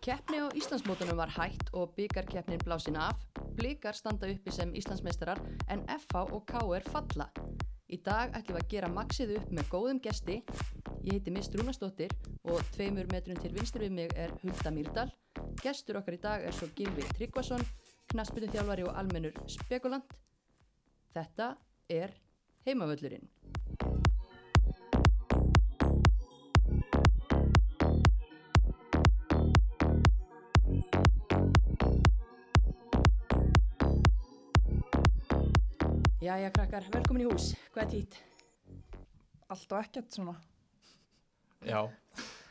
Keppni á Íslandsmótunum var hætt og byggarkeppnin blásin af. Blikar standa uppi sem Íslandsmeistarar en FH og KR falla. Í dag ætlum við að gera maxið upp með góðum gesti. Ég heiti Mist Rúnastóttir og tveimur metrum til vinstur við mig er Hulda Mýrdal. Gestur okkar í dag er svo Gilvi Tryggvason, knaspinu þjálfari og almennur spekulant. Þetta er heimavöllurinn. Jæja krakkar, velkomin í hús. Hvað er tít? Allt og ekkert svona. Já,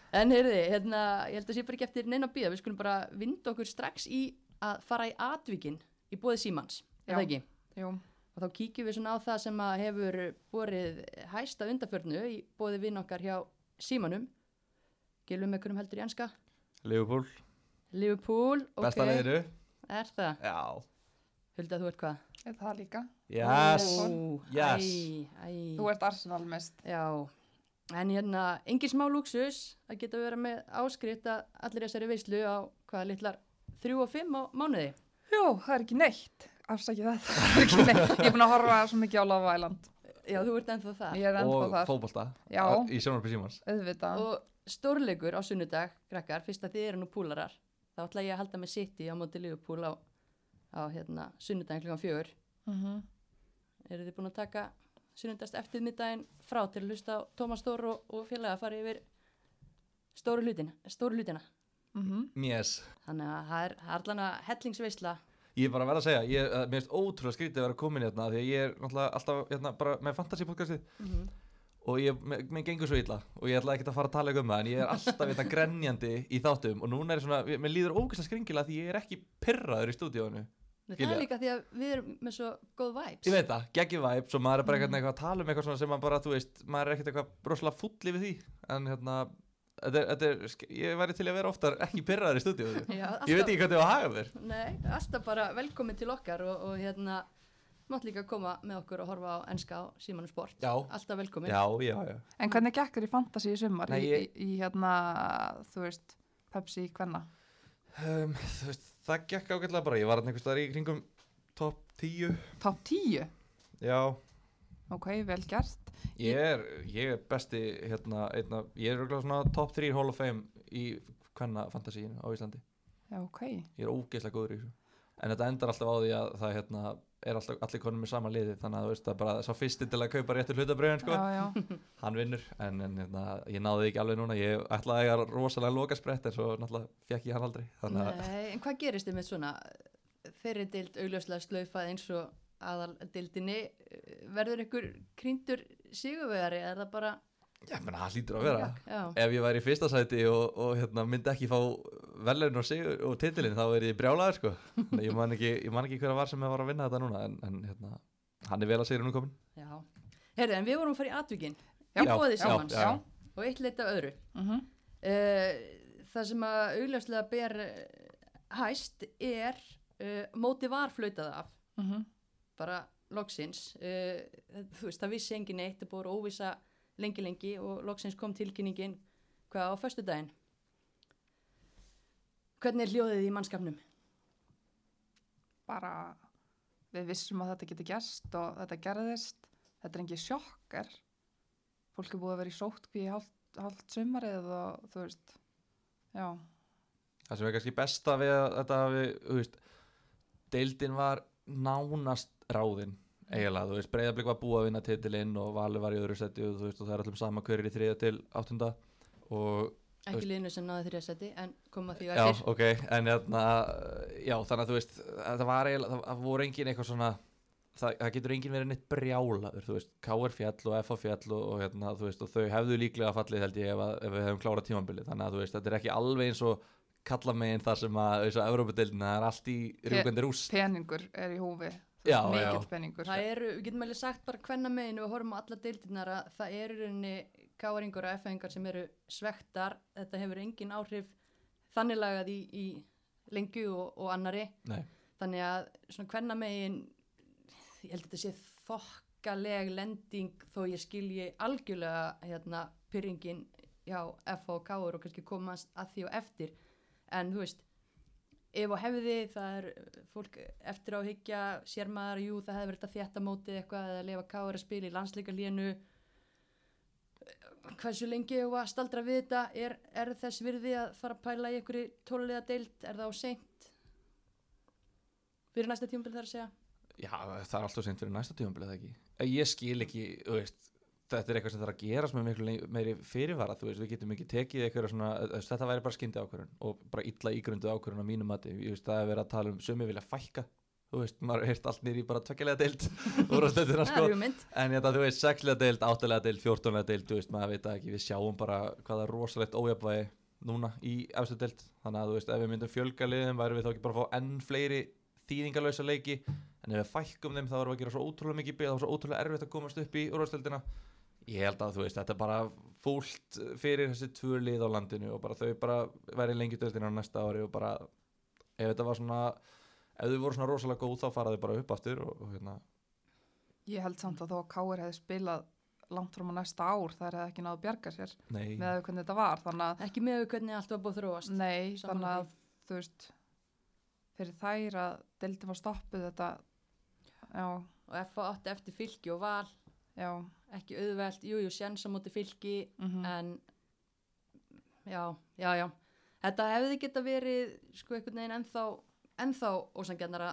En heyrði, hérna, ég held að sé bara ekki eftir neina bíða. Við skulum bara vinda okkur strax í að fara í atvikin í bóði símans. Er það ekki? Jú, Og þá kíkjum við svona á það sem að hefur borið hæsta undarförnu í bóði vinn okkar hjá símanum. Með hvernig heldur í enska? Liverpool, Liverpool, ok. besta liðinu Er það? Já, Hulda, þú ert hvað? Er það líka. yes, Ó, yes. Æ, æ. Þú ert Arsenal mest. Já, en hérna, engin smá luxus að geta vera með áskrift að allir þessari veislu á hvaða litlar þrjú og fimm á mánuði. Jú, það er ekki neitt. Afsakið þetta. Það er ekki neitt. Ég er búin að horfa svo mikið á Love Island. Já, þú ert ennþá það. Ég er ennþá og þar. fótbolta Já. í sjónarpi símans Auðvitað. Og stórleikur á sunnudag, krakkar, fyrst að þið eru nú púlarar, þá ætla ég að halda með City á móti Liverpool á, á hérna, sunnudagin klukkan fjögur. Mm Eru þið búin að taka sunnudast eftir middaginn frá til að hlusta á Tómas Stór og, og félaga að fara yfir stóru hlutina, stóru hlutina. Yes. Þannig að það er, er allan að hellingsveisla. Ég er bara að vera að segja, ég, eh, mér finnst ótrúlega skrítið að vera komin hérna því að ég er náttúrulega alltaf hérna, bara með fantasy podcastið og ég, mér, mér gengur svo illa og ég ætla ekki að fara að tala um það en ég er alltaf hérna grenjandi í þáttum. Og núna er svona, ég- mér líður ógæslega skringilega því ég er ekki pyrraður í stúdíónu Nei, Það er líka því að við erum með svo góð vibes. Ég veit það, geggjum væp, svo maður er bara eitthvað, eitthvað að tala um eitthvað svona sem maður bara, þú veist, maður er ekkert eitthvað broslega fulli við því en hérna, þetta er, þetta er, ég væri til að vera oftar ekki pyrraður í stúdíónu Já, Ég veit ekki hvað þið var að haga þér Nei, alltaf bara velkomin til okkar og, og hérna, mátt líka koma með okkur og horfa á enska á Símanu Sport. Já. Alltaf velkomin. Já, já, já En hvernig gekkur í fantasy í sumar? Nei, í, ég- í, í hérna, þú veist, Pepsi hvenna? um, þú veist, Það gekk ágætlega bara, ég var hann einhvers staðar í kringum top 10 Top 10? Já, Ok, vel gert. ég er, ég er besti hérna, einna, ég er örugglega svona top 3 Hall of Fame í hvenna fantasíinu á Íslandi Já, ok. Ég er ógeðslega góður í þessu En þetta endar alltaf á því að það hérna, er alltaf allir konum með sama liði þannig að þú veist er bara sá fyrsti til að kaupa réttur hlutabröðin sko. Já, já. hann vinnur en, en hérna, ég náði ekki alveg núna ég ætlaði að eiga rosalega loka sprett en svo náttúrulega fekk ég hann aldrei að Nei, en hvað gerist þið með svona þeirri dild augljóslega slaufað eins og aðal dildinni verður ykkur krýndur sigurvegari er það bara Já, menn það hlýtur að vera Já. Ef ég væri í fyrsta sæti og, og hérna, myndi ekki fá velun og, og titilin þá er ég brjálaður sko. Ég, man ekki, ég man ekki hver að var sem var að vinna þetta núna en, en hérna, hann er vel að segja nú komin Já. Herðu, en við vorum að fara í atvikin Já, í bóði já. og eitt leitt af öðru. Mm uh, það sem að augljóslega ber eh, hæst er uh, móti var flautað af. -hmm. bara loksins. Uh, þú veist, það vissi engin eitt það búið óvisa lengi lengi og loksins kom tilkynningin hvað á föstudaginn hvernig er hljóðið í mannskapnum? Bara, við vissum að þetta geti gerst og þetta gerðist. Þetta er engin sjokkar. Fólk er búið að vera í sótkví í hálft, hálft sumarið og þú veist, já. Það sem er kannski besta við að þetta hafi, þú veist, deildin var nánast ráðin eiginlega, þú veist, breyðablík var búið að vinna titilinn og Valur var í öðru seti og þú veist, og það er allum sama hverjir í þriða til áttunda og ekki liðinu sem náði þrjasetti en koma því á Já, eftir ok, en hérna, já, þannig að þú veist, það var eiginlega, það- það voru engin eitthvað svona, það, það getur engin verið neitt brjálaður, þú veist, KR fjall og FH fjall og, og hérna, þú veist, og þau hefðu líklega fallið held ég ef, að, ef við hefum klárað tímabilið, þannig að þú veist, þetta er ekki alveg eins og kalla megin þar sem að, Evrópadeildina, það er allt í rúgandi rúst. Peningur er í húfi. Já, Mikill já. peningur. það eru, við getum meðlega sagt bara hvenna meginu við horfum á alla deildirnar að það eru káaringur og f-engar sem eru svektar, þetta hefur engin áhrif þannig lagað í, í lengju og, og annari Nei, þannig að svona hvenna megin ég held að þetta sé þokkaleg lending þó ég skilji algjörlega hérna pyrringin hjá F og K og kannski komast að því og eftir. En þú veist ef og hefði það er fólk eftir á að hyggja sér maður, jú það hefði verið þetta þétta mótið eitthvað eða lefa káður að spila í landsleika línu hversu lengi hefur að staldra við þetta? Er, er þess virði að fara að pæla í einhverju tólulega deild, er það á seint? Fyrir næsta tímabil þar að segja. Já, það er alltaf seint fyrir næsta tímabilið ekki? Ég skil ekki, veist þetta er eitthvað sem þarf að gerast með miklu meiri fyrirvara, þú veist, við getum ekki tekið eitthvað svona, þú veist, þetta væri bara skyndi ákvörðun og bara illa ígrundu ákvörðun á mínum mati. Ég veist, það er verið að tala um sumi vilja fækka þú veist, maður heyrt allt nýri bara tvekkilega deild. Úr á stöndina það sko. en þetta, þú veist, sexlega deild, áttalega deild, fjórtónlega deild, þú veist, maður veit ekki. Við sjáum bara hvaða rosalegt ójafvægi núna í efstu deild. Þannig að þú veist, ef við myndum fjölga liðum værum við þá ekki bara að fá enn fleiri þýðingalösa leiki? En ef við fækkum þeim þá erum við að gera svo ótrúlega mikið byggð þá er svo ótrúlega erfitt að komast upp í úrvarsdeildina ég held að þú veist, þetta er bara fúlt fyrir þessi tvö lið á landinu og bara þau bara væri lengi deildina á næsta ári og bara ef þetta var svona ef þau voru svona rosalega góð þá fara þau bara upp aftur og, og hérna, Ég held samt að þó að Káir hefði spilað langt fram á næsta ár það hefði ekki náðu að bjarga sér nei. með að hvernig þetta var. Þannig að ekki með hvernig allt var búið að þróast. Nei, Sammála þannig að þú veist fyrir þær að deildin var stoppuð þetta já, og F átti eftir fylki og val. Já. Ekki auðvelt, jú, jú, sjens á móti fylki mm en já, já, já. Þetta hefði geta verið sko einhvern veginn ennþá ennþá ósangjarnara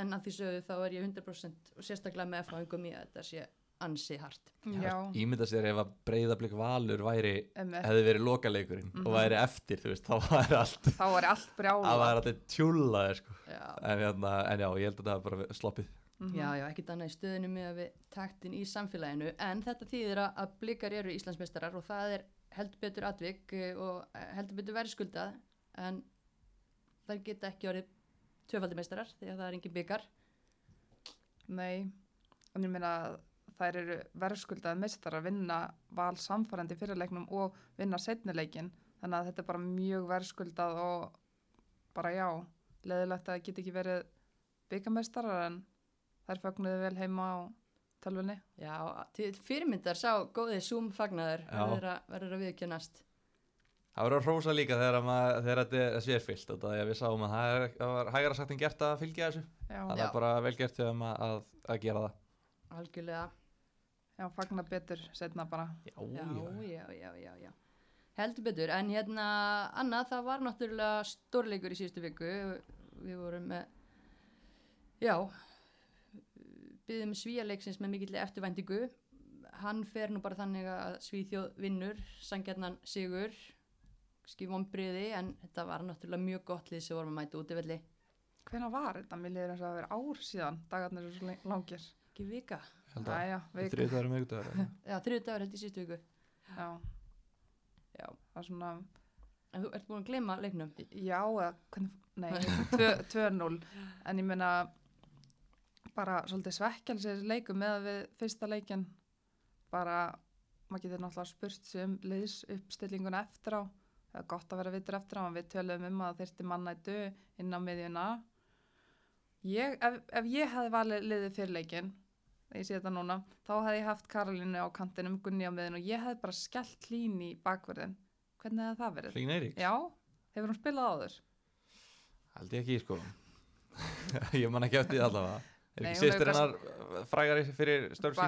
en að því sögðu þá er ég 100% og sérstaklega með F-áingum í að þetta sé ansi hart já, ímynda sér ef að breyðablík valur væri einmitt. hefði verið lokaleikurinn Mhm. og væri eftir þú veist, þá væri allt þá var allt brjála það væri allir tjúlaði sko. já, en, hérna, en já, ég held að það er bara sloppið Mhm. já, já, ekkert annað í stöðinu með að við taktin í samfélaginu en þetta þýðir að- að blikar eru Íslandsmeistarar og það er heldur betur atvik eh, og heldur betur verðskuldað en það geta ekki orðið tvöfaldimeistarar því að það er engin byggar Nei, en ég meina þær eru verðskuldað mistar að vinna val samfærandi fyrirleiknum og vinna setnileikin þannig að þetta er bara mjög verðskuldað og bara já, leðilegt að það geti ekki verið byggameistarar en þær fögnuðu vel heima á tölvunni. Já, til fyrirmyndar sá góðið Zoom fagnaður Já. verður að, verður að viðkjönast. Það verður að hrósa líka þegar, að maður, þegar þetta er sérfyllt og það er að við sáum að það, var hægara sagt en gert að fylgja þessu Já, það Já. er bara vel gert hjá þeim að, að, að gera það Algjörlega. já fagna betur setna bara. já, Já, já, já, já, já. Heldur betur, en hérna annað, það var náttúrulega stórleikur í síðustu viku. Við vorum með, já, byggðum svíjarleiksins með mikilli eftirvæntingu. Hann fer nú bara þannig að Svíþjóð vinnur, sangjarnan sigur, skif ombriði, en þetta var náttúrulega mjög gott lið sem vorum að mæta út í velli. Hvenær var þetta? Mér liður eins og að vera ár síðan, dagarnir eru svo langir. Ekki vika. Æja, við, þriðdagur og miðgudagur Já, þriðu dagur held í síðustu viku. já, Já. það er svona, En þú ert búin að gleyma leiknum. Já, eða, hvernig, nei, tvö- 2-0 en ég meina bara svolítið svekkjans þessi leiku með að við fyrsta leikin bara, maður getur náttúrulega spurt sig um liðs uppstillinguna eftir á það er gott að vera vitur eftir á við töluðum um að í dög inn á miðjuna. Ég, ef, ef ég hefði valið liðið fyrir leikin ég sé þetta núna, þá hefði ég haft Karolínu á kantinum, Gunni á miðjun og ég hefði bara skellt hlín í bakverðin hvernig hefði það verið? Hlín Eiríks, Já, hefur hún spilað áður? held ég ekki sko. Ég man ekki eftir allavega. Er ekki sýstir hennar frægari fyrir störf Ba-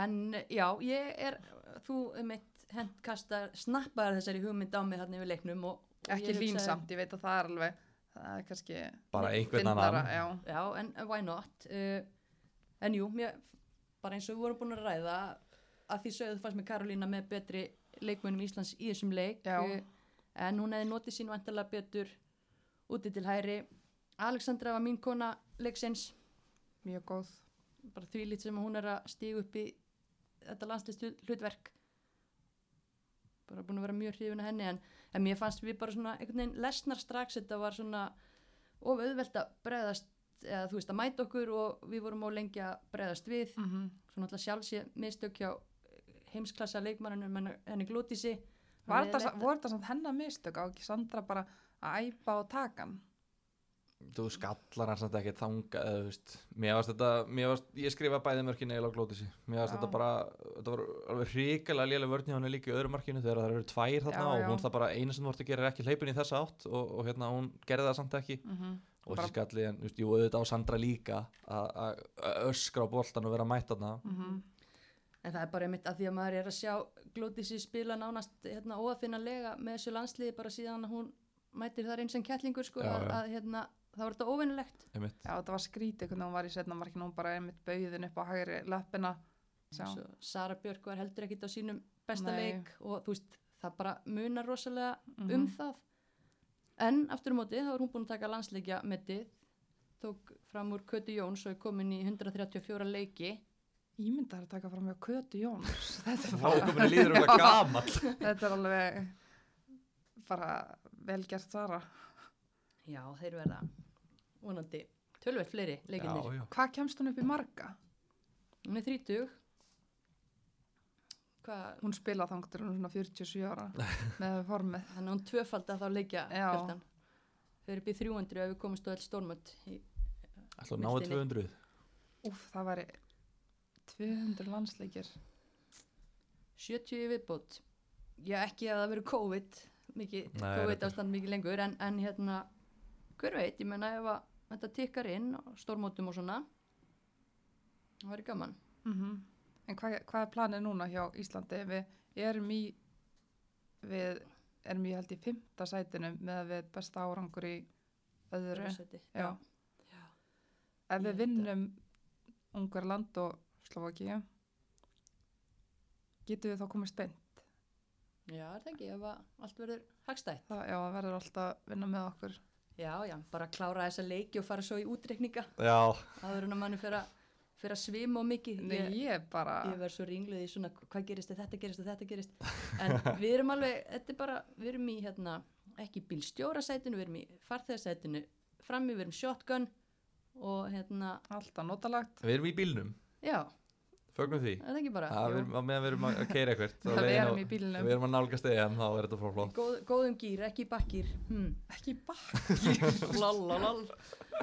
En já, ég er, þú um eitt hendkastar, snappaðar þessari hugmynd á mig þarna yfir leiknum og, og ekki línsamt, ég veit að það er alveg það er kannski bara einhvern annan. já, Já, en why not? Uh, en jú, mér, bara eins og við vorum búin að ræða að því sögðu fannst með Karolína með betri leikmönnum Íslands í þessum leik. Uh, en hún hefði notið sín vantarlega betur úti til hæri Alexandra var mín kona leiksins. Mjög góð. Bara því lít sem hún er að stíga upp í þetta landslist hlutverk bara búin að vera mjög hrifin að henni en, en mér fannst við bara svona einhvern veginn lesnar strax þetta var svona of auðvelt að bregðast eða þú veist að mæta okkur og við vorum á lengi að bregðast við. Mm -hmm. svona alltaf sjálfsé mistök hjá heimsklassa leikmannunum henni, henni glútisi Var voru þetta samt hennar mistök á ekki Sandra bara að æpa á takan þú skallar hann samt ekki þanga eða, þú veist, mér varst þetta mér varst, ég skrifa bæði mörkin eiginlega á glótisi mér varst Já. þetta bara, þetta var alveg hrikalega lélega hjá hann líka í öðru markinu þegar það eru tvær þarna Já, og já. hún það bara einu sem þú vart að gera er ekki hleypun í þessa átt og, og hérna hún gerði það samt ekki mm og Bara- þessi skalli, en þú veist, jú, auðvitað á Sandra líka að- að að öskra á boltan og vera mætt þarna Mhm. En það er bara einmitt að því að maður er að sjá Glódísi spila nánast hérna, óafinnalega með þessu landsliði bara síðan að hún mætir þar eins en kettlingur sko, Já, að, já. að hérna, það var þetta óvinnilegt. Já, þetta var skrítið hvernig hún var í setna markinu, hún bara einmitt bauðin upp á hægri. Svo Sara Björk var heldur ekkit á sínum besta Nei. leik og þú veist, það bara munar rosalega Mhm. um það. En aftur á móti, þá er hún búin að taka landsleikja metið, tók fram úr Kötu Jóns og er komin í 134 leiki. Ímyndar að taka fram hjá Kötu Jóns. Þetta er, komin að líður um það gamall þetta er alveg bara vel gert Sara. Já, þeir verða vonandi tölvert fleiri leikindir. já, já. Hvað kemst hún upp í marga? Hún er 30. Hvað, Hún spila þangtur hún er svona 47 ára með formið. þannig að hún tvöfald að þá leikja fjöldan. Þau eru upp í 300 ef við komumst á all stórmönd. í- Ætla að náðu Listinni. 200 Úf, það væri 200 landsleikir. 70 í viðbót. Já, ekki að það verið COVID, mikið, COVID ástand mikið lengur, en, en hérna, hver veit, ég menna ef að þetta tikkar inn á stórmótum og svona, það væri gaman. Mm En hvað, hvað er planið núna hjá Íslandi? Við erum í, við erum í held í fymta sætinu með að við besta árangur í öðru. Já. Já. Ef við vinnum Ungarland og Slovakíu, getum við þá komið spennt. Já, er það ekki, ef allt verður hagstætt. Já, það verður alltaf að vinna með okkur. Já, já, bara klára þessa leiki og fara svo í útreikninga. Já, áður en að manni fyrir að, fyrir að svima og mikið. Nei, ég, ég bara, ég verð svo ringluð í svona hvað gerist þetta gerist og þetta gerist en við erum alveg, þetta er bara við erum í hérna, ekki bílstjórasætinu við erum í farþegarsætinu frammi, við erum shotgun og hérna, alltaf notalagt. við erum í bílnum. Já, Fögnum því er það ekki bara Það á meðan við erum að keira eitthvað Það við erum í bílnum. Við erum að nálgast EM, þá er þetta frá flott Góð, góðum gýr, ekki bakkýr hmm. Ekki bara. Lalalal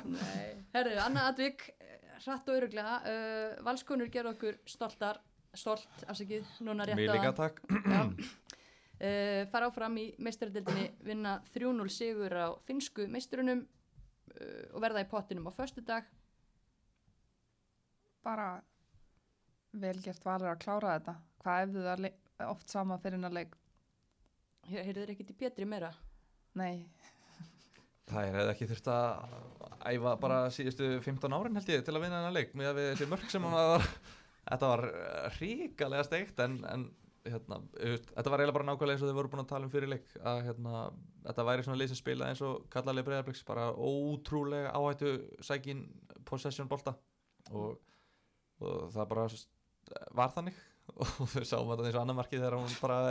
Nei, herru, annað atvik eh, hratt og öruglega uh, valskonur gerðu okkur stoltar stolt, afsakið, núna rétt Mér líka áðan. takk Já. Uh, fara áfram í meistaradildinni vinna 3-0 sigur á finsku meisturunum uh, og verða í pottinum á föstudag bara vel gert valur að klára þetta. Hvað ef það le- oft sama fyrir hennar leik? heyrðu þeir ekkert í Pétri meira Nei, Það er hefði ekki þurft að æfa bara síðustu 15 árin held ég til að vinna þennan leik með að við þessi mörg sem var þetta var ríkalega steikt en, en hérna, þetta var eiginlega bara nákvæmlega eins og þau voru búin að tala um fyrir leik að hérna, þetta væri svona lið sem spila eins og kallarlega breyðarblíks bara ótrúlega áhættu sækin possession bolta og, og það bara var þannig og við sáum þetta eins og annar markið þegar hún bara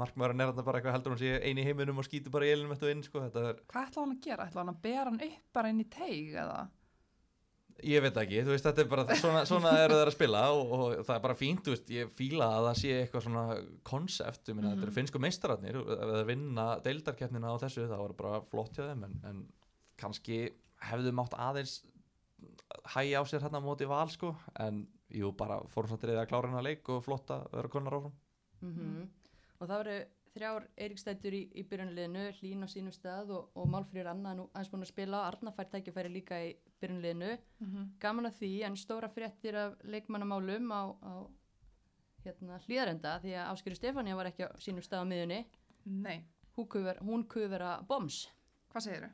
markmaður er nefnda bara eitthvað heldur hún sé eini í heiminum og skýtur bara í elinum eftir inn sko. þetta er hvað ætla hann að gera? Ætla hann að bera hann upp bara inn í teig eða? Ég veit ekki, þú veist, þetta er bara, svona, svona eru þeir að spila og, og það er bara fínt, veist, ég fíla að það sé eitthvað svona konsept, ég minna, þetta eru finsku meistararnir, ef þeir vinna deildarkeppnina á þessu, það var bara flott hjá þeim, en, en kannski hefðu mátt aðeins hægja á sér hérna móti val, sko, en jú, bara fórum satt reyða að klára hennar leik og flott að vera konar áfram. mm og það voru þrjár Eiríkstættur í, í byrjunliðinu Hlín á sínum stað og, og Málfrýr Anna nú aðeins búin að spila Arna fær tækifæri líka í byrjunliðinu Mm -hmm. gaman að því en stóra fréttir af leikmannamálum á, á hérna, hlýðarenda því að Áskjöru Stefania var ekki á sínum stað á miðunni Nei, hún kuð vera, hún kuð vera boms hvað segir þau?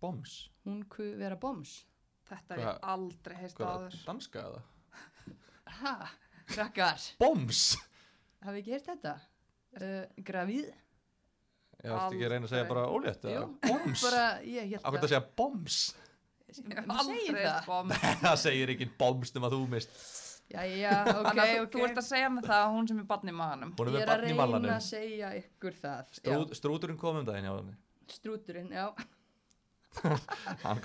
Boms, hún kuð vera boms Þetta ég aldrei heist hvað er áður. það, danska eða? Ha, krakkar Boms! hafi ekki heyrt þetta uh, gravíð Ég veist ekki að reyna að segja bara ólétt? Boms? bara, ég held Akkur þetta að segja boms? Ég það. segir ekki boms nema þú mist já, já, ok, Þannig ok þú ert að segja með það að hún sem er barn í maðanum. hún er ég er að reyna mallanum að segja ykkur það Strút, strúturinn kom um daginn hjá henni strúturinn, já hann,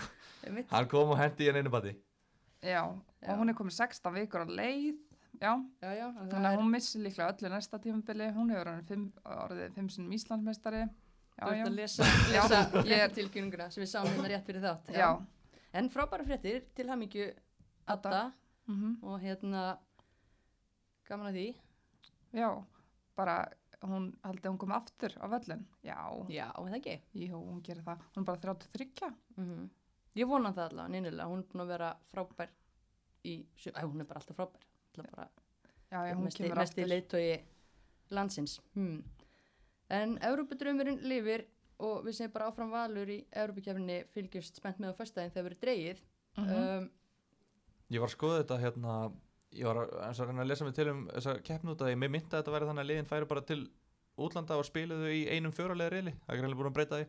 hann kom og hendi í henni einu bati Já, Já. og hún er komið 16 vikur á leið. Já, já, já, þannig að hún missir líklega öllu næsta tímabili. Hún hefur orðið fimm, orðið fimm sinnum Íslandsmeistari. Já, þú ert að lesa, lesa ég tilkynninguna sem við sáum hérna rétt fyrir þátt Já. en frábæra fréttir til hamingju Adda Adda. Mhm. og hérna gaman að því Já, bara hún haldið hún komið aftur á völlin. Já, já, það ekki jú, hún gerir það. Hún er bara 33. mm ég vona það allavega, neinilega hún er búin að vera frábær í, æ, hún er bara alltaf frábær alltaf bara Já, já, hún mesti, kemur mesti aftur. leiðtogi landsins hmm. en Európa-drömmurinn lifir og við segjum bara áfram valur í Európa-kefninni fylgjast spennt með á föstudaginn þegar verið dreigið Mhm. um, Ég var að skoða þetta hérna Ég var að, að að lesa mig til um þessa keppn út að ég myndi að þetta væri þannig að liðin færi bara til útlanda og spiluðu í einum fjóralega reyli það er greinlega búin að breyta því.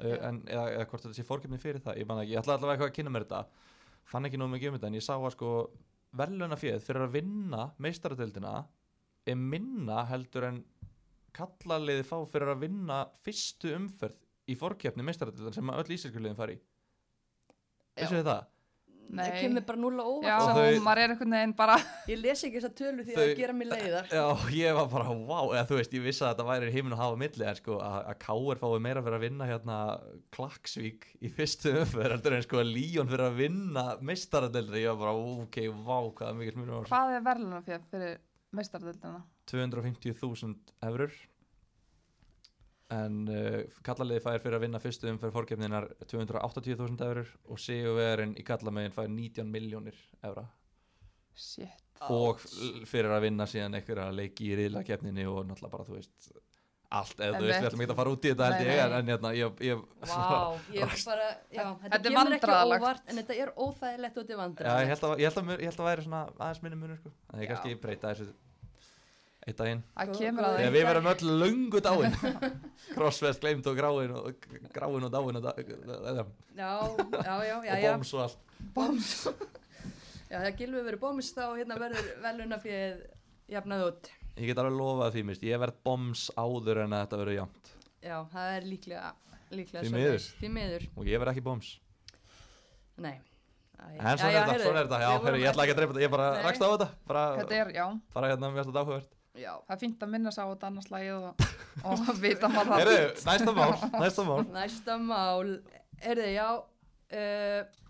En, eða, eða hvort þetta sé fórkipni fyrir það ég, man ekki, ég ætla allavega eitthvað að kynna mér þetta fann ekki nóg mikið um þetta en ég sá að sko verðluna fjöð fyrir að vinna meistaradeildina er minna heldur en kallaliði fá fyrir að vinna fyrstu umferð í fórkeppni meistaradeildin sem öll ísirkuliðin fari. Vissu þið það? Nei. það kemur bara núla Já, óvart. Og og þau- maður er einhvern veginn bara, ég les ekki þessa tölu því að Þau- það gera mér leiðar. Já, ég var bara, wow, eða þú veist, ég vissi að þetta væri heiminn að hafa milli, en sko að, að Káir fái meira fyrir að vinna hérna Klaksvík í fyrstu heldur en sko að Líón fyrir að vinna meistaradeldri, ég var bara, ok, wow, hvað er mikið smunum hvað er verðlunarfjöð fyrir meistardildina? 250.000 eurur, en uh, kallaliði fær fyrir að vinna fyrstu umferð fórkefninar 280.000 eurur og sigurverðin í kallamegin fær 19 miljónir eura Shit. og fyrir að vinna síðan einhverja leiki í riðlakefninni og náttúrulega bara, þú veist, allt, eða þú veist, við ætlum ekki að fara út í þetta held ég, en, en hérna, ég, ég, Vá, ég bara, já, þetta, er óvart en þetta er óþægilegt og þetta er já, ég held að, ég held að, ég held að væri svona aðeins minni munur, sko, en ég Já. kannski breyta þessu eitt daginn, Það þegar við verðum öll löngu dáin, crossfest gleimt og gráin og gráin og dáin og dáin, já, já, já, já, og já, bombs og allt, bóms já, þegar Gilvi verið bóms þá hérna verður veluna fyrir jafnað út. Ég get alveg lofað því, mist, ég verð bombs áður en að þetta verður jafnt, já, það er líklega, líklega Því miður. því miður, og ég verð ekki bombs. Nei. En svona er þetta, er ég ætla ekki að dreipa þetta, ég bara rakst á þetta, bara, Þetta er, já, bara hérna mjög alltaf áhugavert já, það er fínt að minna sá þetta annars lagið og, og vita maður það. Heyrðu, næsta mál, næsta mál. Næsta mál. Er þið, já uh,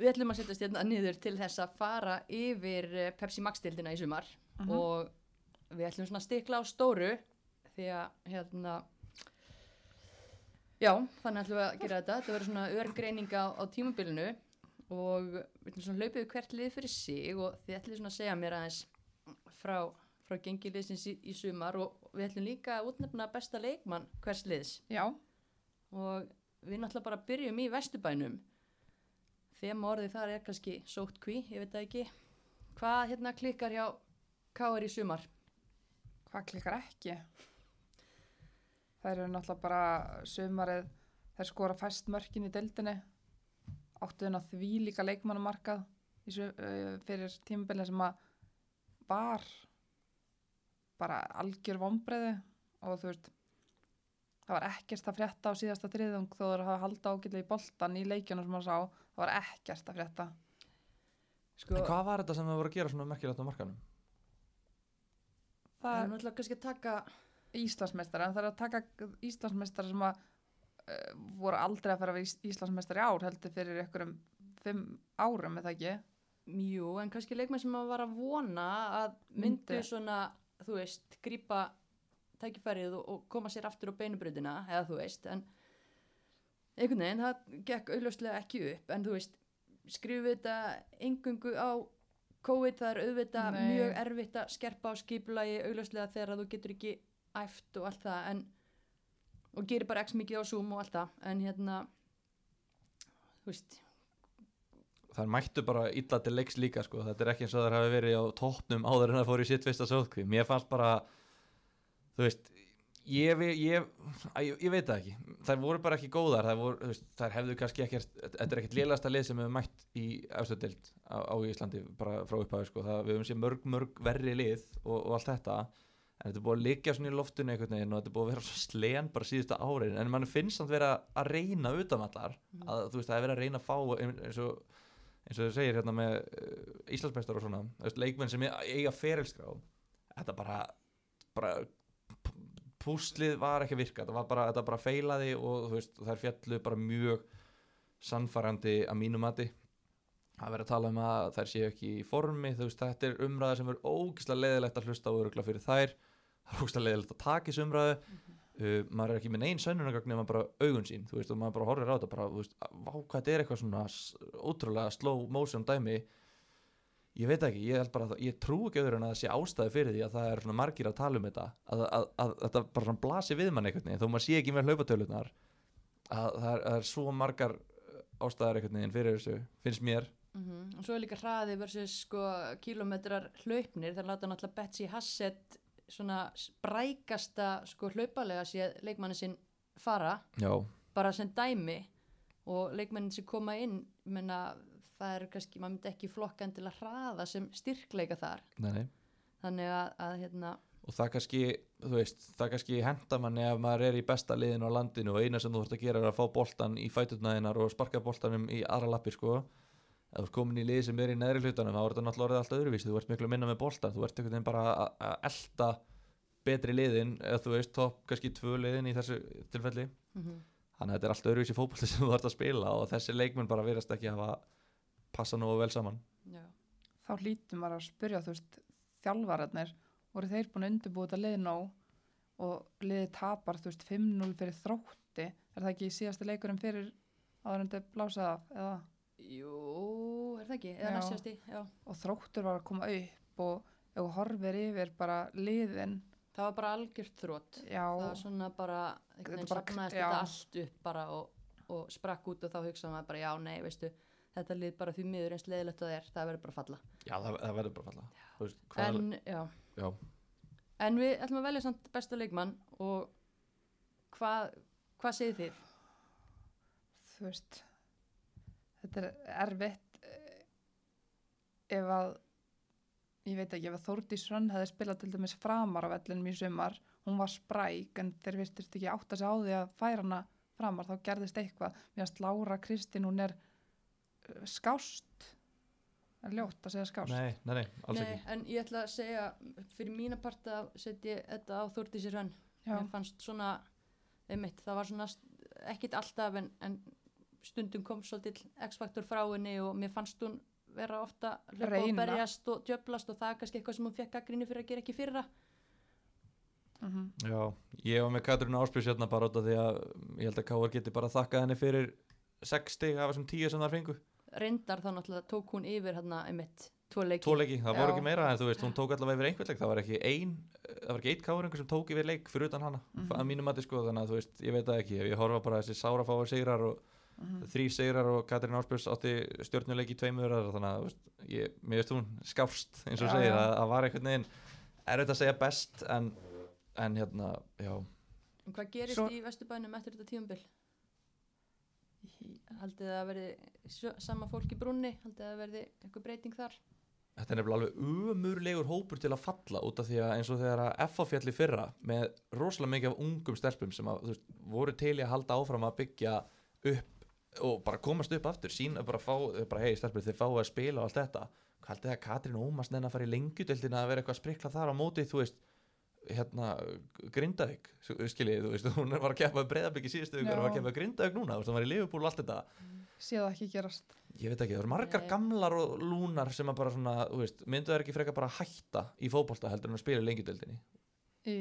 við ætlum að setjast hérna niður til þess að fara yfir eh, Pepsi Max-dildina í sumar. Mhm. og við ætlum svona að stikla á stóru því að hérna já, þannig ætlum við að gera þetta. Þetta verður svona örgreining á, á tímabilinu. Og við ætlum svona hlaupið hvert lið fyrir sig og þið ætlum svona að segja mér aðeins frá, frá gengiliðsins í, í sumar og við ætlum líka að útnefna besta leikmann hvers liðs Já, og við náttúrulega bara byrjum í vesturbænum þeim orðið þar er kannski sótt kví, ég veit það ekki hvað hérna klikkar hjá K.R. í sumar hvað klikkar ekki? Það eru náttúrulega bara sömarið, þær skora fæst mörkin í deildinni. Áttu þennan því líka leikmannumarkað uh, fyrir tímabilið sem að var bara algjör vombriði og þú veist, það var ekkert að frétta á síðasta þriðung þó þú hafa halda ágætlega í boltan í leikjunum sem maður sá, það var ekkert að frétta. sko, En hvað var þetta sem það voru að gera svona merkilegt á markanum? það Það er er náttúrulega kannski að taka Íslandsmeistari, en það er að taka Íslandsmeistari sem að uh, voru aldrei að fara að vera Íslandsmeistari í ár heldur fyrir einhverjum fimm árum, eða ekki? mjú, en kannski leikmenn sem maður var að vona að myndu Myndi. svona, þú veist, grípa tækifærið og, og koma sér aftur á beinubröðina, eða þú veist en einhvern veginn, það gekk auðljóslega ekki upp, en þú veist skrifum við þetta engungu á COVID, það er auðvitað Nei. mjög erfitt að skerpa á skipulagi auðljóslega þegar þú getur ekki æft og allt það, en og gerir bara x mikið á Zoom og allt það, en hérna þú veist, Það mættu bara illa til leiks líka sko. Þetta er ekki eins og það hafi verið á toppnum áður en það fór í sitt fyrsta sótkví Mér fannst bara Þú veist Ég, ég, að, ég, ég veit það ekki. Þær voru bara ekki góðar. Þær, voru, veist, þær hefðu kannski ekkert þetta er ekkert lélasta lið sem hefur mætt í efstöðdild á, á Íslandi bara frá upphæðu sko. við höfum séð mörg mörg verri lið og, og allt þetta. En þetta er búið að liggja svona í loftinu einhvern veginn og þetta er búið að vera svo slen bara síðustu árin. En mann finnst samt vera að reyna utanvallar að þú veist það er verið að reyna að fá eins og, eins og þú segir hérna með uh, Íslandsmeistar og svona leikmenn sem eiga ferilskrá þetta bara, bara púslið var ekki að virka þetta bara, þetta bara feilaði og veist, þær fjallu bara mjög sannfærandi að mínu mati. Að vera að tala um að þær séu ekki í formi þú veist, þetta er umræða sem er ógislega leðilegt að hlusta og örugla fyrir þær. Það er ógislega leðilegt að taka þessu umræðu uh, maður er ekki með neinn sönnunagagn nema bara augun sín, veist, og maður bara horfir á þetta bara, veist, vá, hvað þetta er eitthvað svona ótrúlega slow motion dæmi ég veit ekki, ég bara ég trú ekki öðru en að það sé ástæði fyrir því að það er svona margir að tala um þetta að, að, að, að þetta bara svona blasi við mann einhvern veginn, þó maður sé ekki með hlaupatölunar að það er, svo margar ástæðar einhvern veginn fyrir þessu, finnst mér Mhm. og svo er líka hraði versus sko kílómetrar hlaupnir þegar láta náttúrulega Betsy Hassett svona sprækasta sko hlaupalega séð leikmannin sinn fara. Já, bara sem dæmi og leikmennin sem koma inn menna það er kannski, maður myndi ekki flokka en til að hraða sem styrkleika þar. Nei, nei þannig að, að hérna og það kannski, þú veist, það kannski henda manni ef maður er í besta liðinu á landinu og eina sem þú þurft að gera er að fá boltan í fætutnaðinar og sparka boltanum í aðra lappir sko ef þú ert komin í lið sem er í neðri hlutanum þá er þetta náttúrulega orðið allt öðruvísi, þú ert miklu minna með boltan þú ert einhvern veginn bara að- að elta betri liðin, eða þú veist topp kannski tvö liðin í þessu tilfelli. Mm þannig að þetta er allt öðruvísi fótbolti sem þú ert að spila og þessi leikmenn bara verðast ekki hafa passa nú vel saman. Já, þá hlýtum maður að spyrja þú veist, þjálfararnir voru þeir búin að undirbúið þetta lið nóg og liðið tapar þú veist 5-0 fyrir þrótti? Er það ekki síðasti leikurinn fyrir jú, er það ekki eða Já. næst síðasti, já og þróttur var að koma upp og ef þú horfir yfir bara liðin það var bara algjört þrótt já, það var svona bara einhvern Þetta allt upp bara og, og sprakk út og þá hugsaðum maður bara já, nei, veistu þetta lið bara því miður eins leðilegt að það er það verður bara falla Já, það, það verður bara falla veist, hvað en, já. Já. en við ætlum að velja samt besta leikmann og hvað hvað segir þið? þú veist þetta er erfitt eh, ef að ég veit ekki, ef að Þórdís Hrönn hefði spilað til dæmis framar á vellinum í sumar hún var spræk en þeir vistist ekki átt að segja á því að færa hana framar þá gerðist eitthvað, mér að Lára Kristín hún er uh, skást. Er ljótt að segja skást? Nei, nei, nei, alls Nei, en ég ætla að segja fyrir mína part að setja þetta á Þórdísi Hrönn. Já, mér fannst svona einmitt, það var svona ekkit alltaf en, en stundum kom svolítill X-faktor frá henni og mér fannst hún vera ofta að hlaupa og berjast og djöblast og það er kannski eitthvað sem hún fekk gaggrinni fyrir að gera ekki fyrra. Mm Já, ég var með Katrín Áspjós hérna bara út af því að ég held að Káar geti bara þakkað henni fyrir 6 stig af þessum 10 sem þar fengu. Reyndar þá náttúrulega tók hún yfir hérna einmitt tvo leiki. Tvo leiki, það voru ekki meira en þú veist, hún tók allavega yfir einhvern leik það var ekki ein, það var ekki eitt Káaringur sem tók yfir leik fyrir utan hana, Mhm. að mínum mati sko þannig að þú veist, ég veit það ekki, ef ég horfa bara þessi sárafáar sigrar og -hmm. þrý sigrar og Katrín Áspjós átti stjórnuleik í tveimur þannig að ég, mér veist hún skást eins og Já, segir, já. að, að var einhvern veginn erfitt að segja best en, en hérna, já en hvað gerist Svo- í Vesturbænum eftir þetta tíumbil? haldið það að verði sama fólk í brúnni haldið það að verði eitthvað breyting þar Þetta er nefnilega alveg umurlegur hópur til að falla út af því að eins og þegar að FA fjalli fyrra með rosalega mikið af ungum stelpum sem að, veist, voru til í að halda áfram að byggja upp og bara komast upp aftur, sína bara fá, bara hei stelpur þið fáið að spila og allt þetta. Hvað haldið að Katrín Ómas nenni að fara í lengjudeldina að vera eitthvað að sprikla þar á móti þú veist, hérna Grindavík, skiljið, þú veist hún var að keppa breyðablikki síðustu og var að keppa Grindavík núna, þú veist, hún var í Liverpool og allt þetta. Sé það ekki gerast. Ég veit ekki, það eru margar Nei. gamlar og lúnar sem að bara svona, þú veist, myndu það ekki freka bara að hætta í fótbolta heldur en að spila í lengjudeldinni í,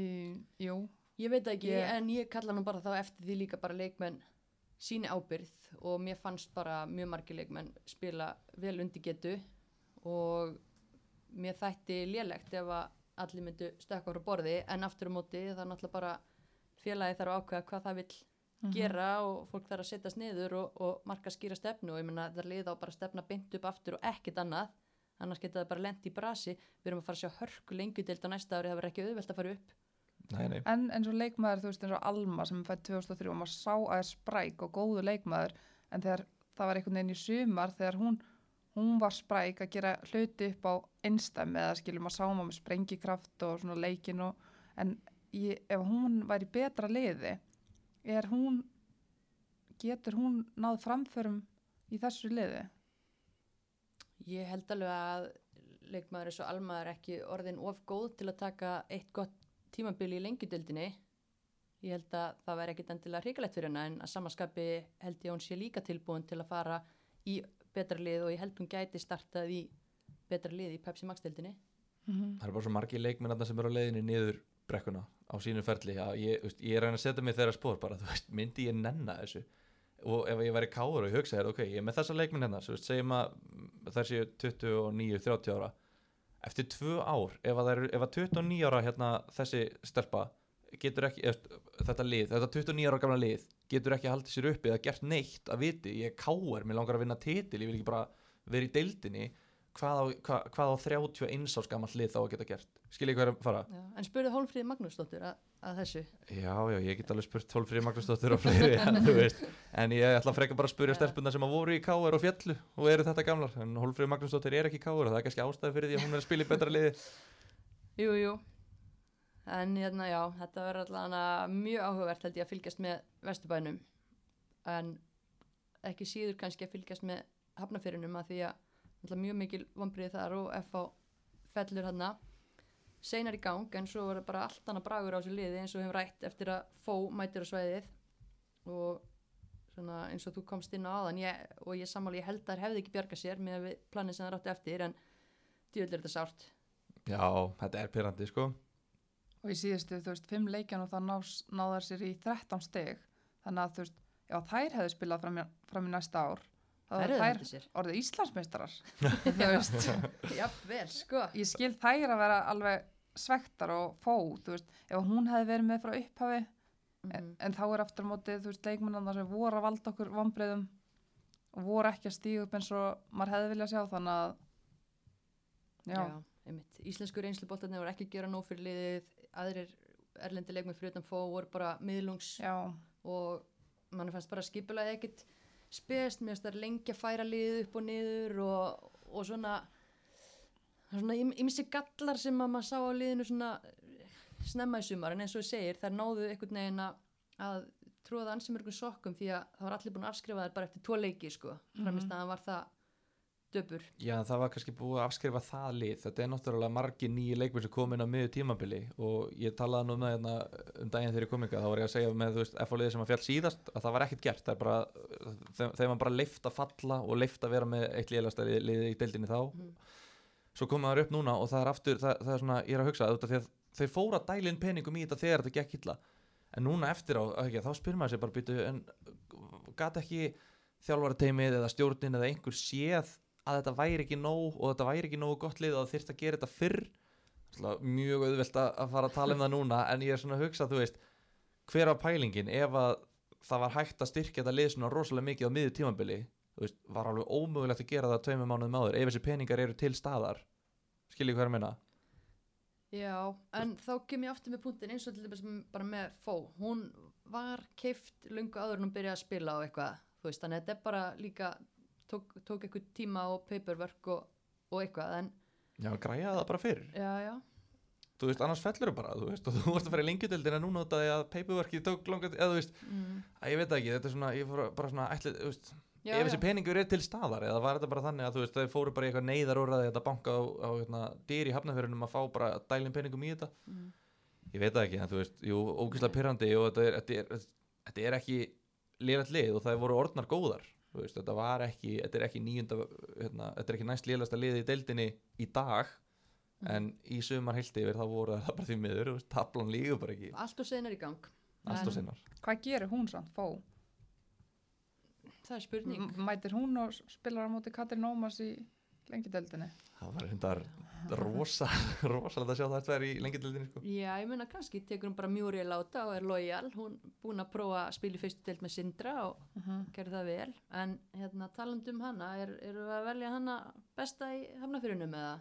Jú, Ég veit það ekki, Ég- en ég kalla nú bara þá eftir því líka bara leikmenn síni ábyrð og mér fannst bara mjög margir leikmenn spila vel undir getu og mér þætti lélegt ef að allir myndu stökka frá borði. En aftur á móti það er náttúrulega bara félagi þarf að ákveða hvað það vill Mhm. gera og fólk þarf að setjast niður og, og marka skýra stefnu. Og ég meina það liða á bara stefna beint upp aftur og ekkit annað. Annars geta það bara lent í brasi. Við erum að fara að sjá hörku lengjudeld á næsta ári. Það verður ekki auðvelt að fara upp nei, nei, En eins og leikmaður, þú veist, eins og Alma sem fætt 2003 og maður sá að er spræk og góðu leikmaður en þegar það var einhvern veginn í sumar þegar hún, hún var spræk að gera hluti upp á einstæmi eða skilur maður sá maður með sprengikraft og svona leikin og en ég, ef hún væri í betra liði er hún getur hún náð framförum í þessu liði? Ég held alveg að leikmaður eins og Alma er ekki orðin of góð til að taka eitt gott tímabili í lengjudildinni ég held að það væri ekkit endilega hrikalegt fyrir hennar en að samaskapi held ég að hún sé líka tilbúin til að fara í betra lið og ég held hún gæti startað í betra lið í Pepsi Max-dildinni Mhm. það er bara svo margi leikmennarna sem eru á leiðinni niður brekkuna á sínu ferli. Ég, veist, ég er að setja mig þeirra spór bara, veist, myndi ég nenna þessu? Og ef ég væri káur og ég hugsa þér ok, ég er með þessa leikmenn hennar, segjum að þær séu 29-30 ára eftir tvö ár ef að, er, ef að 29 ára hérna þessi stelpa getur ekki, ef, þetta lið, þetta 29 ára gamla lið getur ekki haldið sér uppi eða gert neitt að viti, ég er káur, mér langar að vinna titil, ég vil ekki bara vera í deildinni hvað á, hvað, hvað á 31 árs gammal lið þá að geta gert skiljið hvað er að fara? Já. en spurði Hólfríði Magnúsdóttur að, að þessu Já, já, ég get alveg spurt Tólfríði Magnúsdóttur og fleiri en, þú veist, en ég ætla frekar bara að spurja stelpuna sem að voru í K.R. og fjallu og eru þetta gamlar, en Hólfríði Magnúsdóttir er ekki í K.R. og það er kannski ástæði fyrir því að hún er að spila í betra liði Jú, jú en hérna já, þetta verður allavega mjög áhugavert held ég að fylgjast með Vesturbænum en ekki síður kannski að fylgjast með hafnafyrinum að því að mjög mikil vonbriði þar og FH fellur hérna seinar í gang en svo verður bara allt annað bragur á þessu liði eins og hefur rætt eftir að fó mætir á svæðið. Og svona eins og þú komst inn á áðan ég, og ég sammáli, ég held að þær hefði ekki bjarga sér með við planið sem það rátti eftir en djúvel er þetta sárt. Já, þetta er pyrrandi, sko. Og í síðustu, þú veist, fimm leikjan og það náðs, náðar sér í 13 steg þannig að þú veist, já þær hefðu spilað fram í, fram í næsta ár þetta sér. Orðið Íslandsmeistarar. Jafnvel, sko. Ég skil þær að vera alveg svektar og fó, þú veist, ef hún hefði verið með frá upphafi en, Mhm. en þá er aftur á móti, þú veist, leikmennarna sem voru að valda okkur vonbreiðum og voru ekki að stíga upp eins og maður hefði viljað sjá þannig að já, Já, einmitt. Íslensku reynsluboltarnir voru ekki að gera nóg fyrir liðið, aðrir erlendi leikmenn fyrir utan fó voru bara miðlungs já, og mann fannst bara skipulaði ekkit spest, mér finnst það lengi að færa liðið upp og niður og, og svona svona ímissi gallar sem að maður sá á liðinu svona snemma í sumar en eins og ég segir, þær náðu einhvern veginn að, að tróða ansi mörgum sokkum því að það var allir búin að afskrifa þær bara eftir tvo leiki sko, framist að var það döpur. Já, það var kannski búið að afskrifa það lið. Þetta er náttúrulega margi nýju leikmenn sem kom inn á miður tímabili og ég talaði nú með hérna um daginn þegar ég kom yngar þá var ég að segja með, þú veist, F-liðið sem að fjall síðast að það var ekkert gert, það er bara þeim var bara leift að falla og leift að vera með eitt liðlasta lið í deildinni þá. Mhm. svo komum það upp núna og það er aftur það, það er svona, ég er að hugsa að þeir fóra að dæla inn peningum í þetta þegar þetta gekk illa. En núna eftir á, ekki, þá spyr maður sér bara býtu, en gat ekki þjálfarateimið eða stjórnin eða einhver séð að þetta væri ekki nóg og þetta væri ekki nógu gott lið og það þyrst að gera þetta fyrr. Mjög auðvelt að að fara að tala um það núna en ég er svona að hugsa, þú veist hver var pælingin? Ef að það var hægt að styrkja þetta lið svona rosalega mikið á miður tímabili þú veist, var alveg ómögulegt að gera það tveimur mánuðum áður ef þessi peningar eru til staðar. Skiljið hvað er að meina? Já, en þá kem ég aftur með punktin eins og til dæmis bara með Fó. Hún var keift lungu áður en hún byrjaði að spila á eitthvað þú veist, þannig að þetta er bara líka tók, tók eitthvað tíma og paperwork og, og eitthvað, en já, græja það bara fyrr já, já. Þú veist, annars fellur bara, þú veist og þú vorst að fara í lengjudeldina núna út af því að paperworkið tók langar, eða þú veist, mm. að ég veit það ekki þetta er svona, ég fór bara svona ætli, þú veist, já, ef þessi peningur er til staðar eða var þetta bara þannig að þú veist, þau fóru bara í eitthvað neyðarúrraði þetta banka á, á hérna, dyr í hafnafjörunum að fá bara dælin peningum í þetta? Mm. ég veit það ekki, en þú veist, jú, ógæslega pyrrandi og þetta er, þetta er, þetta er ekki liðrætt lið og það voru orðnar góðar veist, þetta var ekki, þetta er ekki nýjunda hérna, þetta er ekki næst liðlæsta liði í deildinni í dag Mm. en í sumar hildi yfir þá voru það bara því miður tablan lígur bara ekki. Allt og senar í gang. Sinnar hvað gerir hún samt, fó? það er spurning. M- Mætir hún og spilar á móti Katrin Ómas í lengjudeldinni? það var hundar rosa rosalega að sjá það tvær í lengjadildinni sko. Já, ég meina kannski tekur hún bara mjúri láta og er lojal, hún búin að prófa að spila í fyrstu deild með Sindra og Uh -huh. gerði það vel, en hérna talandi um hana, er, eru við að velja hana besta í hafnafyrunum eða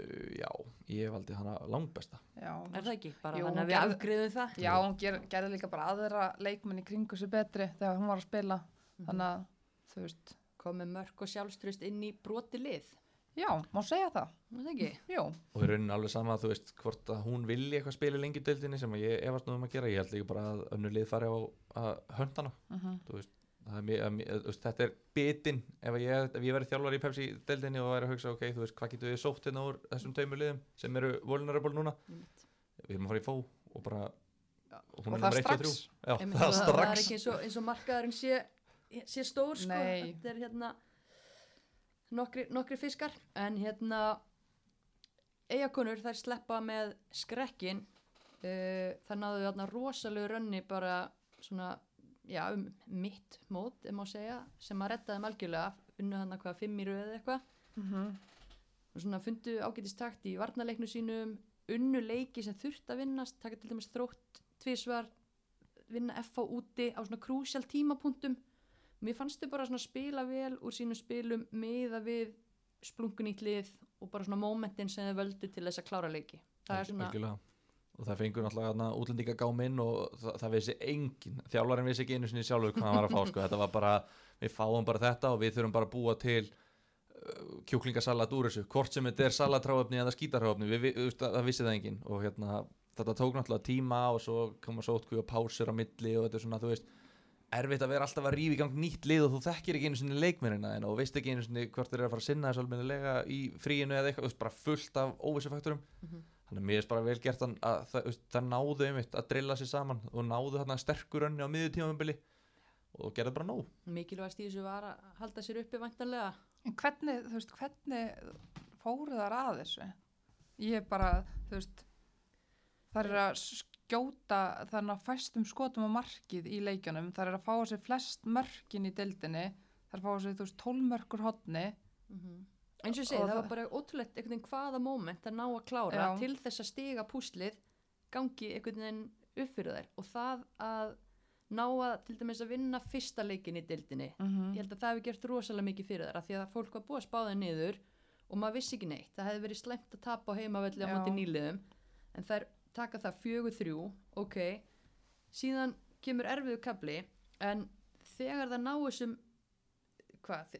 uh, já, ég valdi hana langbesta Já, er það ekki? Bara Jú, þannig að við afgriðum það Já, hún ger, gerði líka bara aðra leikmenn í kringu sér betri þegar hún var að spila Mhm. þannig að, þú veist komið mörg og sjálfströst inn í broti lið. Já, má segja það. Er það ekki? Jú, og í rauninni alveg sama þú veist hvort að hún vilji eitthvað spila í lengjadildinni sem að ég efast nú um að gera. Ég held líka bara að önnur lið fari á að hönda hana. Uh það er, að veist, þetta er bitin ef ég, ef ég verið þjálfar í Pepsi deildinni og væri að hugsa ok, þú veist, hvað getur við sótt hérna úr þessum tveimur liðum sem eru vulnerable núna? Við erum að fara í fó og bara Og það nummer 1 og 3 strax. Já, Einmitt, það er það, það er strax. ekki eins og, eins og markaðurinn sé, sé stór sko. Nei. þetta er hérna nokkri, nokkri fiskar en hérna eigakonur þær sleppa með skrekkin uh, það náðu þarna rosalegu rönni bara svona já, um mitt mót, má segja sem að redda þeim algjörlega unnu hann hvað fimm í röð eða eitthvað Mhm. og svona fundu ágætist takt í varnarleiknu sínum unnu leiki sem þurft að vinnast taka til dæmis þrótt tvísvar vinna FH úti á svona krúsjál tímapunktum mér fannst þau bara svona spila vel úr sínum spilum miða við splunkunýtt lið og bara svona momentin sem þau völdu til þess að klára leiki það er svona, Algjörlega. og það fengur náttúrulega útlendinga gáminn og það, það vissi engin þjálfarinn vissi ekki einu sinni sjálfur hvað hann var að fá sko. þetta var bara, við fáum bara þetta og við þurfum bara að búa til uh, kjúklingasalat úr þessu hvort sem þetta er salatráöfni eða skítarháöfni við, við, það vissi það engin og hérna, þetta tók náttúrulega tíma og svo koma sótkví og pásur á milli og þetta er svona, þú veist erfitt að vera alltaf að rífa í gang nýtt lið og þú þekkir ekki einu sinni leikmennina og veist ekki einu sinni hvort þeir eru að fara að sinna þessu almennilega í fríinu eða eitthvað, bara fullt af óvissufaktorum Mhm. þannig að mér er bara vel gert að, að það, það náðu einmitt að drilla sér saman og náðu þarna sterkur önni á miður tímabili og gerðu bara nóg mikilvægast í þessu var að halda sér uppi væntanlega En hvernig, þú veist, hvernig fóru þar að þessu? Ég er bara, þú veist, það er að skjóta þannig að fæstum skotum á markið í leikjunum, það er að fá sér flest mörkin í deildinni, það er að fá sér, þú veist, tólmörkur hotni. eins og ég segi, það það- var bara ótrúlegt einhvern veginn hvaða moment að ná að klára Já. til þess að stiga púslið gangi einhvern veginn upp fyrir þær. Og það að ná að til dæmis að vinna fyrsta leikin í dildinni Mm ég held að það hefði gert rosalega mikið fyrir þær af því að fólk var búið að spá það niður og maður vissi ekki neitt, það hefði verið slæmt að tapa á heimavelli á móti nýliðum en þær taka það fjögur þrjú ok, síðan kemur erfiðu kabli en þegar það ná þessum hvað,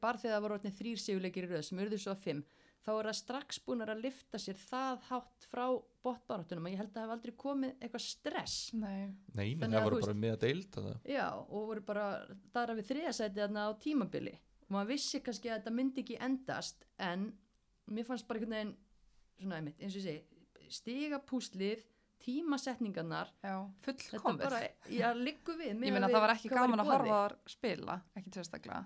bara þegar það voru orðnir þrýr sigurleikir í röð sem urðu svo að fimm þá er það strax búin að lifta sér það hátt frá botbaráttunum og ég held að það hef aldrei komið eitthvað stress. Nei, Nei, menn það að voru bara með að deild þannig. að- Já, og voru bara þar við þriðasæti þarna á tímabili. Og maður vissi kannski að þetta myndi ekki endast en mér fannst bara einhvern veginn svona einmitt, eins og ég segi stiga púslið, tímasetningarnar fullkomið. bara, já, við Ég meina það var ekki gaman að horfa þar spila, ekki sérstaklega.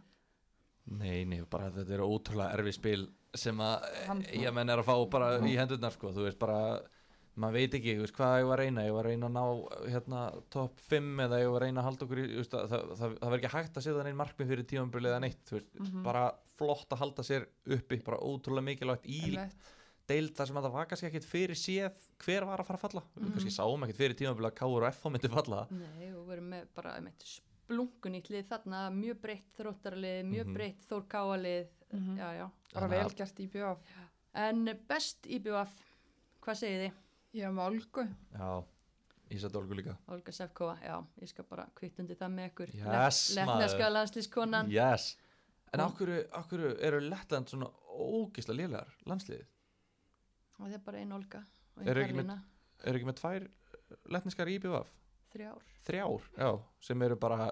Nei, nei, bara þetta er ótrúlega erfið spil sem að Hann- ég menn er að fá bara í hendurnar sko, þú veist bara maður veit ekki, þú veist, hvað ég var að reyna ég var að reyna að ná hérna topp 5 eða ég var að reyna að halda okkur í, veist, það, það, það, það var ekki hægt að setja neinn markmið fyrir tímambilið eða neitt, þú veist, Mhm. bara flott að halda sér uppi, bara ótrúlega mikilvægt í Einmitt. Deild þar sem að það var kannski ekkit fyrir séð hver var að fara að falla, við Mhm. kannski sáum ekkit fyrir tímambilið að Káur og FH myndi falla Nei, og vorum með bara einmitt splunkunýtt lið þarna, mjög breytt þróttarlið, mjög Mhm. breytt þórkáalið Mhm. já, já, Bara Þannig vel að- gert í bjóf. en best íbjöf hvað segið þið? Ég hef með Olgu. Já, Ísadólgu líka Olga Sefkova, já, ég skal bara kvitt undir það með ykkur Yes, Lettneska maður. landslískonan Yes En okkur, okkur eru Lettland svona ógisla lélegar landsliðið? Og það er bara ein Olga og Eru ein ekki með- Karlína, Eru ekki með tvær lettniskar IBVF? þrjár Þrjár, já, sem eru bara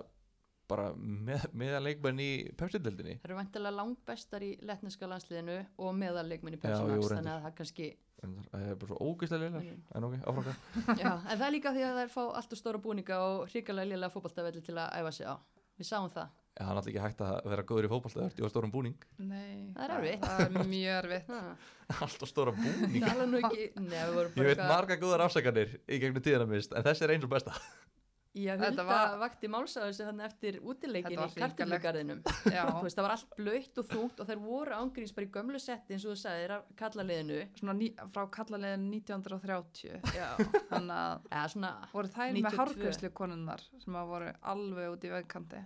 bara með, meðan leikmenn í Pepsi-dildinni það eru vantilega langbestar í lettneska landsliðinu og meðalleikminni Já, Pepsi jú, Max reyndar. þannig að það kannski en það er bara svo ógisla lélegar Mm. en ok, áfranga já, en það er líka því að það er fá allt og stóra búninga og hrikalega lélega fótballtafelli til að æfa sig á við sáum það Já, það er alltaf ekki hægt að vera góður í fótbolta Það er stórum búning Nei. Það er erfitt. Það er mjög erfitt. Alltaf stóra búning það er nú ekki Nei, við vorum Ég veit marga góðar afsakanir í gegnum tíðina mist En þessi er eins og besta Já, Hulda var- vakti þannig eftir útileikin í veist, það var allt blöytt og þungt og þær voru ángríns bara í gömlu setti eins og þú sagðir af kallaliðinu Svona ný, frá kallalegin 1930. Já, Þannig að svona voru þær 92. með hárgræslu konunnar sem voru alveg út í vegkanti.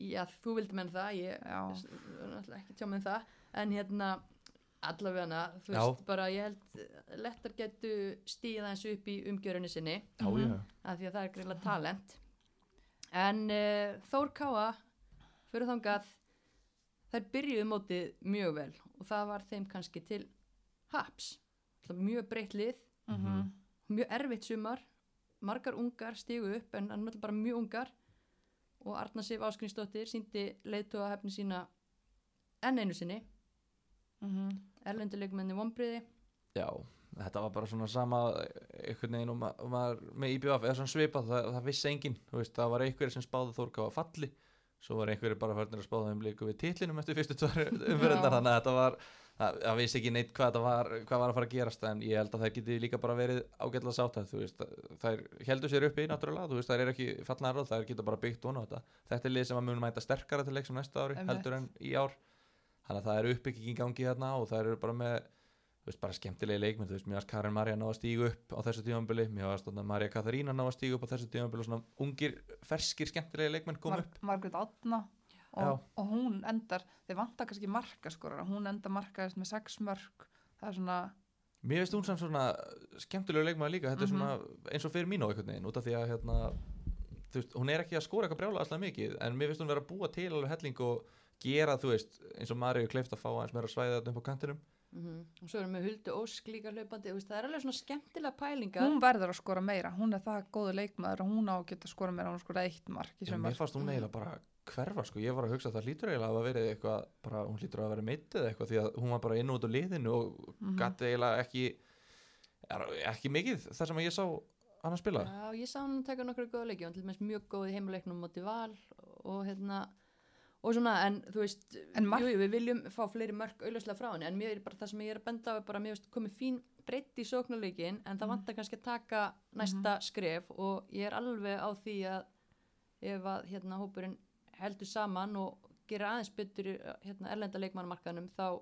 Já, þú vildi menn það, ég er ekki tjá með það. En hérna, allavega hana þú Já. veist, bara ég held lettar getu stíða eins upp í umgjörunni sinni. Já, Mhm. já af því að það er greiðlega talent. En uh, Þór Káa fyrir þangað þær byrjuðu mótið mjög vel og það var þeim kannski til haps. Mjög breytt lið. Mhm. mjög erfitt sumar. Margar ungar stígu upp en hann bara mjög ungar. Og Arna Sif Áskrinsdóttir síndi leiðtóa hefni sína enn einu sinni. Mhm. Erlenduleikmenni vonbriði Já, þetta var bara svona sama einhvern veginn og ma maður með IBF eða svona svipað, það, það vissi enginn veist, það var einhverjir sem spáði Þórká að falli svo var einhverjir bara færnir að spáða þeim líku við titlinum eftir fyrstu tvær Já. þannig að þetta var, það, það vissi ekki neitt hvað var, hvað var að fara að gerast en ég held að það geti líka bara verið ágætlega sátt að þú veist, þær heldur sér uppi náttúrulega, þú veist, þær er ekki fallnar og þær geta bara byggt vonu á þetta, þetta er lið sem að mun mæta sterkara til leiksum næsta ári, heldur en í ár þannig að það er uppbygging í gangi þarna og það eru bara með veist, bara skemmtilegi leikmynd, þú veist, mér varst Karin Marja ná að stígu upp á þessu tímambili, mér varst Marja Katharína ná að stígu upp á þessu tímambili og svona ungir, ferskir, skemmtilegi leikmenn kom Mar upp. Margrét Átna og, og hún endar, þeir vantar kannski markaskorara, hún endar markaðist með sex mörg það er svona, Mér veist hún sem svona skemmtilegu leikmaður líka, þetta er svona eins og fyrir mín á einhvern veginn, út af því að hérna, þú veist, hún er ekki að skora eitthvað brjála alltaf mikið, en mér veist hún vera að búa til alveg helling og gera, þú veist, eins og Marju kleift að fá aðeins meira svæðið þarna upp á kantinum. Mhm. og svo erum við Huldu Ósk líka hlaupandi það er alveg svona skemmtilega pælingar. Hún verður að skora meira hún er það góðu leikmaður og hún á að geta að skora meira hún skora eitt mark mér fannst hún eiginlega bara hverfa sko, ég var að hugsa að það hlýtur eiginlega að hafa verið eitthvað, bara hún hlýtur að vera meittið eitthvað því að hún var bara inn út á liðinu og Mhm. gæti eiginlega ekki er, ekki mikið þar sem að ég sá hann að spila. Já, ég sá hann taka nokkru góða leiki, hann til dæmis mjög góð í heimaleiknum móti val og hérna og svona, en þú veist jú, jú, við viljum fá fleiri mörg auðvitað frá henni, en mér er bara það sem ég er að benda á er bara, mér veist, komið fín breytt í sóknuleikin, en það Mhm. vantar kannski að taka næsta skref og ég er alveg á því að ef að hérna hópurinn heldur saman og gerir aðeins betur í hérna, erlenda leikmannamarkaðnum þá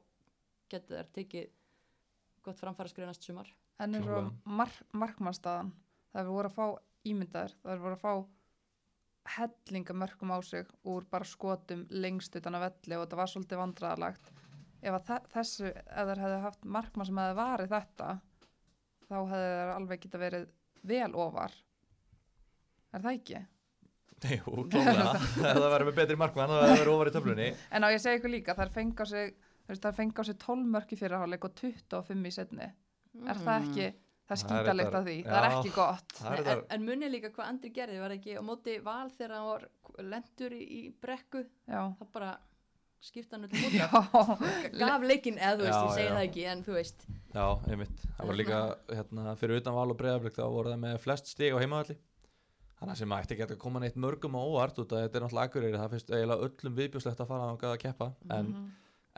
getur þær tekið gott framfæra skrifa næst sumar. En eins og markmannstaðan það er voru að fá ímyndaður það er voru að fá hellinga mörgum á sig úr bara skotum lengst utan að velli og þetta var svolítið vandræðalagt ef að þe- þessu, ef þær hefði haft markmann sem hefði varið þetta þá hefði þær alveg geta verið vel ofar. Er það ekki? Klálega, ef það verður með betri markmann þá verður ofar í töflunni. En á ég segi ykkur líka, þær fengi á sig þær fengi á sig 12 mörk í fyrirháleik og 25 í setni er það ekki, það er þetta- af því það er já. ekki gott. er en, þetta, en munið líka hvað Andri gerði var ekki á móti val þegar hann var lendur í, í brekku? Já, það bara skipta hann móti já, gaf leikinn eða þú veist, Já, ég segi já. það ekki en þú veist. Já, einmitt. Það var líka, hérna, fyrir utan val og breyðablík þá voru það með flest stig á heimavalli þannig sem ætti ekki að koma neitt mörgum á óvart út að þetta er náttúrulega akkurýri það finnst eiginlega öllum viðbjóslegt að fara að keppa en, Mhm.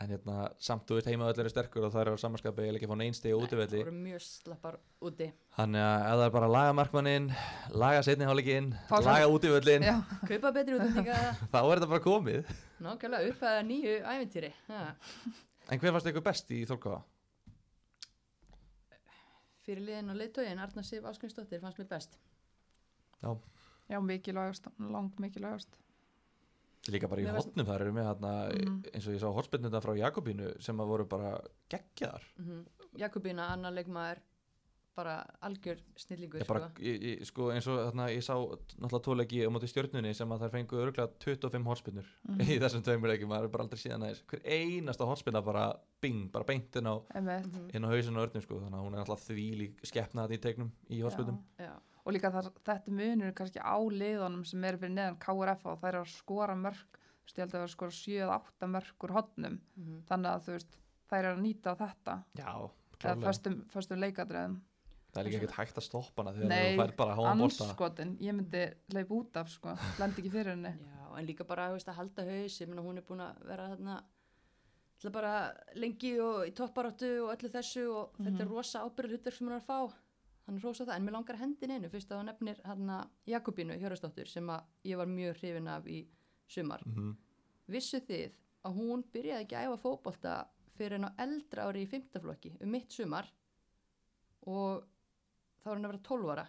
En hérna, samt þú veist heimavallir er sterkur og það er á samanskapi eiginlega ekki að fá neinn stig á það útivelli voru mjög slappar úti Þannig að ef það er bara að laga markmanninn, laga setni hálfleikinn, Fá laga útivöllin, já, kaupa betri útlendinga þá er þetta bara komið. nákvæmlega upp að nýju æventýri ha. En hver fannst ykkur best í Þórkáða? fyrir liðin og leiðtógin Arna Sif Áskrinsdóttir fannst mér best já, mikilvægast langt mikilvægast Líka bara í fannst- hotnum þar eru með hérna, Mhm. eins og ég sá hotspinnunda frá Jakobínu sem að voru bara geggjar. mm Jakobína, annar leikmaður bara algjör snillingur ég, sko, eins og þarna, ég sá náttúrulega tóleiki á móti stjörnunni sem að þær fengu örgulega 25 hotspinnur Mhm. í þessum tveimur leikjum, maður er bara aldrei síðan aðeins. Hver einasta hotspinna bara bing, bara beint inn á. Mhm. inn á hausinu og örnum, sko, þannig að hún er alltaf þvílík skeppna þetta í tegnum í hotspinnum. Já. Og líka þar, þetta er munur kannski á liðunum sem eru fyrir neðan KRF og þær eru að skora mörg ég held að það er skora 7-8 mörg úr hotnum. Mhm. þannig að þú veist, þær eru að nýta á þetta. Já, eða föstum leikadröðum. Það er líka ekkert hægt að stoppa hana þegar Nei, þú fær bara háan bolta. anskotin, ég myndi leip út af sko, lendi ekki fyrir henni. Já, en líka bara veist, að halda haus, ég meina hún er búin að vera þarna bara lengi og í topparáttu og öllu þessu og þetta er rosa ábyrður hutverk sem hún er að fá hann rosa það, en mér langar hendin einu fyrst að hún nefnir hann Jakobínu Hjörastóttur sem að ég var mjög hrifin af í sumar. Mhm. Vissu þið að hún byrjaði ekki að æfa fótbolta fyrir en á eldra ári í fymtaflokki um mitt sumar og þá er hann að vera 12 ára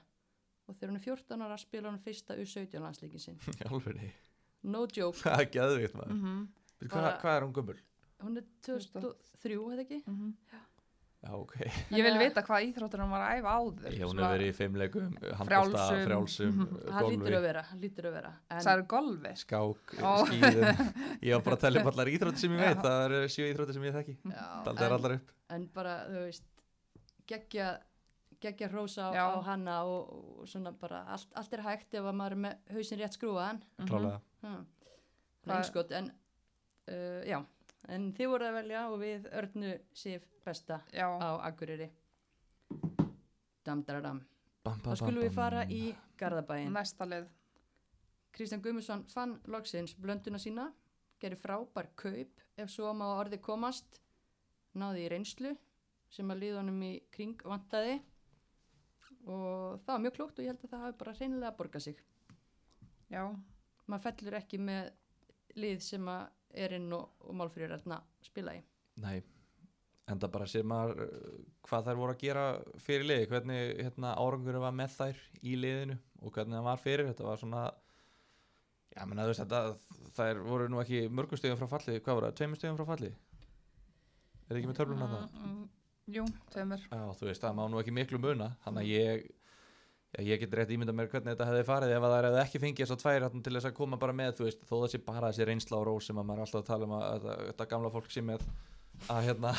og þegar hún er 14 ára spila hún fyrsta U17 landsleikin sinn. No joke. Það er geðvikt maður mm -hmm. Hvað, hvað er hún gummul? Hún er 2003, hefði ekki? Já, ok ég vil vita hvað íþróttur hann var að æfa áður Ég, hún hefur verið í fimmleikum Handbólta, Frjálsum. lítur að golfi, vera, hann lítur að vera. En, það eru golfi skák, Ó. skíðum Ég var bara að tellja upp allar íþróttir sem ég veit Já. Það eru sjö íþróttir sem ég þekki já, Það er allar upp en bara, þú veist, geggja, geggja hrósa á, Já. á hanna og, og svona bara, allt, allt er hægt ef að maður er með hausinn rétt skrúaðan. Klálega Hmm. Hvað- Einskot, en, uh, já, en þið voru að velja og við örnu Sif besta já, á Akureyri. Damdaradam. Bam, Þá skulum við fara í Garðabæin. Næsta lið. Kristján Gummarsson fann loksins blönduna sína, gerir frábær kaup ef svo má að orði komast, náði í reynslu sem að liðunum í kring vantaði og það var mjög klókt og ég held að það hafi bara reynilega borgað sig. Já, Maður fellur ekki með lið sem að er inn og, og málfrýður að spila í. Nei, en það bara sér maður uh, hvað þær voru að gera fyrir liði, hvernig hérna, árangur var með þær í liðinu og hvernig það var fyrir, þetta var svona já, menna þú veist þetta þær voru nú ekki mörgum stegum frá falli hvað voru það, tveimur stegum frá falli er ekki með það? Mm, mm, jú, tveimur. Já, þú veist, það má nú ekki miklu muna þannig að ég ég get rétt ímynda mér hvernig þetta hefði farið ef að það hefði ekki fengið þess að tvær þarna til þess að koma bara með, þú veist, þó sé bara þessi reynsla og rós sem að maður er alltaf að tala um að, að, að þetta gamla fólk sé með að hérna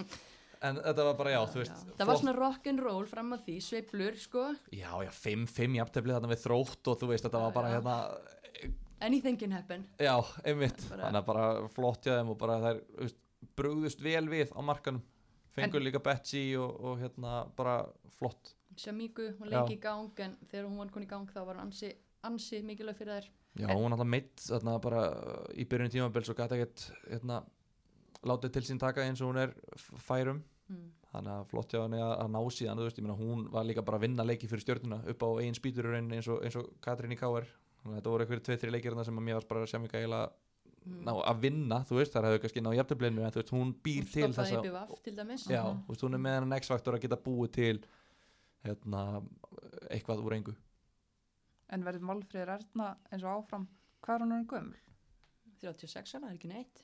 en þetta var bara, já, þú veist Já, það var svona rock'n'roll fram að því, sveiplur sko, Já, já, 5-5 jafntefli þarna við þrótt og þú veist, þetta var Já, bara já. hérna anything can happen. Já, einmitt, Bara- þannig að bara flott hjá þeim og bara þær veist, brugðust vel við á markanum. Fengur líka Betsy og, og hérna bara flott Shamíku, hún lengi í gang en þegar hún var koni í gang þá var hann ansi, ansi mikilvæg fyrir þær. Já, En- hún alltaf meitt þarna bara í byrjun tímabils og gæti ekkert hérna, látið til sín taka eins og hún er færum Mm. þannig að flott hjá henni að, að ná síðan veist, meina hún var líka bara að vinna leiki fyrir stjórnuna upp á eigin spýtur í rauninni eins og, eins og Katrín í K.R. að þetta voru eitthvað tveið, þrjir leikir sem að mér var bara sem ekki eiginlega Mm. ná að vinna, þú veist, þar hefur kannski ná jafntöflinu en þú veist, hún býr Hún til þú veist, hún er með hennan X-faktor að geta búið til hérna, eitthvað úr engu En verður Málfríður Erna eins og áfram. Hvað er hún orðin gömul? 36 ára, það er ekki neitt.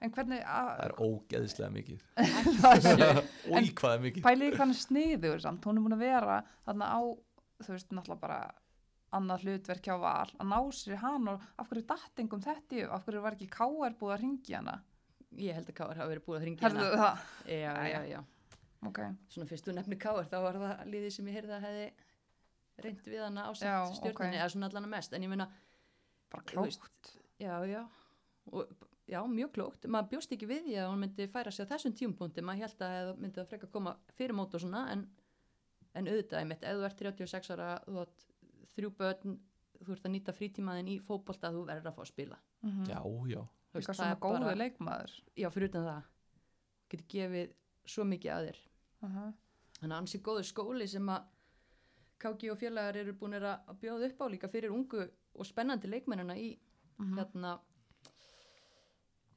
En hvernig, það að, er ógeðislega mikið En- og í hvað er mikið pæliði er sniður samt. Hún er búin að vera þarna á, þú veist, náttúrulega bara annað hlutverk hjá val. Að ná sér hann og af hverju dattingum þetta í, af hverju var ekki K.R. búið að ringi hana? Ég held að Káar hafa verið búið að hringja Herðu hana. það? Já, já, Jæja. já. Ok. Svona fyrst þú nefnir Káar þá var það liðið sem ég heyrði að hefði reynd við hana Já, ásett stjórninni, ok. eða svona allan að mest. En ég meina, Bara veist, klókt. já, já. Og, já, mjög klókt. Maður bjóst ekki við því að hún myndi færa sig á þessum tímpunkti. Maður held að það myndi það frekar koma fyrir mót og svona, en, en auðvitað, einmitt, ef þú ert 36 ára, þú átt þrjú börn, þú ert að nýta frítímaðin í fótbolta, þú verður að fá að spila. Mm já, já, Þú Líka það er bara- leikmaður. Já, fyrir utan það. Getur gefið svo mikið að þér. Uh -huh. Þannig að ansi góður skóli sem að KG og félagar eru búin að bjóða upp á líka fyrir ungu og spennandi leikmennina í Mhm. hérna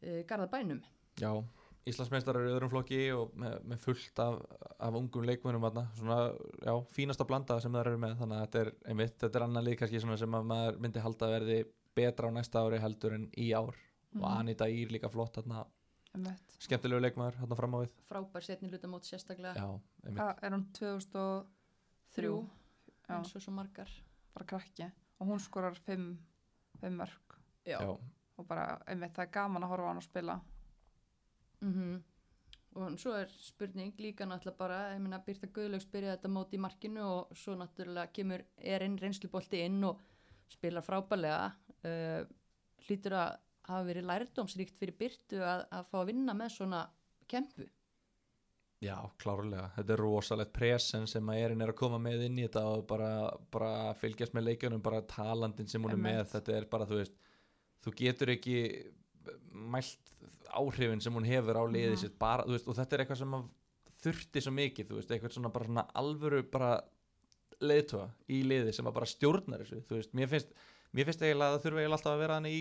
uh, Garðabænum. já Íslandsmeistarar í öðrum flokki og með, með fullt af, af ungum leikmönum þarna, svona, já, fínasta blanda sem það eru með, þannig að þetta er einmitt, þetta er annan lið kannski svona sem að maður myndi halda að verði betra á næsta ári heldur en í ár og Mhm. Anita Ír líka flott þarna, Einmitt. Skemmtilegu leikmaður hérna fram á við Frábær setni hlutamót sérstaklega. já, er hún 2003? Þrjú, Já, eins og svo margar. bara krakki. Og hún skorar 5 mörg. Já. já, Og bara, einmitt, það er gaman að horfa á hann að spila. Mhm. Og svo er spurning líka náttúrulega bara, ég meina Birta Guðlaugs byrjaði þetta mót í markinu og svo náttúrulega kemur erinn reynslubolti inn og spilar frábærlega. Uh, hlýtur að hafa verið lærdómsríkt fyrir Birtu að, að fá að vinna með svona kempu. já, klárlega. Þetta er rosalegt presen sem að Erin er að koma með inn í þetta og bara, bara fylgjast með leikjunum, bara talandin sem hún er með, þetta er bara, þú veist þú getur ekki mælt áhrifin sem hún hefur á liðið sitt, bara, veist, og þetta er eitthvað sem þurfti svo mikið, þú veist, eitthvað svona bara svona alvöru bara leiðtóa í liði sem að bara stjórnar þessu, þú veist, mér finnst mér finnst eiginlega að það þurfa eiginlega alltaf að vera hann í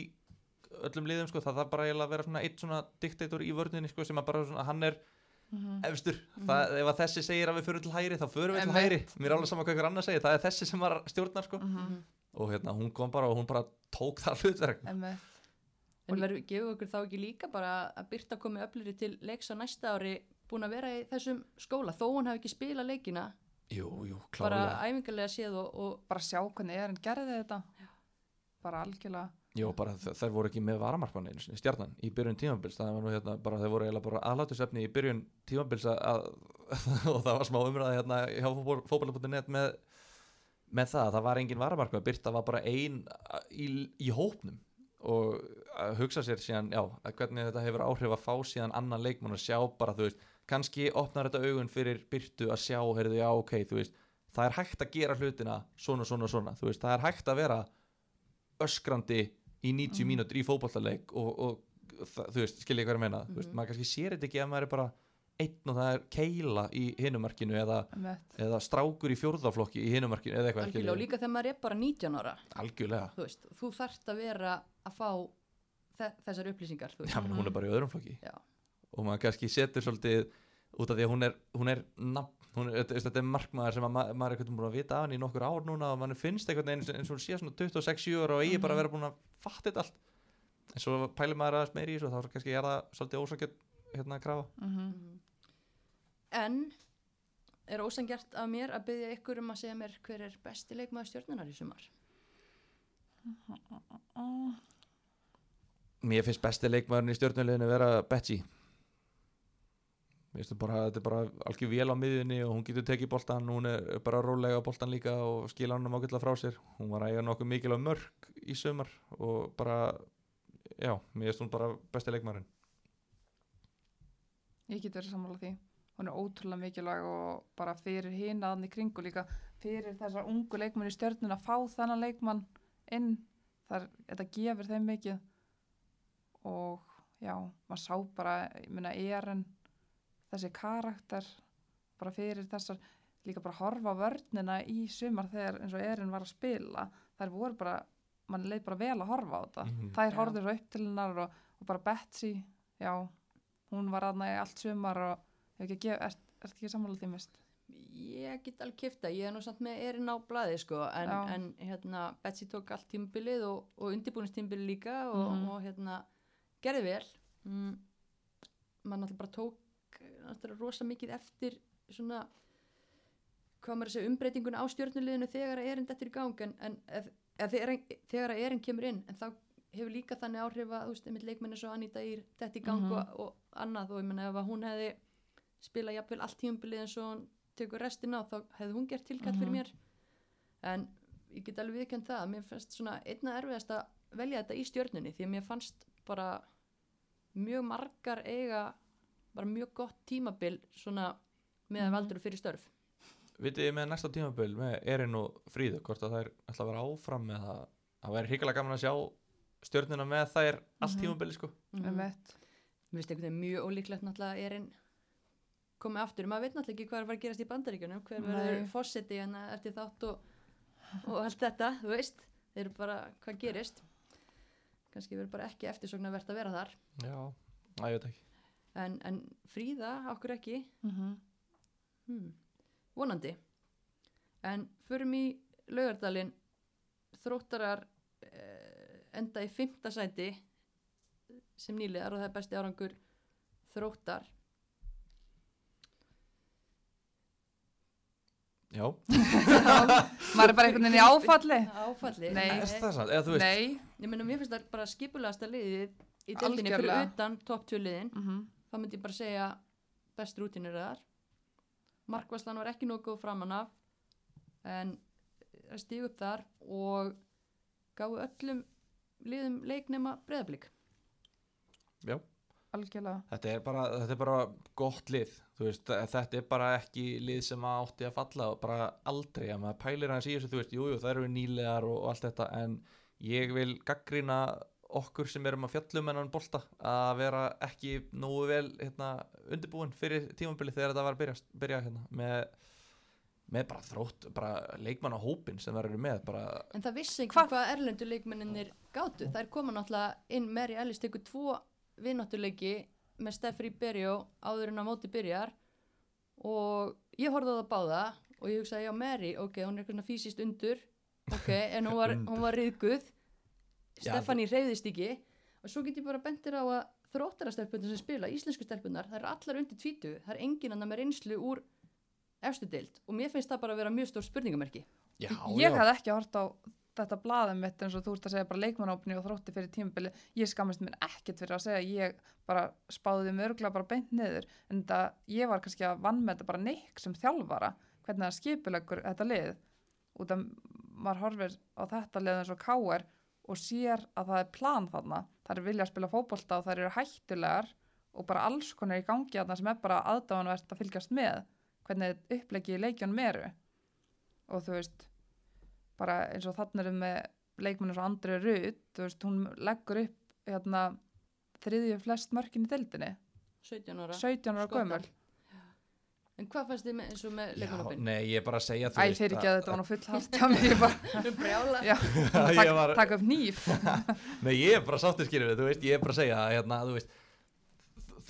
öllum liðum, sko, það þarf bara eiginlega að vera svona eitt svona diktator í vörninni, sko, sem að bara svona, hann er Mm efstur, það, ef að þessi segir að við förum til hægri, þá förum við til hægri. Mér er alveg saman hvað ykkur annar segir, það er þessi sem var stjórnar, sko, -hmm. og hérna, hún kom bara og hún bara tók það hlutverk. En verður, gefur okkur þá ekki líka bara að Birta komi öfluri til leiks á næsta ári búin að vera í þessum skóla þó hún hafi ekki spilað leikina? Jú, jú, bara æfingarlega séð og, og Bara sjá hvernig er hann gerði þetta. Bara algjörlega. Jó, bara þær voru ekki með varamarkmann einu sinni, stjarnan í byrjun tímabils. Það var nú hérna, bara þeir voru eiginlega bara aðlátusefni í byrjun tímabils að, að og það var smá umræða hérna hjá fótball.net með, með það, það var engin varamarkmann Birta var bara ein í, í hópnum og að hugsa sér síðan, já, að hvernig þetta hefur áhrif að fá síðan annan leikmann og sjá bara, þú veist, kannski opnar þetta augun fyrir byrtu að sjá, heyrðu, já, ok, þú veist það er hægt að gera hlutina svona, svona, svona. Þú veist, það er hægt að vera öskrandi í 90 Mhm. mínútur í fótballaleik og, og það, þú veist, skilja ég hvað ég meina. Veist, Mhm. maður kannski sér þetta ekki að maður er bara einn og það er keila í hinumarkinu eða, eða strákur í fjórðaflokki í hinumarkinu eða eitthvað algjörlega og líka þegar maður er bara 19 ára. Algjörlega, þú veist, þú þarft að vera að fá þe þessar upplýsingar já, menn hún er bara í öðrum flokki. Já. og maður kannski setur svolítið út af því að hún er, hún er nafn, hún er, þetta, er markmaður sem að ma maður er veginn búin að vita af henni í nokkur ár núna og mann finnst veginn eins, eins og hún sé svona 26 ára og eigi bara að vera búin að fatta þetta allt en svo pælir maður aðeins meiri í þessu og þá kannski er það svolítið ósakjöld hérna að krafa Mhm. Mhm. en er ósangjart af mér að byggja ykkur um að segja mér hver er besti leikmaður stjórnunar í sumar Mm. Mér finnst besti leikmaðurinn í stjórnuleginu vera það bara, þetta er bara algjör vél á miðjunni og hún getur tekið boltan, hún er bara rólega á boltan líka og skila hann ágætlega frá sér hún var eiga nokkuð mikilvæg mörg í sumar og bara já, mér finnst hún bara besti leikmaðurinn Ég get verið sammála því. Hún er ótrúlega mikilvæg og bara fyrir hinaðan í kringu líka fyrir þessar ungu leikmenn í stjörnun að fá þennan leikmann inn. Þar, þetta gefur þeim mikið og já, maður sá bara, ég meina, Eren, þessi karakter bara fyrir þessar, líka bara horfa vörnina í sumar þegar eins og Eren var að spila. Þær voru bara, mann leið bara vel að horfa á þetta. Mhm. Þær Já. horfður svo upp til hennar og, og bara Betsy, já, hún var aðna í allt sumar og ég ekki ert, ert ekki sammála því mist? ég get alveg kifta, ég er nú samt með erinn á blaði sko, en, en hérna Betsy tók allt tímabilið og, og undirbúinistímabilið líka og, Mhm. og hérna gerði vel mm, maður náttúrulega bara tók náttúrulega rosa mikið eftir svona hvað maður að segja umbreytinguna á stjórnuleginu þegar að erinn þetta er í gang en, en ef, ef þegar, þegar að erinn kemur inn en þá hefur líka þannig áhrif að þú veist, einmitt leikmenni svo Anita Ír þetta í gang Mhm. og, og annað og ég menna ef að hún hefði spilað jafnvel allt tímabilið eins og hún tekur restina á þá hefði hún gert tilkall fyrir Mhm. mér en ég get alveg viðkjönd það að mér fannst svona einna erfiðast að velja þetta í stjörnunni því að mér fannst bara mjög margar eiga bara mjög gott tímabil svona með að Mhm. valdur fyrir störf Vitið þið með næsta tímabil með Erin og Fríðu hvort að þær ætla að vera áfram með það það væri hrikalega gaman að sjá stjörnuna með þær allt Mhm. tímabili sko Mm. -hmm. Mér finnst einhvern veginn mjög ólíklegt náttúrulega er einn komið aftur, maður veit náttúrulega ekki hvað er að fara að gerast í bandaríkjunum, hver verður Nei. fósetti hérna eftir þátt og, og allt þetta, þú veist, þeir eru bara hvað gerist kannski verður bara ekki eftirsóknarvert að vera þar Já, að ég veit ekki en, en Fríða, okkur ekki Mhm. hmm. vonandi en förum í laugardalinn þróttarar eh, enda í fymta sæti sem nýlegar og það er besti árangur þróttar Já, Maður er bara einhvern veginn í áfalli. áfalli Nei. er það sann? Eða þú veist Nei. ég finnst það bara skipulegasta liðið í deildinni fyrir utan topp 2 liðin Mm þá myndi ég bara segja best rútinir þar. Markvæslan var ekki nokkuð framan af en það stíg upp þar og gáðu öllum liðum leiknema breyðablík Já, Algjörlega. þetta er bara, þetta er bara gott lið. Þú veist, þetta er bara ekki lið sem að átti að falla og bara aldrei. Að maður pælir hans í þessu, þú veist, jújú, jú, það eru nýlegar og, og allt þetta, en ég vil gaggrýna okkur sem erum að fjallum enn bolta að vera ekki nógu vel hérna, undirbúin fyrir tímabili þegar þetta var að byrja, byrja hérna, með, með bara þrótt, bara leikmann á hópin sem verður með, bara en það vissi ekki Hva- hvað erlendu leikmenninir gátu. Þær koma náttúrulega inn Mary Ellis tekur tvo vinnáttuleiki með Steffri Berjó áður en á móti byrjar og ég horfði á það báða og ég hugsaði já Mary, ok, hún er eitthvað fysiskt undur ok, en hún var, hún var riðguð Stefani reyðist ekki og svo get ég bara bentir á að þróttarastelpunar sem spila, íslensku stelpunar það eru allar undir tvítu, það er engin annar með reynslu úr efstu deild og mér finnst það bara að vera mjög stór spurningamerki já, Ég já. hafði ekki hort á þetta blaðum mitt eins og þú ert að segja bara leikmannópni og þrótti fyrir tímabili. Ég skammast mér ekkert fyrir að segja ég bara spáði þeim örgulega bara beint niður. En það, ég var kannski að vann með þetta bara neikk sem þjálfara, hvernig það skipulegur þetta lið. Út af maður horfir á þetta lið eins og káir og sér að það er plan þarna. Það er vilja að spila fótbolta og það eru hættulegar og bara alls konar í gangi þarna sem er bara aðdáðanvert að fylgjast með hvernig uppleggi í leikjónum eru og þú veist bara eins og þannig erum með leikmennu svo Andri Rut þú veist, hún leggur upp hérna, þriðju flest mörkin í deildinni 17 ára 17 ára Skota. En hvað fannst þið með, eins og með leikmannhópin? nei, ég er bara að segja þú Æ, veist fyrir ekki að- þetta var nú full hátt hjá mig ég bara, Brjála. Já, Ég tak, var- taka upp nýf Nei, ég er bara sáttur skýrur þú veist, ég er bara að segja að, hérna, þú veist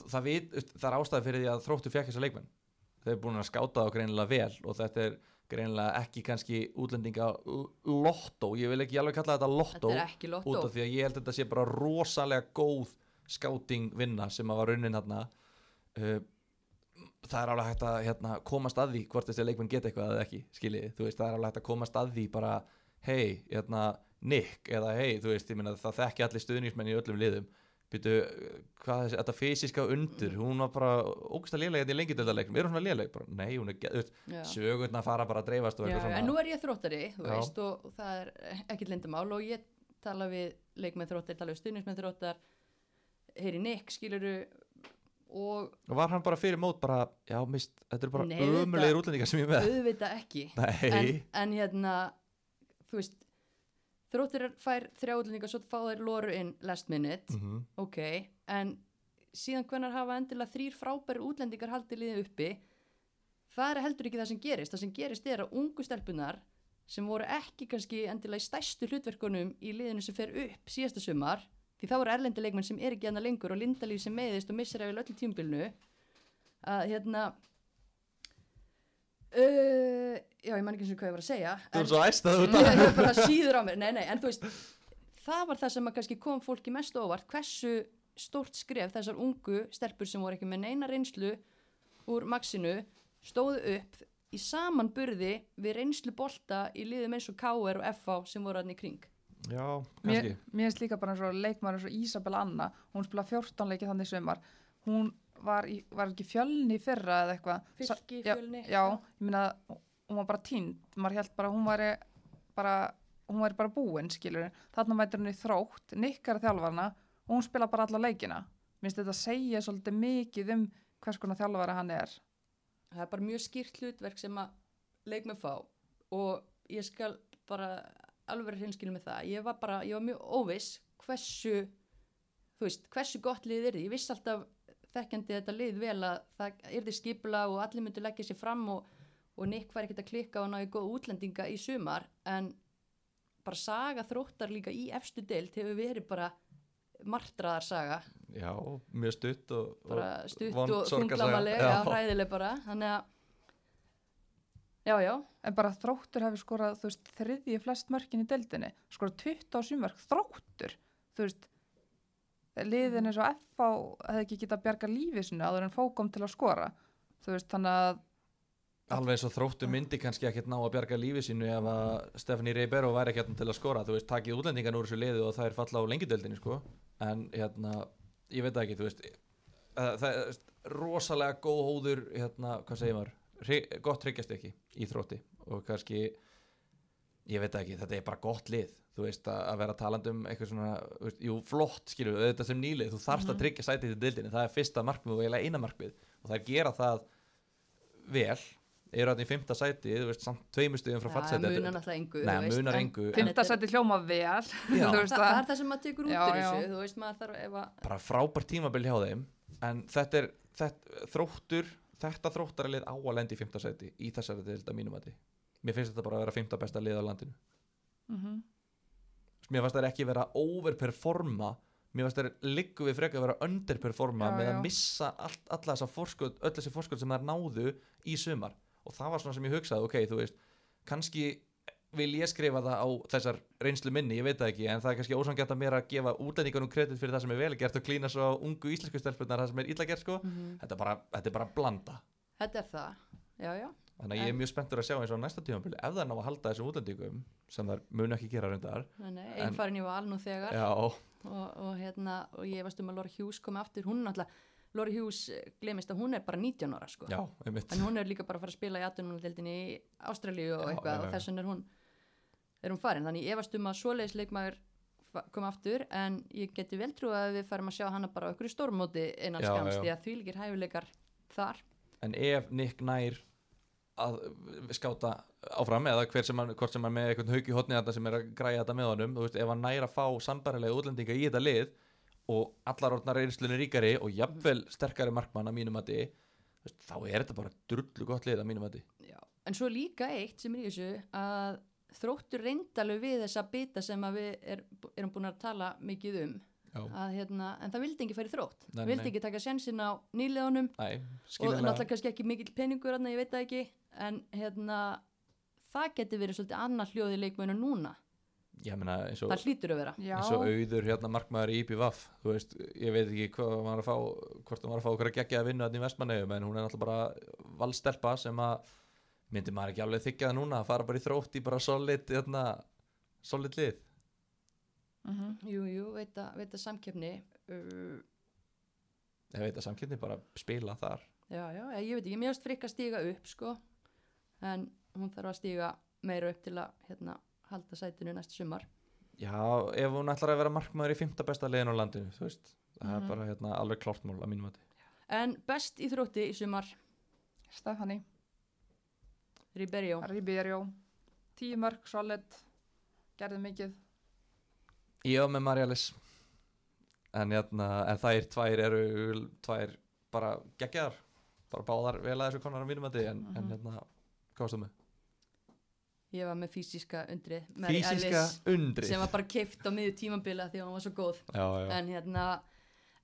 það, vit, það er ástæði fyrir því að þróttu fekk þessa leikmenn. Þeir eru búin að skáta þá greinilega vel og þetta er greinilega ekki kannski útlendinga lottó, ég vil ekki alveg kalla þetta lottó Þetta er ekki út lottó af því að ég held að þetta sé bara rosalega góð skáting vinna sem að var runnin hérna uh, það er alveg hægt að hérna, komast að því hvort þessi leikmenn geta eitthvað eða ekki skiljið, þú veist, það er alveg hægt að komast að því bara, hei, hérna Nick, eða hei, þú veist, ég meina það þekki allir stuðningsmenn í öllum liðum býtu, hvað þessi, þetta fysiska undur hún var bara ógst að lélega í lengjadöldarleiknum, er hún svona léleg? Bara, nei, hún er, ge- þú veist, Já. sögurna fara bara að dreifast og Já, en nú er ég þróttari, þú Já. veist, og, og það er ekkert lindamál og ég tala við leikmenn þróttar, tala við stuðnismenn þróttar, heyri Nick, skiluru, og var hann bara fyrir mót bara, já, mist, þetta er bara auðvitað. ömulegir útlendingar sem ég með auðvita ekki. En, en hérna, þú veist, þróttar fær þrjá útlendingar, svo fá þeir loru inn last minute, Mhm. ok, en síðan hvenar hafa endilega þrýr frábæri útlendingar haldið liðið uppi, það er heldur ekki það sem gerist. Það sem gerist er að ungu stelpunar sem voru ekki kannski endilega í stærstu hlutverkunum í liðinu sem fer upp síðasta sumar, því þá eru erlendi leikmenn sem er ekki annað lengur og Lindalíf sem meiðist og missir af öllu tímbilnu, að hérna, uh, já ég man ekki eins og hvað ég var að segja, þú er svo æst að þú Ég ég er bara síður á mér, nei, nei, en þú veist það var það sem að kannski kom fólki mest óvart hversu stórt skref þessar ungu stelpur sem voru ekki með neina reynslu úr maxinu stóðu upp í samanburði við reynslu bolta í liðum eins og KR og FH sem voru í kring já, mér, kannski. mér finnst líka bara eins og leikmar eins og Ísabel Anna hún spila 14 leiki þannig í sumar. Hún var, í, var ekki fjölni fyrra eða eitthvað? Já, Fjölni, já, já. ég meina hún var bara tínd maður held bara hún væri bara hún væri bara búin skilur þarna mætur í þrótt, nikkar þjálfarna og hún spila bara alla leikina. Minnst þetta segja svolítið mikið um hvers konar þjálfara hann er. Það er bara mjög skýrt hlutverk sem að leikmenn fá og ég skal bara alveg hreinskilu með það. Ég var bara, ég var mjög óviss hversu þú veist, hversu gott lið er þið ég vissi alltaf þekkjandi þetta lið vel að það er þið skipula og allir myndu leggja sér fram og, og Nick var ekkert að klikka og ná í góð útlendinga í sumar. En bara saga þróttar líka í efstu deild hefur verið bara martraðar saga. Já, mjög stutt og, bara og stutt og Já. já, hræðileg bara. Þannig að já, já, en bara þróttur hefur skorað þú veist, þriðji flest mörkin í deildinni. Skorað 27 mörk, þróttur þú veist liðin eins og FH hefði ekki getað bjarga lífi sinu áður en fókom til að skora. Þú veist, þannig að alveg eins og þróttu myndi kannski ekkert ná að bjarga lífi sínu ef að Stephanie Ribeiro væri ekki hérna til að skora. Þú veist, takið útlendingan úr þessu liðu og það er falla á lengjudeldinni sko, en hérna ég veit ekki, þú veist uh, það er rosalega góð hóður hérna, hvað segir maður gott tryggjast ekki í þrótti og kannski ég veit það ekki, þetta er bara gott lið. Þú veist, að, að vera taland um eitthvað svona, veist, jú, flott, við þetta sem nýlið, þú þarft að tryggja sætið til dildinni það er fyrsta markmið og eiginlega eina markmið. Og það er gera það vel eru hann í fymta sæti, þú veist, samt tveimustuðum frá það fallsæti munar náttúrulega engu Nei, þú veist, munar en- engu, en fymta þetta sæti hljóma vel það, veist það það er það sem maður tekur út Já, úr já. þessu þú veist maður þarf ef að bara frábært tímabil hjá þeim en þetta er þetta, þróttur, þetta þróttaralið á að lendi í fymta sæti í þessari dild að mínum að mér finnst þetta bara að vera fymta besta lið á landinu Mhm. mér fannst það ekki vera overperforma mér fannst það liggu við frekar að vera underperforma Já, með já. að missa allt, alla þessa forskot, öll þessi forskot sem þær náðu í sumar og það var svona sem ég hugsaði ok, þú veist, kannski vil ég skrifa það á þessar reynslu minni, ég veit það ekki, en það er kannski ósangjart að mér að gefa útlendingunum kredit fyrir það sem er vel gert og klína svo ungu íslensku stelpunar það sem er illa gert sko, þetta, er bara, þetta er bara blanda. Þetta er það, já já. Þannig að ég er En- mjög spenntur að sjá eins og næsta tímabili ef það ná að halda þessum útlendingum sem þær munu ekki gera reyndar En- einn farin í val nú þegar. Já, og, og hérna, og ég veist um að Laura Hughes komi aftur, hún náttúrulega Laura Hughes eh, glemist að hún er bara 19 ára sko. já, einmitt. En hún er líka bara að fara að spila í aðdunumdeldinni í Ástralíu og Já, eitthvað já, og já. þess vegna er hún er hún farin, þannig ég efast um að svoleiðis leikmaður koma aftur en ég geti vel trú að við farum að sjá hana bara á ykkur stórmóti innan skams því að því líkir hæfuleikar þar. En ef Nick nær að skáta áfram eða hver sem hann, hvort sem hann með einhvern hauk í hotni þetta sem er að græja þetta með honum veist, ef hann nær að fá sambarilega útlendinga í þetta lið og allar orðnar reynslunni ríkari og jafnvel sterkari markmann að mínum að þá er þetta bara drullu gott lið að mínum að Já. en svo líka eitt sem er í þessu að þróttur reyndalu við þessa bita sem að við er, erum búin að tala mikið um. Já. að, hérna, en það vildi ekki færi þrótt. Nei, vildi nei. ekki taka sjensin á nýleðunum Nei, og náttúrulega kannski ekki mikill peningur þarna, ég veit það ekki. En hérna það geti verið svolítið annað hljóði leikmönu núna. Ég meina eins og, það hlýtur að vera. Já, eins og auður hérna markmaður í IPVAF þú veist, ég veit ekki hvað var að fá hvort hann var að fá okkur að gegja að vinna þetta í vestmannegjum en hún er náttúrulega bara valstelpa sem að myndi maður ekki alveg þykja það núna að fara bara í þrótt í bara solid hérna, solid lið? Mhm. jú, jú, veit að, veit að samkeppni uh, ég veit að samkynni bara spila þar. Já, já, ég veit ekki, mér ást frikk að stíga upp sko, en hún þarf að stíga meira upp til að hérna, halda sætinu næstu sumar. Já, ef hún ætlar að vera markmaður í fymta besta liðin á landinu þú veist, það Mhm. er bara hérna, alveg klártmál að mínum að en best í þrótti í sumar? Stefani, Riberio Ribeiro tíu mörg, solid. Gerði mikið. Ég var með Marjalis en, hérna, en þær tvær eru tvær bara geggjaðar. Bara báðar vel að þessu konar á mínum að en, en Mhm. hérna, hvað varstu með? ég var með fysiska undrið Fysiska undrið? Sem var bara keift á miður tímabila því að hún var svo góð. Já, já. en hérna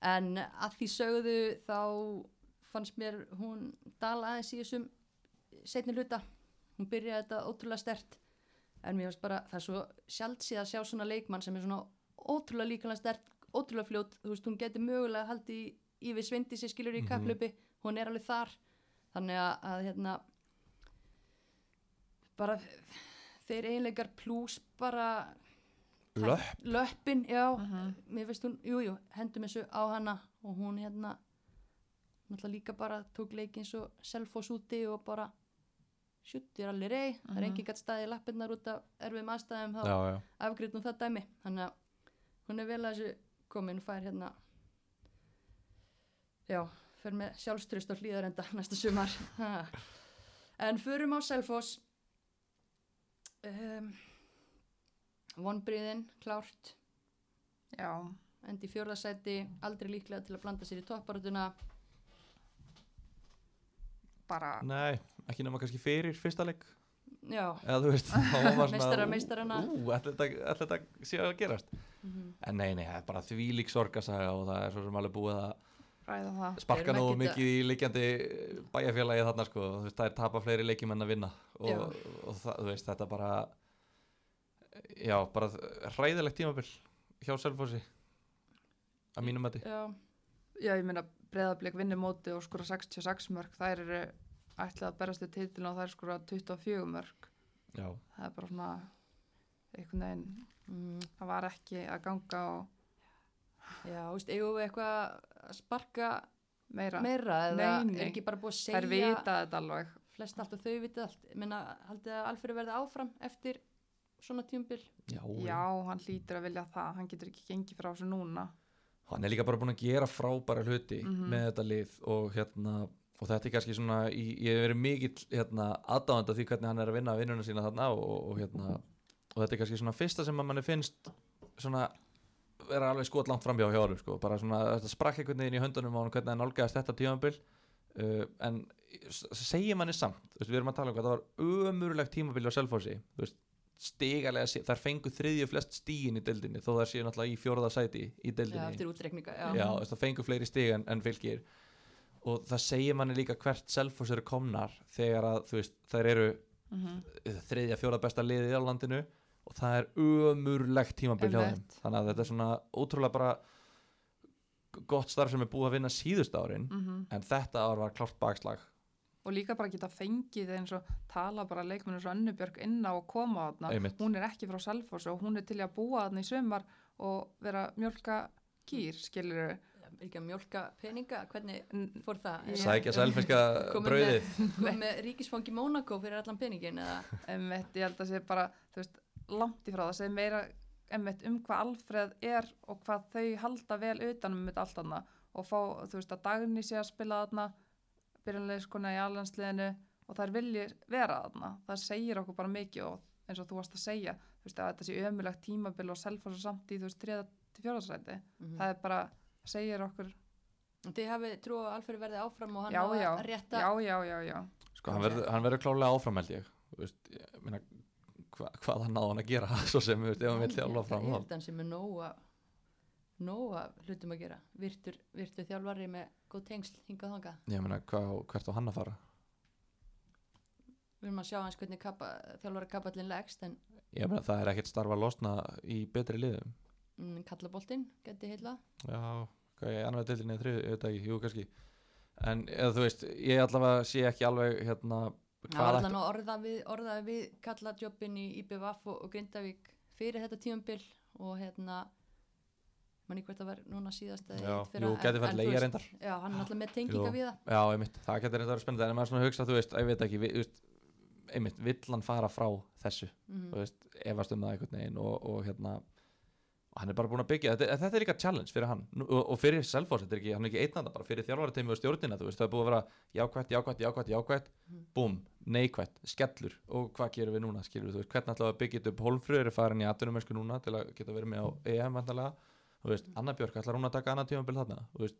en að því sögðu þá fannst mér hún dala aðeins í þessum setni hluta hún byrjaði þetta ótrúlega stert. En mér finnst bara það er svo sjálfsíð að sjá svona leikmann sem er svona ótrúlega líkanlega stert ótrúlega fljót, þú veist hún getur mögulega haldið í, í við svindi sér skilur í Mhm. kapplöpi hún er alveg þar. Þannig að, að hérna bara þeir eiginleikar pluss bara löpp. löppin, já. Mhm. mér finnst hún, jújú, jú, hendum þessu á hana og hún hérna náttúrulega líka bara tók leik eins og selfos úti og bara sjuttir allir rey, það er Mhm. engin gætt staði lappirnar út af erfiðum aðstæðum þá já, já. hún það dæmi. Þannig að hún er vel að þessu komin og fær hérna já, fer með sjálfströst á hlýðarenda næsta sumar. En förum á Selfoss. Um, vonbriðin klárt. Já, endi í fjórðasæti aldrei líklega til að blanda sér í topparatuna bara nei, ekki nema kannski fyrir fyrsta leik. Já, eða þú veist, ú, meistarana. ú, ætli þetta sé að gerast? Mhm. en nei, nei, það er bara þvílík sorgasaga og það er svo sem alveg búið að það. Sparka að- mikið í líkjandi bæjarfélagi þarna sko, veist, það er tapa fleiri leikjum en að vinna. Og, Já. og það, þú veist, þetta bara já, bara hræðilegt tímabil hjá Selfossi að mínum mati. Já, já, ég meina breðablík vinni móti og skora 66 mörg þær eru ætlað að berast til titil og þær skora 24 mörg já, það er bara svona einhvern veginn, mm, það var ekki að ganga og já, þú veist, eigum við eitthvað að sparka meira, meira eða Nei, nei. er ekki bara búið að þær segja vita þetta alveg. flest allt og þau vitið allt. Ég meina, haldið að Alfred verði áfram eftir svona tímabil? Já, já, hann hlýtur að vilja það, hann getur ekki gengið frá þessu núna. Hann er líka bara búin að gera frábæra hluti Mhm. með þetta lið og hérna og þetta er kannski svona, ég hef verið mikill hérna, aðdáðanda því hvernig hann er að vinna vinnuna sína þarna og, og hérna og þetta er kannski svona fyrsta sem manni finnst svona vera alveg skot langt framhjá hjá árum sko, bara svona þetta sprakk einhvern veginn í höndunum á hann hvernig hann nálgæðast þetta tímabil. Uh, en s- segir manni samt, veist, við erum að tala um hvað það var ömurlegt tímabil á Selfossi þú veist, stigalega, þær fengu þriðju flest stígin í deildinni þó það séu náttúrulega í fjórða sæti í já, deildinni. eftir útreikninga já. já, það fengur fleiri stig en, en fylgir og það segir manni líka hvert Selfoss eru komnar þegar að þú veist, þær eru mm -hmm. þriðja, fjóra besta liðið á landinu og það er ömurlegt tímabil hjá þeim þannig að þetta er svona ótrúlega bara gott starf sem er búið að vinna síðust árin Mhm. en þetta ár var klárt bakslag og líka bara geta fengið eins og tala bara leikmennu svo Önnubjörg inn á að koma Einmitt. hún er ekki frá Selfoss og hún er til að búa þarna í sömar og vera mjölka kýr, skilur er ekki að mjólka peninga hvernig fór það sækja selfiska Komið brauðið kom með ríkisfangi Mónakó fyrir allan peningin eða Einmitt, ég held að sé bara, þú veist, langt í frá það segir meira einmitt um hvað Alfreð er og hvað þau halda vel utanum mitt allt þarna og fá, þú veist, að Dagný sé að spila þarna byrjanleiskona í alhansliðinu og þær vilji vera þarna það segir okkur bara mikið og eins og þú varst að segja þú veist, að þetta sé ömulegt tímabil og selfos og samt í, þú veist, 3. til 4. sæti Mhm. það er bara, segir okkur. Þið hafið trú að Alfred verði áfram og hann já, að já, rétta já, já, já, já. Sko, hann verður hann verður klálega áfram held ég. Þú veist, ég meina, hva, hvað hann náði hann að gera svo sem, þú veist, ef hann vil þjálfa fram Ég held hann sem er nóga nóga hlutum að gera. Virtur, virtur þjálfari með góð tengsl hingað þanga ég meina, hvað, hvert á hann að fara? Við erum að sjá hans hvernig kappa, þjálfari kappallin leggst en ég meina, það er ekkert starfa að losna í betri liðum mm, kallaboltinn geti heila já, er annað deildinni þrið, ég veit ekki, jú kannski en eða þú veist, ég allavega sé ekki alveg hérna, hvað allan ætti að orða við, orðaði við kallajobbin í IBVF og, og Grindavík fyrir þetta tímambil og hérna manni hvert að vera núna síðast Já, jú, þú leigja veist, reyndar. já, hann er alltaf með tenginga við það já, einmitt, það getur reynda að vera spennandi en maður svona hugsa, þú veist, ég veit ekki við, veist, einmitt, vill hann fara frá þessu Mhm. þú veist, efast um það einhvern veginn og, og hérna hann er bara búin að byggja, þetta, þetta er líka challenge fyrir hann. Og, og fyrir Selfoss, þetta er ekki, hann er ekki einnanda bara fyrir þjálfarateimi og stjórnina, þú veist, það er búið að vera jákvætt, jákvætt, jákvætt, jákvætt Mhm. búm, neikvætt, skellur. Og hvað gerum við núna, skilur við, þú veist, hvernig ætlaðu að byggja upp? Hólmfröður er farin í atvinnumösku núna til að geta verið með á EM vantarlega, þú veist, Anna Björk ætlar hún að taka annað tímabil þarna, þú veist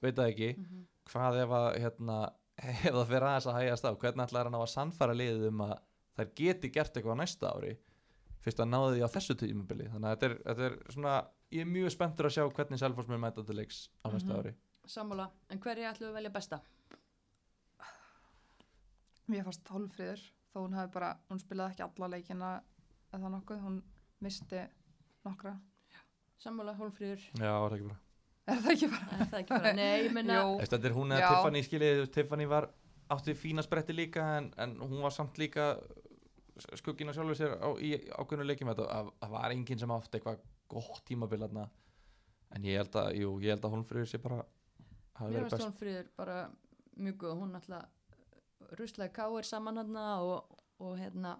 veit það ekki, Mhm. hvað ef að hérna, ef það fyrir aðeins að hægast á hvernig ætlar hann á að sannfæra liðið um að þær geti gert eitthvað næsta ári fyrst að náði því á þessu tímabili þannig að þetta er, þetta er svona ég er mjög spenntur að sjá hvernig Selfoss mér mæta til leiks á næsta Mhm. ári sammála, en hverju ætlum við að velja besta? Mér fannst Hólfríður, þó hún hafi bara, hún spilaði ekki alla leikina eða nokkuð, hún misti nokkra. sammála, Hólfríður já, það er ekki bara Er það ekki bara? er það ekki bara, nei, ég menna Jú, Þetta er hún eða Já. Tiffany skiljið, Tiffany var átti fína spretti líka en, en hún var samt líka skuggina sjálfur sér á, í ákveðnu leikjum að það var enginn sem átti eitthvað gott tímabil þarna. En ég held að, jú, ég held að Hólmfríður sé bara hafi mér verið best. Hólfríður bara mjög góð, hún alltaf ruslaði káir saman hann og, og hérna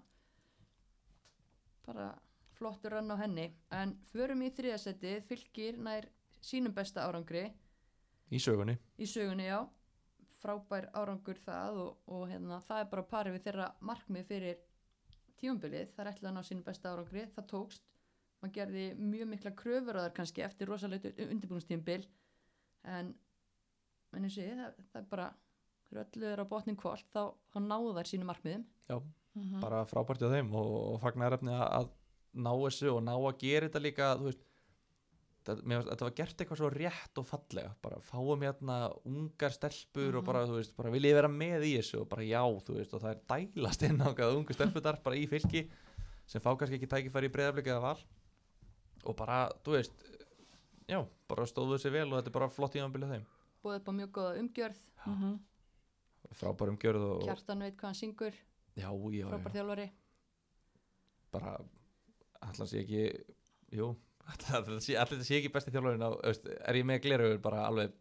bara flottur rann á henni. En förum í þriðasettið fylgir nær sínum besta árangri. Í sögunni. Í sögunni já. Frábær árangur það og, og hérna, það er bara parið við þeirra markmið fyrir tímumbilið, það er ætlað að ná sínu besta árangri það tókst, maður gerði mjög mikla kröfur á þar kannski eftir rosalegt undirbúinstímbil en en eins og ég, það, það er bara þegar öllu er á botnin kvöld þá, þá náðu þær sínu markmiðum Mhm. bara frábært á þeim og, og fagnar efni að, að ná þessu og ná að gera þetta líka þú veist mér, fannst- þetta var gert eitthvað svo rétt og fallega bara fáum hérna ungar stelpur og Mhm. bara, þú veist, bara vil ég vera með í þessu og bara já, þú veist, og það er dælast inn á hvað ungu stelputar bara í fylki sem fá kannski ekki tækifæri í breyðaflik eða val. Og bara, þú veist já, bara stóðu þessi vel og þetta er bara flott ímanbilið þeim. Búið upp á mjög góða umgjörð. Mhm. frábærum gjörð og, og Kjartan veit hvað hann syngur, já, já, já, frábær þjálfari. Bara allan sé ekki jú, sé, allan sé ekki besti þjálfarinn á, veist, er ég með gleraugur bara alveg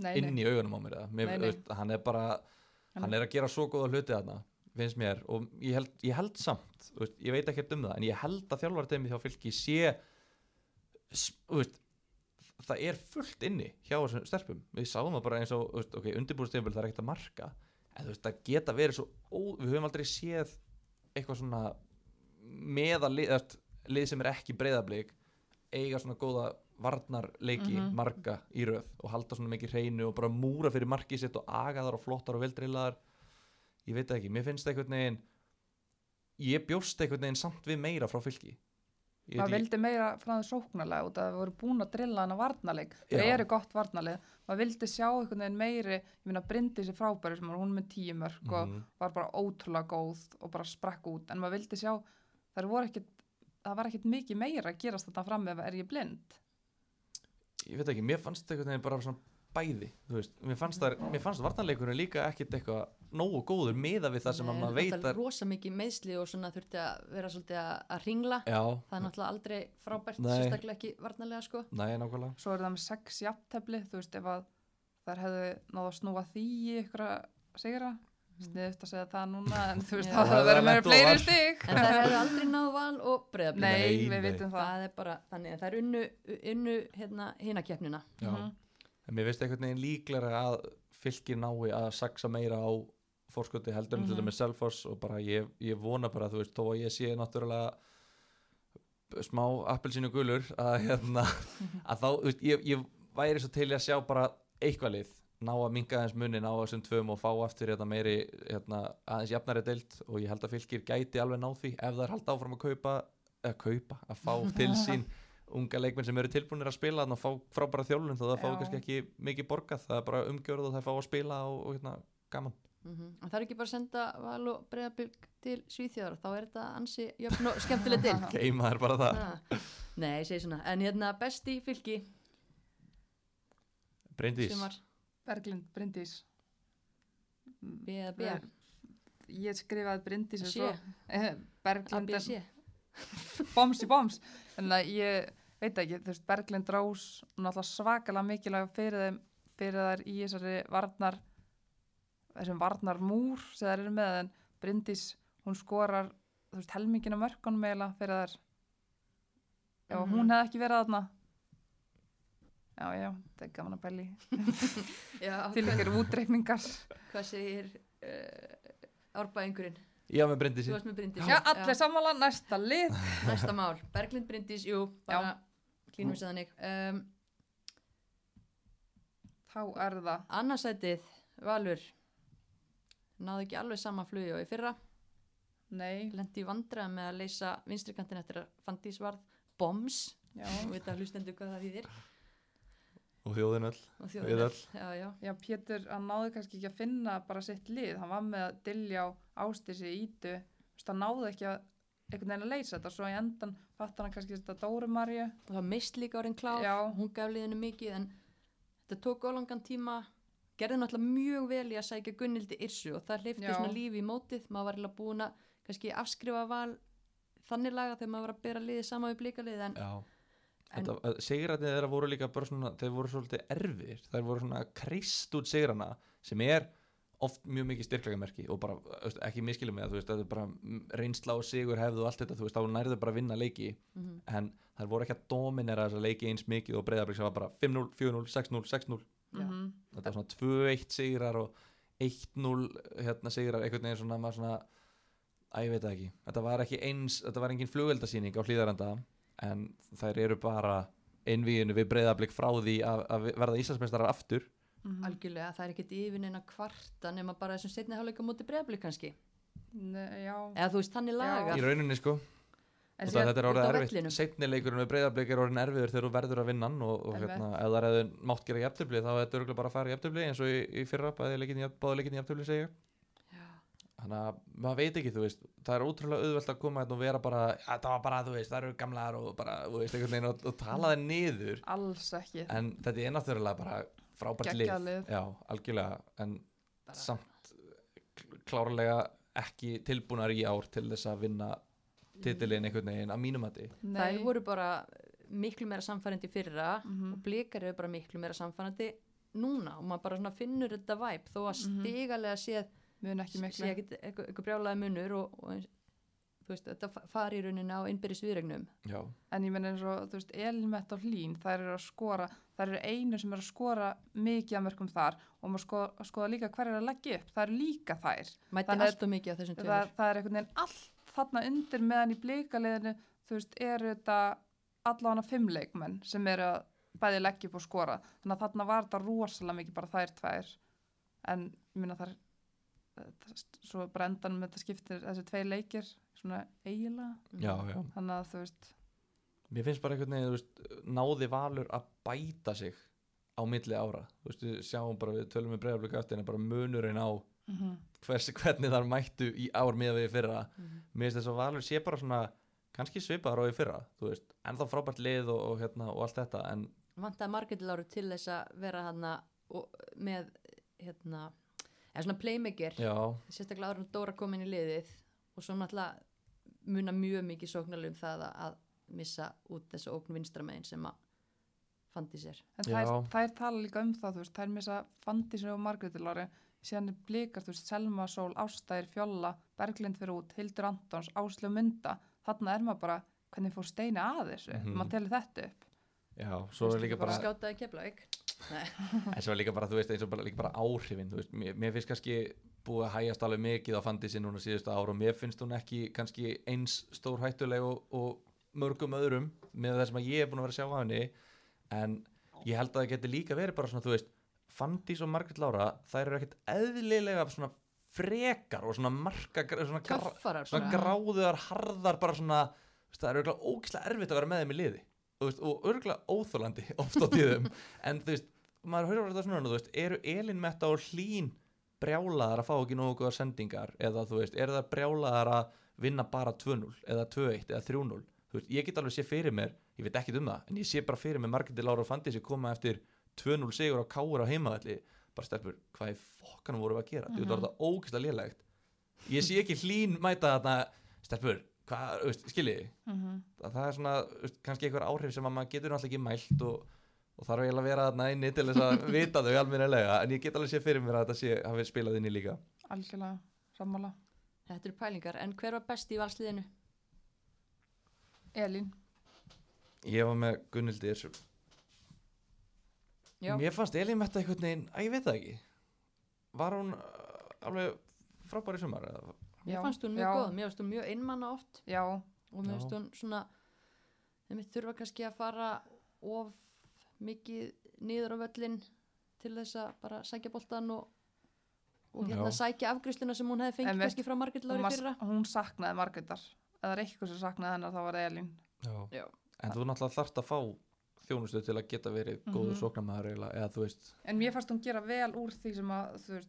Nei, inn nei. í augunum á mér mér, Nei. Veist, hann er bara hann er að gera svo góða hluti þarna finnst mér og ég held, ég held samt veist, ég veit ekkert um það en ég held að þjálfarteimi hjá fylki sé það er fullt inni hjá þessum stelpum við sáum það bara eins og okay, undirbúrstíðanbíl það er ekkert að marka en það geta verið svo ó, við höfum aldrei séð eitthvað svona meða lið, eða, lið sem er ekki breyðablík eiga svona góða varnarleiki Mhm. marga í röð og halda svona mikið hreinu og bara múra fyrir markið sitt og aga þar og flottar og veldrillaðar. Ég veit ekki, mér finnst einhvern veginn ég bjóst einhvern veginn samt við meira frá fylki. Maður vildi meira frá það sóknarlega út að það voru búin að drilla hana varnarleik. Það eru gott varnarleik maður vildi sjá einhvern veginn meiri ég minna Bryndi sér frábæri sem var hún með tíu mörg og Mhm. var bara ótrúlega góð og bara sprakk út. En maður vildi sjá það voru ekkit það var ekkit mikið meira að gerast þetta fram ef er ég blind? Ég veit ekki, mér fannst veginn bara svona bæði, þú veist, mér fannst það mér fannst varnarleikurinn líka ekkit eitthvað nógu góður meða við það sem Nei, að maður veit náttúrulega að rosa mikið meðsli og svona þurfti að vera svolítið að, að ringla já, það er náttúrulega aldrei frábært Nei. sérstaklega ekki varnarlega sko. Nei, nákvæmlega. Svo er það með sex jafntefli þú veist ef að þær hefðu náðu að snúa því ykkur að sigra sniðuft að segja það núna en þú veist Já. það verður er með og fleiri stig En það hefði aldrei náð val og breyðablík. Nei, Nei, við vitum það Það er bara, þannig að það er unnu, unnu hérna, hina keppnina. Já. Mhm. En mér finnst einhvern veginn líklega að fylgir nái að saksa meira á fórskoti heldur en til Mhm. dæmis Selfoss og bara ég, ég vona bara þú veist þó að ég sé náttúrulega smá appelsínu gulur að hérna að þá, þú veist, ég, ég væri svo til að sjá bara eitthvað lið ná að minga aðeins munin á þessum tvöum og fá aftur hérna meiri hérna, aðeins jafnari deild og ég held að fylgir gæti alveg ná því ef það er halda áfram að kaupa eða kaupa, að fá til sín unga leikmenn sem eru tilbúinir að spila þannig að fá frábæra þjálfun þó það fá kannski ekki mikið borgað, það er bara umgjörð og það fá að spila og, og hérna, gaman. Mm En það er ekki bara að senda val og breyðablík til Svíþjóðar, þá er þetta ansi jöfn og skemmtileg til. geima er bara það. Nei, ég segi svona. En hérna besti fylgi Bryndís, Berglind, Bryndís. B eða B, Ég skrifaði Bryndís og svo eh, Berglind B, er C. boms í boms. En að ég veit ekki, þú veist, Berglind Rós náttúrulega svakalega mikilvæg fyrir þeim fyrir þær í þessari varnar þessum varnar múr sem þær eru með en Bryndís, hún skorar þú veist, helmingina mörkunum eiginlega fyrir þær. Ef Mhm. hún hefði ekki verið þarna já, já, þetta er gaman að Já, til ykkur útreikningar hvað segir uh, árbæðingurinn? já með Bryndísi Þú varst með Bryndís. já, allir sammála, næsta lið Næsta mál, Berglind Bryndís, jú, bara klínum við þannig. Um, þá er það annarsætið, Valur, náðu ekki alveg sama flugi og í fyrra. nei, Lendi í vandræða með að leysa vinstrikantin eftir að Fandís varð bombs. já, Þú veit að hlustendur hvað það þýðir. Og þjóðin öll Og Við þjóðin öll. Já, já. Já, Pétur, hann náði kannski ekki að finna bara sitt lið, hann var með að dilja á ástísi ítu, hann náði ekki að einhvern veginn að leysa þetta, svo í endan fattar hann kannski þetta Dóru Marju, Og það mist líka orðin klár. Já. Hún gaf liðinu mikið en þetta tók ólangan tíma. Gerði náttúrulega mjög vel í að sækja Gunnildi Irsu og það hleyfti Já. svona lífi í mótið. Maður var eiginlega búin að kannski afskrifa val þannig laga þegar maður var að bera liðið sama við blíkalið en já sigrætnið þeirra voru líka bara svona þeir voru svolítið erfir, þeir voru svona krist út sigrana sem er oft mjög mikið styrkleikamerki og bara veist, ekki miskilum með það, þú veist, þetta er bara mm, reynsla og sigur hefðu og allt þetta, þú veist, þá nærðu bara að vinna leiki. Mhm. en þær voru ekki að dominera þessa leiki eins mikið og breyðablík sem var bara 5-0, 4-0, 6-0, 6-0 Já. mm þetta var svona 2-1 sigrar og 1-0 hérna sigrar einhvern veginn svona, maður svona að ég veit ekki, þetta var ekki eins þetta var engin flugeldasýning á hlýðarenda en þær eru bara innvíðinu við breyðablík frá því að, að verða Íslandsmeistarar aftur -hmm. algjörlega það er ekkert yfir neina kvarta nema bara þessum setni hálfleika móti breyðablík kannski. Nei, já, Eða þú veist, þannig laga. í rauninni sko, og það, þetta er orðið erfitt vellinum. setni leikurinn við breyðablík er orðin erfiður þegar þú verður að vinna hann og, og hérna, ef það hefði mátt gera jafntöfli þá hefði þetta bara að fara í jafntöfli eins og í, í fyrra báði leikin í jafntöfli segja. Þannig að maður veit ekki, þú veist það er ótrúlega auðvelt að koma hérna og vera bara "Ja, það var bara, þú veist, það eru gamlar og bara, þú veist, einhvern veginn og, og tala þeir niður. Alls ekki. En þetta er náttúrulega bara frábært lið, já, algjörlega en Bara- samt kl- klárlega ekki tilbúnar í ár til þess að vinna titilin einhvern veginn að mínum að Þær voru bara miklu meira samfærandi í fyrra Mhm. og blikar eru bara miklu meira samfærandi núna og maður bara svona finnur þetta væp þó að Mhm. stigalega séð mun ekki sé miklu ekkit eitthvað eitthvað brjálaði munur og, og þú veist, þetta fa- fari í rauninni á innbyrðis viðregnum. Já, en ég menn eins og, þú veist, Elmett og Hlín þær eru að skora, þær eru einu sem eru að skora mikið að mörgum þar og maður skoða, skoða líka hver er að leggja upp. Það eru líka þær. Að- á þessum það, það er einhvern veginn allt þarna undir meðan í blíkaliðinu þú veist, eru þetta allavega fimm leikmenn sem eru að bæði leggja upp og skora. Þannig að þarna var þetta rosalega mikið bara þær tvær. En ég minna þar svo bara endan með þetta skiptir þessi tvei leikir svona eiginlega. Já, já. Þannig að þú veist mér finnst bara einhvern veginn, veist, náði Valur að bæta sig á milli ára, þú veist, við sjáum bara við tölum við breyðablík eftir en bara munurinn á mm hvers, hvernig þar mættu í ár miða við fyrra. Mhm. mér finnst þess að Valur sé bara svona kannski svipaðar á í fyrra, þú veist. Ennþá frábært lið og, og, hérna, og allt þetta en vantaði Margrét Láru til þess að vera hana með hérna, eða svona playmaker. Já, sérstaklega áður en Dóra kom inn í liðið og svo náttúrulega muna mjög mikið sóknarlega um það að, að missa út þessu ókn vinstramegin sem að fandi sér. En þær, þær tala líka um það þú veist, þær missa Fandísinu og Margréti Lári síðan er blikar, þú veist, Selma Sól, Ástæðir, Fjolla, Berglind fyrir út, Hildur Antons, Áslu Munda, þarna er maður bara, hvernig fór Steini að þessu, Mhm. maður telur þetta upp. Já, svo er líka bara, bara- Skátaði Keflavík. En svo líka bara, þú veist, eins og bara, líka bara áhrifin, veist, mér, mér finnst kannski búið að hægjast alveg mikið á fandisi núna síðustu ár og mér finnst hún ekki kannski eins stór hættuleg og, og mörgum öðrum með það sem ég er búin að vera að sjá af henni. En ég held að það geti líka verið bara svona, þú veist, Fandís og Margrét Lára, þær eru ekkert eðlilega svona frekar og svona marka, svona, Töffarar svona gráðuðar, harðar bara svona, það er örgulega ógislega erfitt að vera með þeim í liði veist, og örgulega óþólandi oft á tíðum. En þú veist, maður höfður þetta svona þú veist, eru Elin Metta og Hlín brjálaðar að fá ekki nógu góða sendingar? Eða þú veist, eru það brjálaðar að vinna bara 2-0 eða 2-1 eða 3-0 þú veist, ég get alveg sé fyrir mér ég veit ekkit um það, en ég sé bara fyrir mér Margreti Lára og Fandísi koma eftir 2-0 sigur á Káur á heimavalli bara stelpur, hvað í fokkanum vorum við að gera? Mm -hmm. þetta var þetta ógislega lélegt. Ég sé ekki Hlín mæta þarna stelpur, hvað, veist, skiljiði Mm að það er svona veist, kannski einhver áhrif sem að maður getur náttúrulega ekki mælt og, og þarf eiginlega að vera þarna inni til þess að vita þau almennilega en ég get alveg sé fyrir mér að þetta sé hafi spilað inn í líka Algjörlega, sammála. Þetta eru pælingar. En hver var besti í valsliðinu? Elín, ég var með Gunnildi þessu Já. mér fannst Elín Metta einhvern veginn, að ég veit það ekki var hún uh, alveg frábær í sumar eða? Mér Já, fannst hún mjög já. góð. Mér fannst hún mjög einmanna oft já, og mér fannst hún svona þeim þurfa kannski að fara of mikið niður á völlin til þess að bara sækja boltan og, og hérna Já. sækja afgriðsluna sem hún hefði fengið Einmitt. kannski frá Margrét hún, Lári fyrra. hún saknaði Margrétar. Eða eitthvað sem saknaði hennar, þá var það Elín. Já. en þú náttúrulega þarft að fá þjónustu til að geta verið góður Mhm. sóknarmæður eiginlega, eða þú veist En mér fannst hún gera vel úr því sem að, þú veist,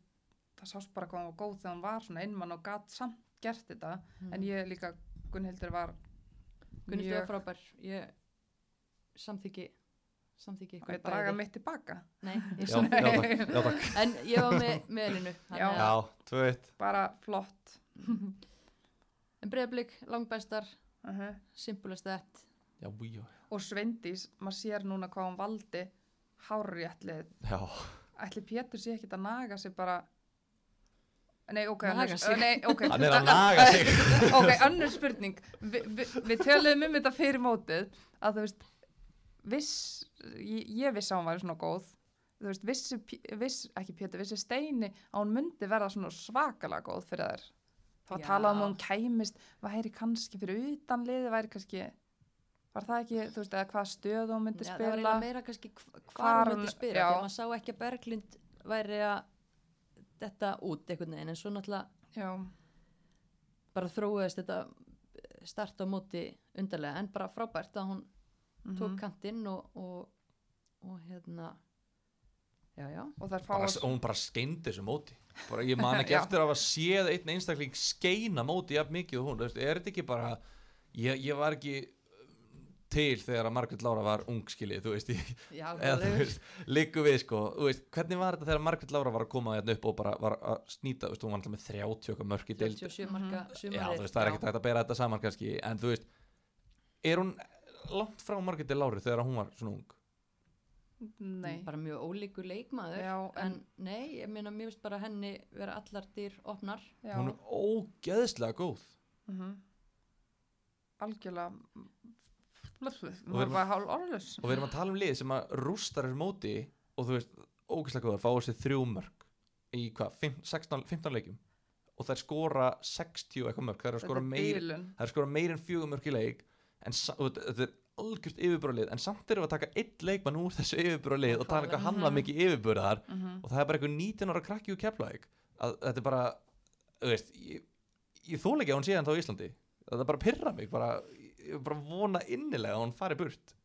það sást bara hvað hún var góð þegar hún var svona einmann og gatt samt gert þetta. Mm. En ég líka, Gunnhildur var Gunnildur mjög- var frábær. Ég samþyggi samþyggi og ykkur ég draga mitt tilbaka. Nei, ég já, já, takk, já, takk. En ég var með, með Elinu. Já. já, tvö eitt Bara flott. En breyðblik, langbæstar, Uh -huh. simpulest þetta. Og Sveindís, maður sér núna hvað hún valdi hárréttlið. já, Ætli Pétur sé ekkert að naga sig bara... Nei, ok, sig. Nei, ok. hann er að naga sig ok, önnur spurning Vi, vi, við töluðum um þetta fyrir mótið að þú veist viss, ég, ég vissi að hún væri svona góð þú veist, vissi, viss, ekki Pétur, vissi Steini að hún myndi verða svona svakalega góð fyrir þær þá um að hún kæmist væri kannski fyrir utan liði væri kannski var það ekki, þú veist, eða hvað stöð hún myndi Já, það var spila meira kannski hv- Hvar hvar hún myndi spila já. þegar maður sá ekki að Berglind væri að þetta út einhvern veginn en svo náttúrulega já, bara þróiðist þetta start á móti undarlega en bara frábært að hún tók mhm. kantinn og, og, og hérna já já. Og bara, og hún bara skeindi þessu móti. Bara, ég man ekki eftir að hafa séð einn einstakling skeina móti jafn mikið og hún, er þetta ekki bara ég, ég var ekki til þegar að Margrét Lára var ung skilið, þú veist, já, eða þú veist, líku við sko, þú veist, hvernig var þetta þegar Margrét Lára var að koma hérna upp og bara var að snýta, þú veist, hún var alltaf með 30 okkar mörk í deild. 47 marka Já, þú veist, það er ekkert að bera þetta saman kannski en þú veist, er hún langt frá Margréti Láru þegar hún var svona ung? Nei, bara mjög ólíkur leikmaður Já, en, en- nei, ég meina mér finnst bara henni vera allar dyr opnar. Já. Hún er ógeðslega góð. Mm algjörlega Og hún við erum- bara hálf orðlös og við erum að tala um lið sem að rústar þessu móti og þú veist, ógeðslega góðar fáið sér þrjú mörg í hvað, fimm- 16, 15 leikjum. Og þær skora 60 og eitthvað mörg, þær eru að skora meir bílun þær eru að skora meir en fjögur mörg í leik en og þetta er algjört yfirbúralið en samt erum við að taka eitt leikmann úr þessu yfirbúralið og tala um hvað hann var Mhm. mikið yfirbúraðar mm og það er bara einhver 19 ára krakki úr Keflavík. Að þetta er bara þú veist, ég, ég þóla ekki að hún sé hann þá í Íslandi það bara pyrra mig bara, ég bara vona innilega að hún fari burt.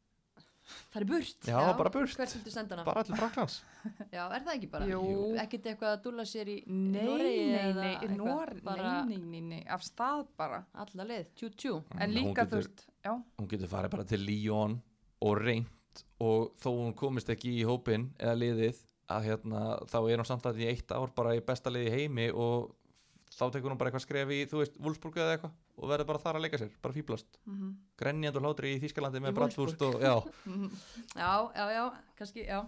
Er burt? Já, bara burt, hvert viltu senda hana? bara allir Fraklands já, er það ekki bara? Jú. ekkert eitthvað að dúlla sér í nei, Noregi nei, eða nei, eitthvað, Nor bara nei, nei, nei, nei, af stað bara. Alla leið, tjú tjú. En líka, þú getur- veist, já. hún getur farið bara til Lyon og reynt og þó hún komist ekki í hópin eða liðið að hérna, þá er hún samt að í eitt ár bara í besta liði í heimi og þá tekur hún bara eitthvað skref í, þú veist, Wolfsburg eða eitthvað og verður bara þar að leika sér, bara fýblast mm grenjand og hlátri í Þýskalandi Í með Bratwurst og já, já, já, já, kannski, já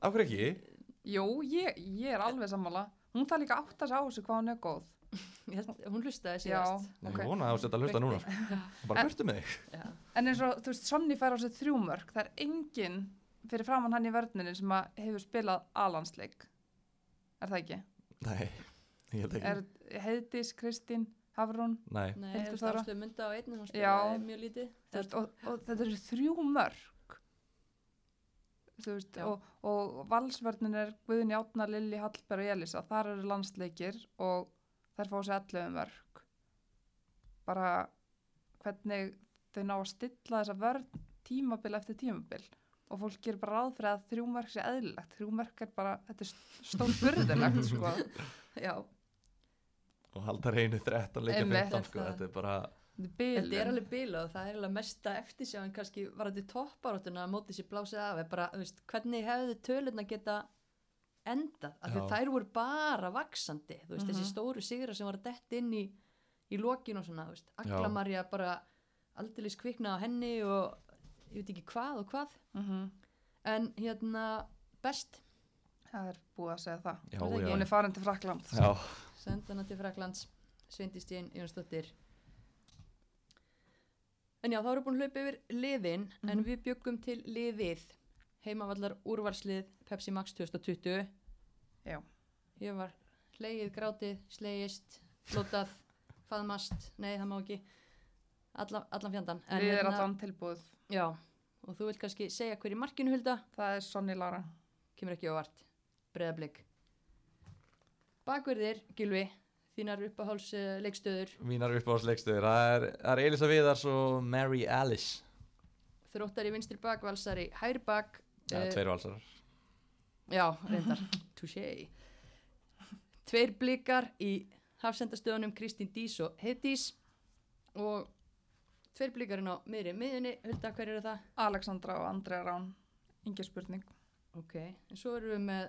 af hverju ekki? Jú, ég, ég er alveg sammála. Hún þarf líka átt að sá þessu hvað hún er góð. Held, hún hlustaði Já, síðast. Ég vona að að hlusta núna. Bara burtu með þig Já. En eins og, þú veist, Sonni fær á sig þrjú mörg. Það er enginn fyrir framann hann í vörninu sem að hefur spilað alansleik. Er það ekki? Nei, ég held ekki Er Heiðdís, Kristín, Hafrún, Nei, Nei, Hildur Þóra. Og þetta eru þrjú mörg. Þú veist, og, og valsvörnin er Guðni Átna, Lilli, Hallberg og Elisa. Þar eru landsleikir og þær fá sér 11 mörg. Bara hvernig þau ná að stilla þessa vörn tímabil eftir tímabil og fólk gerir bara ráð fyrir að þrjú mörg sé eðlilegt. Þrjú mörg er bara, þetta er stór burðilegt, sko. Já, og halda reynu 13 leikja Einmitt. 15 sko, þetta er bara Þetta er bilun. þetta er alveg bila og það er alveg mesta eftirsjáin kannski varandi topparáttuna að móti sér blásið af bara, veist, hvernig hefðu tölurna geta endað, af því að þær voru bara vaksandi, veist, Mhm. þessi stóru sigra sem var að dett inn í, í lokin og svona, þú veist, Agla Já. Marja bara aldeilis kvikna á henni og ég veit ekki hvað og hvað Mhm. en hérna best Það er búið að segja það. Er það Hún er farin til Frakland. já, senda hana til Fraklands Sveindistín Jónsdóttir. En já, þá erum við búin að hlaupa yfir liðin en Mhm. við byggum til liðið. Heimavallar úrvarslið Pepsi Max 2020 Já. ég var hlegið, grátið, slegist flótað, faðmast. Nei, það má ekki. Alla, allan fjandan En Við erum hérna- allan tilbúið. já, og þú vilt kannski segja hver í markinu hulda? Það er Sonny Lara. kemur ekki ávart breðablик bakverðir, Gylfi þínar uppáháls uh, leikstöður. Mínar uppáhaldsleikstöður það er, það er Elisa Viðars og Mary Alice. Þróttar í vinstri bak, valsar í hægri bak ja, Eh, tveir valsarar. Já, reyndar. Touché. Tveir blikar í hafsendastöðunum Kristín Dís og Heiðdís og tveir blikarinn á miðri miðunni, hulda hver eru það? Alexandra og Andrea Rán. Ingi spurning. ok, en svo erum við með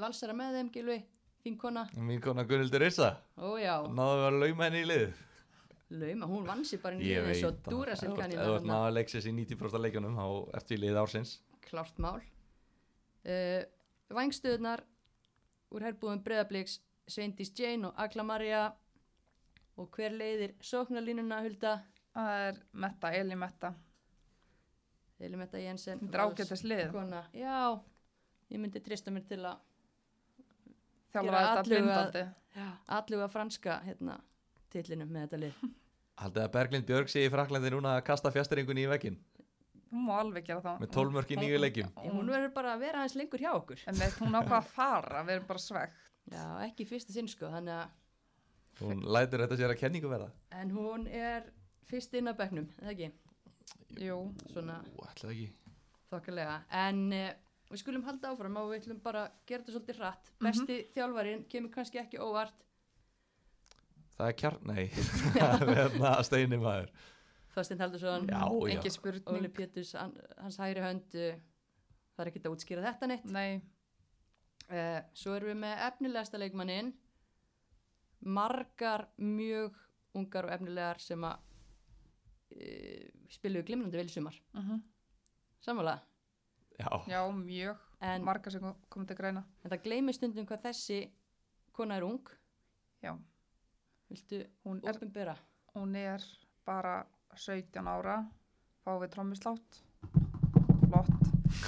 valsara með þeim, Gylfi þín kona, mín kona Gunnildur Issa ó já. Náðu að lauma henni í lið lauma, hún vann sér bara í ég liðið veit eins og dúra sér Ef þú ert- kanina ef þú ert maður leiksins í 90% af leikjunum þá ertu í lið ársins. Klárt mál. Uh, Vængstöðunar úr herbúðum Breðabliks Sveindís Jane og Agla Maria og hver leiðir sóknarlínuna hulda? Það er Metta, Eli Metta. Elimetta Jensen Þetta er ágætis lið. kona. já, ég myndi trista mér til að Þjálfa þetta að- blindandi. alluga franska hérna, titlinum með þetta lið. Haldið að Berglind Björg sé í Fraklandi núna að kasta fjastringunni í vekkin Hún má alveg gera það. með 12 mörk í nýju leikjum? Ég, hún verður bara að vera aðeins lengur hjá okkur. En með hún ákvað að fara, erum bara svegt. já, ekki fyrsta sinn sko þannig að, hún lætur þetta sér að kenningu verða? En hún er fyrst inn á bekknum, eða ekki? Jú. svona Ú, ætlaði ekki. þokkalega. En uh, við skulum halda áfram og við ætlum bara að gera þetta svolítið hratt. Besti þjálfarinn kemur kannski ekki óvart. Það er kjarn, nei. Það er hérna steini maður. Þorstein Haldursson, Já, já. Engi spurning. Óli Péturs hans hægri hönd uh, það er ekki að útskýra þetta neitt. Nei, uh, svo erum við með efnilegasta leikmannin margar mjög ungar og efnilegar sem að uh, spiluðu glimrandi vel í sumar uh sammála, já, já, mjög. en, Marga sem kom- komið til greina. en það gleymir stundum hvað þessi kona er ung Já, viltu hún er, opinbera hún er bara 17 ára, fá við trommislátt. Flott.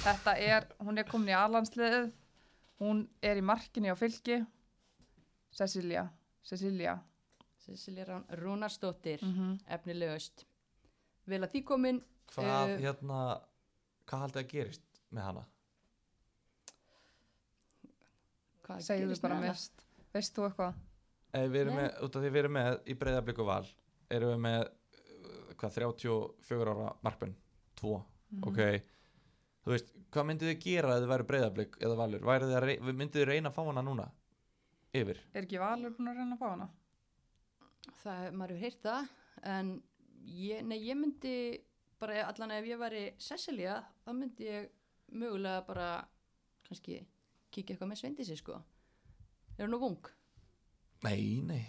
Þetta er, hún er komin í alansliðið, hún er í markinu á fylki. Cecilia, Cecilia. Cecilia Rúnarsdóttir Mm -hmm. efnilegust vel að því komin hvað Eh, hérna hvað haldið að gerist með hana hvað Segðu gerist bara með hana? mest. Veist þú eitthvað? Ef við erum Nei. með, út af því við erum með í breyðablík og val erum við með uh, hvað 34 ára markmenn 2, Mhm. ok þú veist, hvað myndið þið gera ef þið væri breyðablík eða valur, væri þið að rey, myndið þið reyna að fá hana núna yfir, Er ekki Valur búin að reyna að fá hana? það, maður hefur heyrt það en ég, nei, ég myndi bara allan ef ég væri Cecilia þá myndi ég mögulega bara kannski kíkja eitthvað með Sveindísi sko er hún nú vung? nei, nei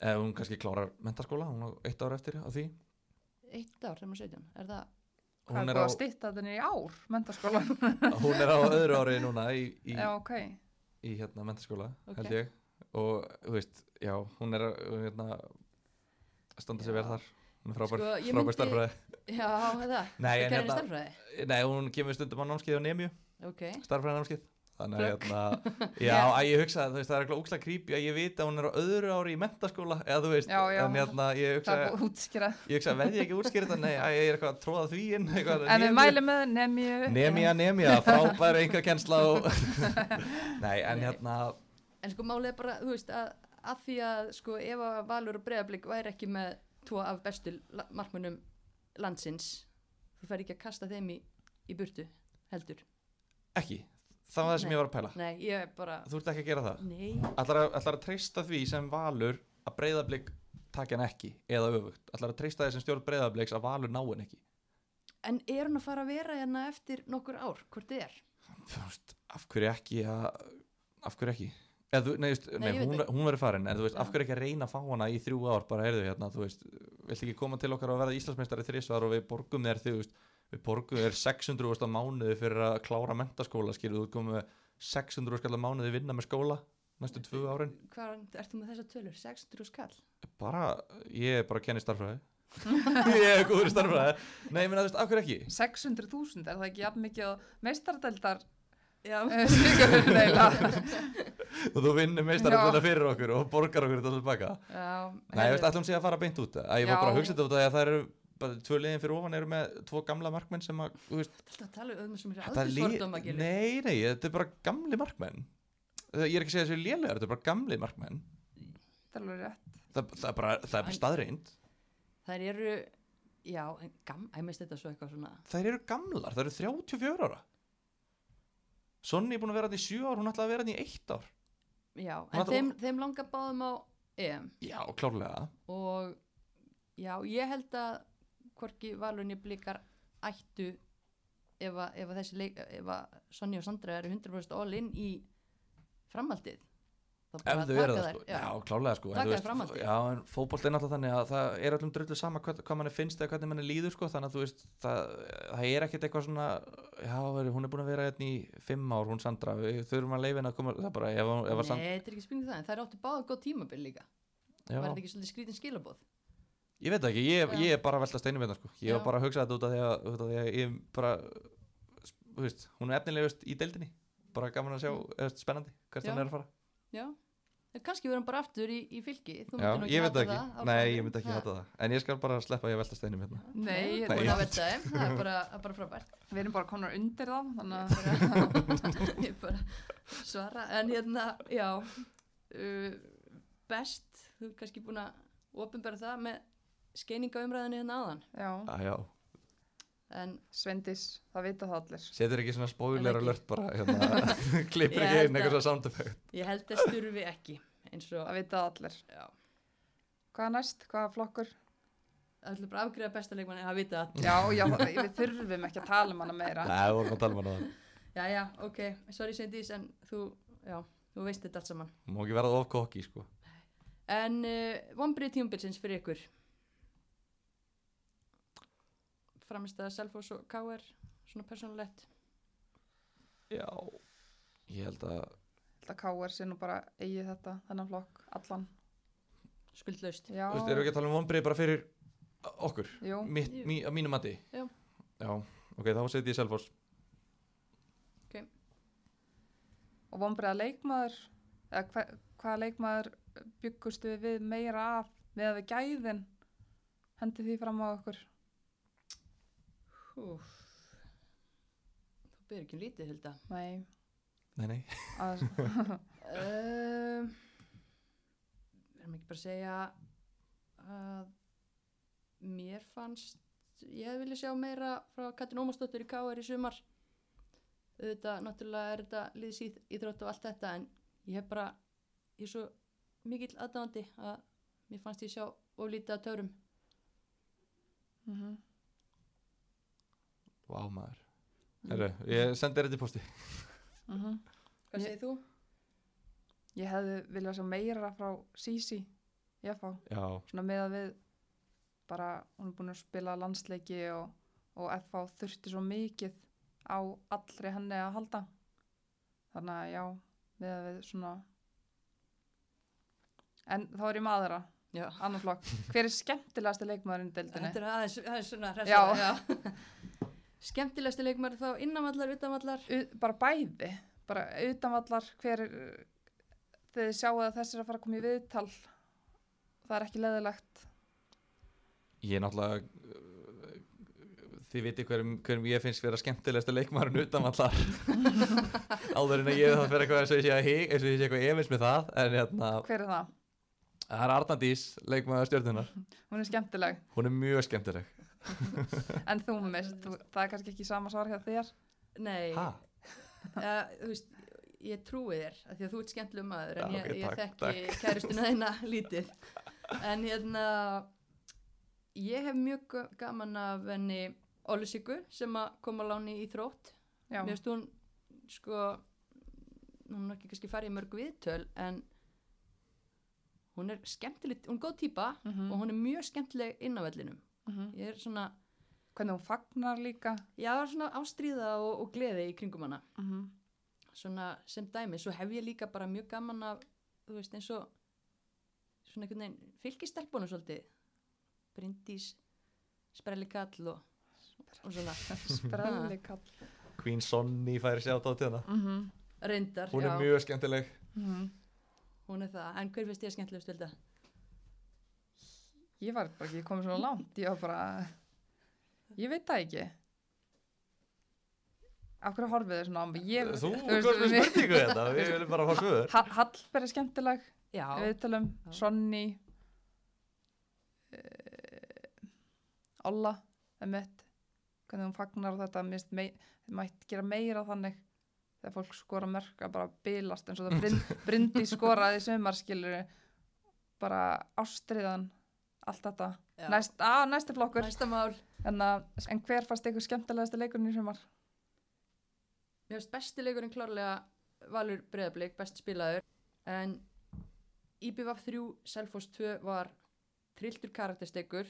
ef hún kannski klárar mentaskóla, hún á eitt ár eftir á því Eitt ár þegar maður 17, er það hún er er, búið á, að stýtta þetta í ár, mentaskólan? hún er á öðru ári núna í, í, Já, ok. í hérna mentaskóla Ok. held ég og þú veist, já, hún er að hérna, standa sér Já. vel þar frábær, Sko, starfræði Já, það. Nei, Þú en kennir hérna- starffræði? Nei, hún kemur stundum á námskeið á Nemju Ok. starfræði námskeið Þannig að hérna, já, að ég hugsa að veist, það er eitthvað úkslega creepy að ég veit að hún er á öðru ári í mentaskóla eða þú veist, Já, já. en hérna, ég Það hugsa er að ég hugsa, veði ég ekki útskýrið þetta, nei, að ég er eitthvað að tróða því inn eitthvað, En við mælum með nemju. Nemja, nemja, frábæri einhver kennsla og Nei, en hérna En sko málið er bara, þú veist, að, að því að sko ef að Valur og Breiðablík væri ekki með tvo af bestu markmönnum landsins, þú fer ekki að kasta þeim í, í burtu, heldur. Ekki, það var það sem Nei. ég var að pæla. Nei, ég bara, Þú ert ekki að gera það? Ætlar að, treysta því sem valur að breyðablík taki hann ekki eða öfugt? Ætlar að treysta því sem stjórn breyðablíks að valur ná hann ekki? En er hún að fara að vera hérna eftir nokkur ár, hvort þið er? Af hverju ekki að af hverju ekki Þú, nei, just, nei, veit hún, hún verður farin en þú veist, af hverju ekki að reyna að fá hana í þrjú ár? Bara heyrðu hérna, þú veist, vilt ekki koma til okkar og verða Íslandsmeistari þrísvar og við borgum þér þú veist, við borgum þér 600 úrst á mánuði fyrir að klára mentaskóla skilur, þú komið með 600 úrst á mánuði vinna með skóla næstu tvö árin. Hvað ertu með þessa tölur? 600 skall? bara, ég er bara að kenni starfræði ég er góður í starfræði nei, ég meina, þú veist, af hverju ekki? 600.000, er það ekki jafn mikið á meistaradeldar Já. og þú vinnur meistaröldina fyrir okkur og borgar okkur þetta tilbaka Já, nei, ég veist, ætlum sé að fara beint út? Að ég var bara að hugsa þetta út að það eru bara tvö liðin fyrir ofan eru með tvo gamla markmenn sem að, þú veist, Þetta tala um sem er þetta aldrei lið- svordóma gilur. nei, nei, þetta er bara gamli markmenn. Ég er ekki að segja þessu lélegar, þetta er bara gamli markmenn. Það er alveg rétt. það, það er bara, það er bara staðreind Þær eru, já, en gam, ég minnst þetta svo eitthvað svona. þær eru gamlar, þær eru 34 ára. Sonni er búin að vera þetta í 7 ár hún ætlaði að vera þetta í 1 ár Já, en ætla- þeim, þeim langar báðum á EM. Já, klárlega. Og já, ég held að hvorki valunni blikar ættu ef að, ef að þessi leik, ef að Sonja og Sandra eru 100% all in í framhaldið ef þau eru það sko, já, klálega sko. En framhaldið. já, en fótbolt er náttúrulega þannig að það er öllum drullu sama hvað, hvað manni finnst eða hvernig manni líður sko, þannig að þú veist, það, það er ekkert eitthvað svona, já, hún er búin að vera hérna í fimm ár, hún Sandra, við þurfum að leifa henni að koma, það er bara, ef, ef Nei, þetta er ekki spurning um það, en þær áttu báða góð tímabil líka. Já, var þetta ekki svolítið skrítin skilabóð ég veit það ekki, ég, Já. ég er bara að velta steinum hérna sko, ég Já. var bara að hugsa þetta út af því að, bara kannski verðum bara aftur í, í fylki. Þú já, myndir nú ég veit hata það ekki, á nei, ég myndi ekki Ha. hata það. En ég skal bara sleppa ég að velta steinum hérna. Nei, Nei, ég- búin að velta þeim, það er bara, það er bara frábært. Við erum bara konar undir þá, þannig að bara, ég bara svara. En hérna, já uh, best þú er kannski búin að ofinbæra það með skeininga umræðinu hérna áðan. Já, ah, já, en Svendis, það vita það allir. setur ekki svona ekki. alert bara hérna, klippir Ég ekki held inn eitthvað effect. ég held að styrfi ekki eins og, Það vita allir. já Hvað næst? Hvað flokkur? það ætlum bara að afgriða besta leikmanni það vita að, Já, já, það- við þurfum ekki að tala um hana meira. Nei, við vorum að tala um hana já, já, ok sorry Sendís, en þú, já þú veist þetta allt saman Má ekki verða of kokki sko en uh, vonbrið tíumbilsins fyrir ykkur framist að Selfoss og K.R. svona persónulegt Já Ég held að Þetta K.R. sé nú bara eigið þetta, þennan flokk, allan. skuldlaust Já, Þú veist, erum við ekki að tala um vonbrið bara fyrir okkur jú, Mitt, mí, að mínu mati Já. Já, ok, þá setjum ég Selfoss og vonbreiða leikmaður, eða hva, hvaða leikmaður byggustu við við meira af með að við gæðin hendi því fram á okkur. Úf. þú byrður ekki lítið Hilda Nei, Nei, nei. Um, verðum ekki bara að segja að mér fannst ég viljað sjá meira frá Katrin Ómarsdóttur í K.R. í sumar. Auðvitað, náttúrulega er þetta liðsýð íþrótt og allt þetta en ég hef bara ég er svo mikill aðdáðandi að mér fannst ég sjá of lítið að törum. Mm Vá maður. Herru, ég sendi þér þetta í posti -hmm. hvað Ég- segir þú? Ég hefði viljað sjá meira frá Sisi, fá, Já, svona með að við bara, hún er búin að spila landsleiki og, og FH þurfti svo mikið á allri henni að halda þannig að já við að við svona en þá er ég með aðra Já. annan flokk, hver er skemmtilegasti leikmaðurinn í deildinni? Þetta er aðeins, aðeins svona Já. Já. Skemmtilegsti leikmar þá innanvallar, utanvallar. U bara bæði, bara utanvallar hver er þegar þið sjáu að þessi er að fara að koma í viðtal. Það er ekki leðilegt Ég er náttúrulega þið viti hverjum, hverjum ég finnst vera skemmtilegsta leikmaðurinn utan allar áður en að ég það fyrir eitthvað eins og ég sé að hig, eins og ég sé eitthvað efins með það en hérna, hver er það? það er Arnandís leikmaður stjórnunar, Hún er skemmtileg. Hún er mjög skemmtileg en þú mist, þú, það er kannski ekki sama svar hjá þér Nei, ha? uh, þú veist, ég trúi þér, af því að þú ert skemmtileg maður, en ég, ég takk, þekki kærustuna þína lítið. En hérna, ég hef mjög ga- gaman af henni Ólusíku sem að koma á láni í þrótt. já, Mér finnst hún, sko, hún er ekki kannski farið í mörg viðtöl, en hún er skemmtileg, hún er góð típa Mhm. og hún er mjög skemmtileg inn á vellinum. Mhm. Ég er svona, hvernig hún fagnar líka. Já, svona ástríða og, og gleði í kringum hana. mm svona sem dæmi, svo hef ég líka bara mjög gaman af, þú veist, eins og svona einhvern veginn fylgistelpunum svolítið. Bryndís Sprelli Kall og, og svona. Sprelli kall Queen Sonny færi sér á til hana mm -hmm. reyndar, hún já, er mjög skemmtileg. Hún er það. En hver finnst ég skemmtilegust vilda? Ég var bara ekki komið svona langt. Ég var bara ég veit það ekki. Af hverju horfið þið svona á mig? Ég, þú komst með spurningu þetta, við viljum bara fá svöður Ha- Hallberg er skemmtileg. Já, við talum, Já. Sonny. Uh, Olla emitt, hvernig hún fagnar þetta mei, mætt gera meira þannig. Þegar fólk skora mörg að bara bilast eins og það brind, brindi skoraði í sömarskilur bara ástriðan allt þetta. Næst, að, næsti flokkur. En, að, en hver fannst ykkur skemmtilegasti leikurinn í sumar? Mér finnst besti leikurinn klárlega Valur Breiðablík, best spilaður. En IBVF 3 Selfoss 2 var trilltur karaktersteikur.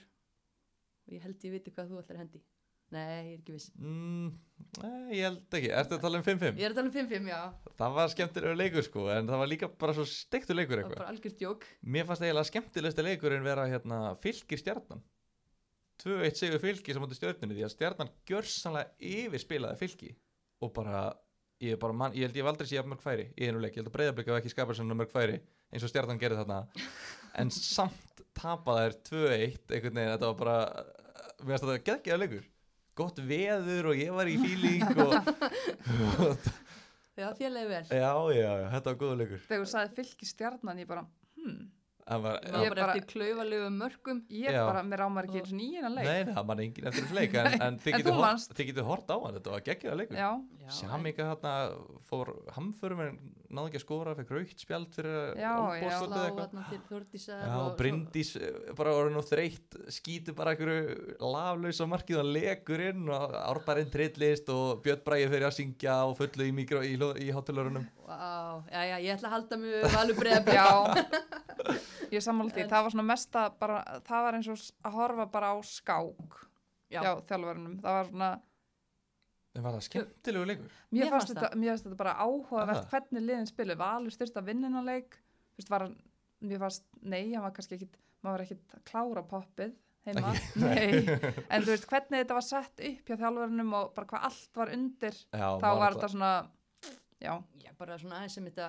Og ég held ég viti hvað þú ætlar hendi Nei, ég er ekki viss. Mm, nei, ég held ekki, ertu að tala um 5-5? Ég er að tala um 5-5, já. Það var skemmtilegur leikur sko en það var líka bara svo steiktur leikur Það var eitthvað. bara algjört jók Mér fannst eiginlega skemmtilegsti leikurinn vera hérna, fylgir stjarnan. 2-1 sigur fylgi sem átti stjörnunni því að stjarnan gjörsanlega yfirspilaði fylgi og bara ég, er bara man, ég held ég aldrei séð jafn mörg færi í einu leik, ég held að breyðablika hafa ekki skapað svona mörg færi eins og stjarnan gerði þarna. En samt tapaði þær 2-1 einhvern veginn, þetta var bara mér finnst þetta geggjaða leikur gott veður og ég var í fíling og Já, þér leiði vel. Já, já, já, þetta var góða leikur. Þegar þú sagði fylki stjarnan ég bara, hmm, Það var, Það var Ég bara bara- eftir klaufalegum mörgum ég Já. bara, mér ámar ekki eins og nýjina leik. Nei, það mann engin eftir þessu leik en, en þið þú hort, á hann, þetta var geggjaða leikur. Já, Já, Sjaminga þarna fór hamförum en náði ekki að skora, fekk raukt spjald fyrir Já, já. svolítið slá eitthvað. þarna til Þórdísar Já, og Bryndís eh, bara orðin og þreytt skýtur bara einhverju laflaus á markið og legur inn og árbærinn trillist og Björn Bræði fyrir að syngja og fullu í, mikro, í, í hátulörunum Vá, já, já, ég ætla að halda Valur Breiðablík já ég sammála því, það var svona mesta bara, það var eins og að horfa bara á skák Já. hjá þjálfurinnum það var svona, Það var það skemmtilegu leikur? Mér, Mér fannst þetta, mér fannst þetta bara áhugavert hvernig liðin spilu, Valur styrst að vinna leik. Þú veist, var hann, mér fannst nei, hann var kannski ekkit, maður var ekkit að klára poppið heima, nei. en þú veist, hvernig þetta var sett upp hjá þjálfurinnum og bara hvað allt var undir Já, þá var þetta svona já, Já, bara svona aðeins sem þetta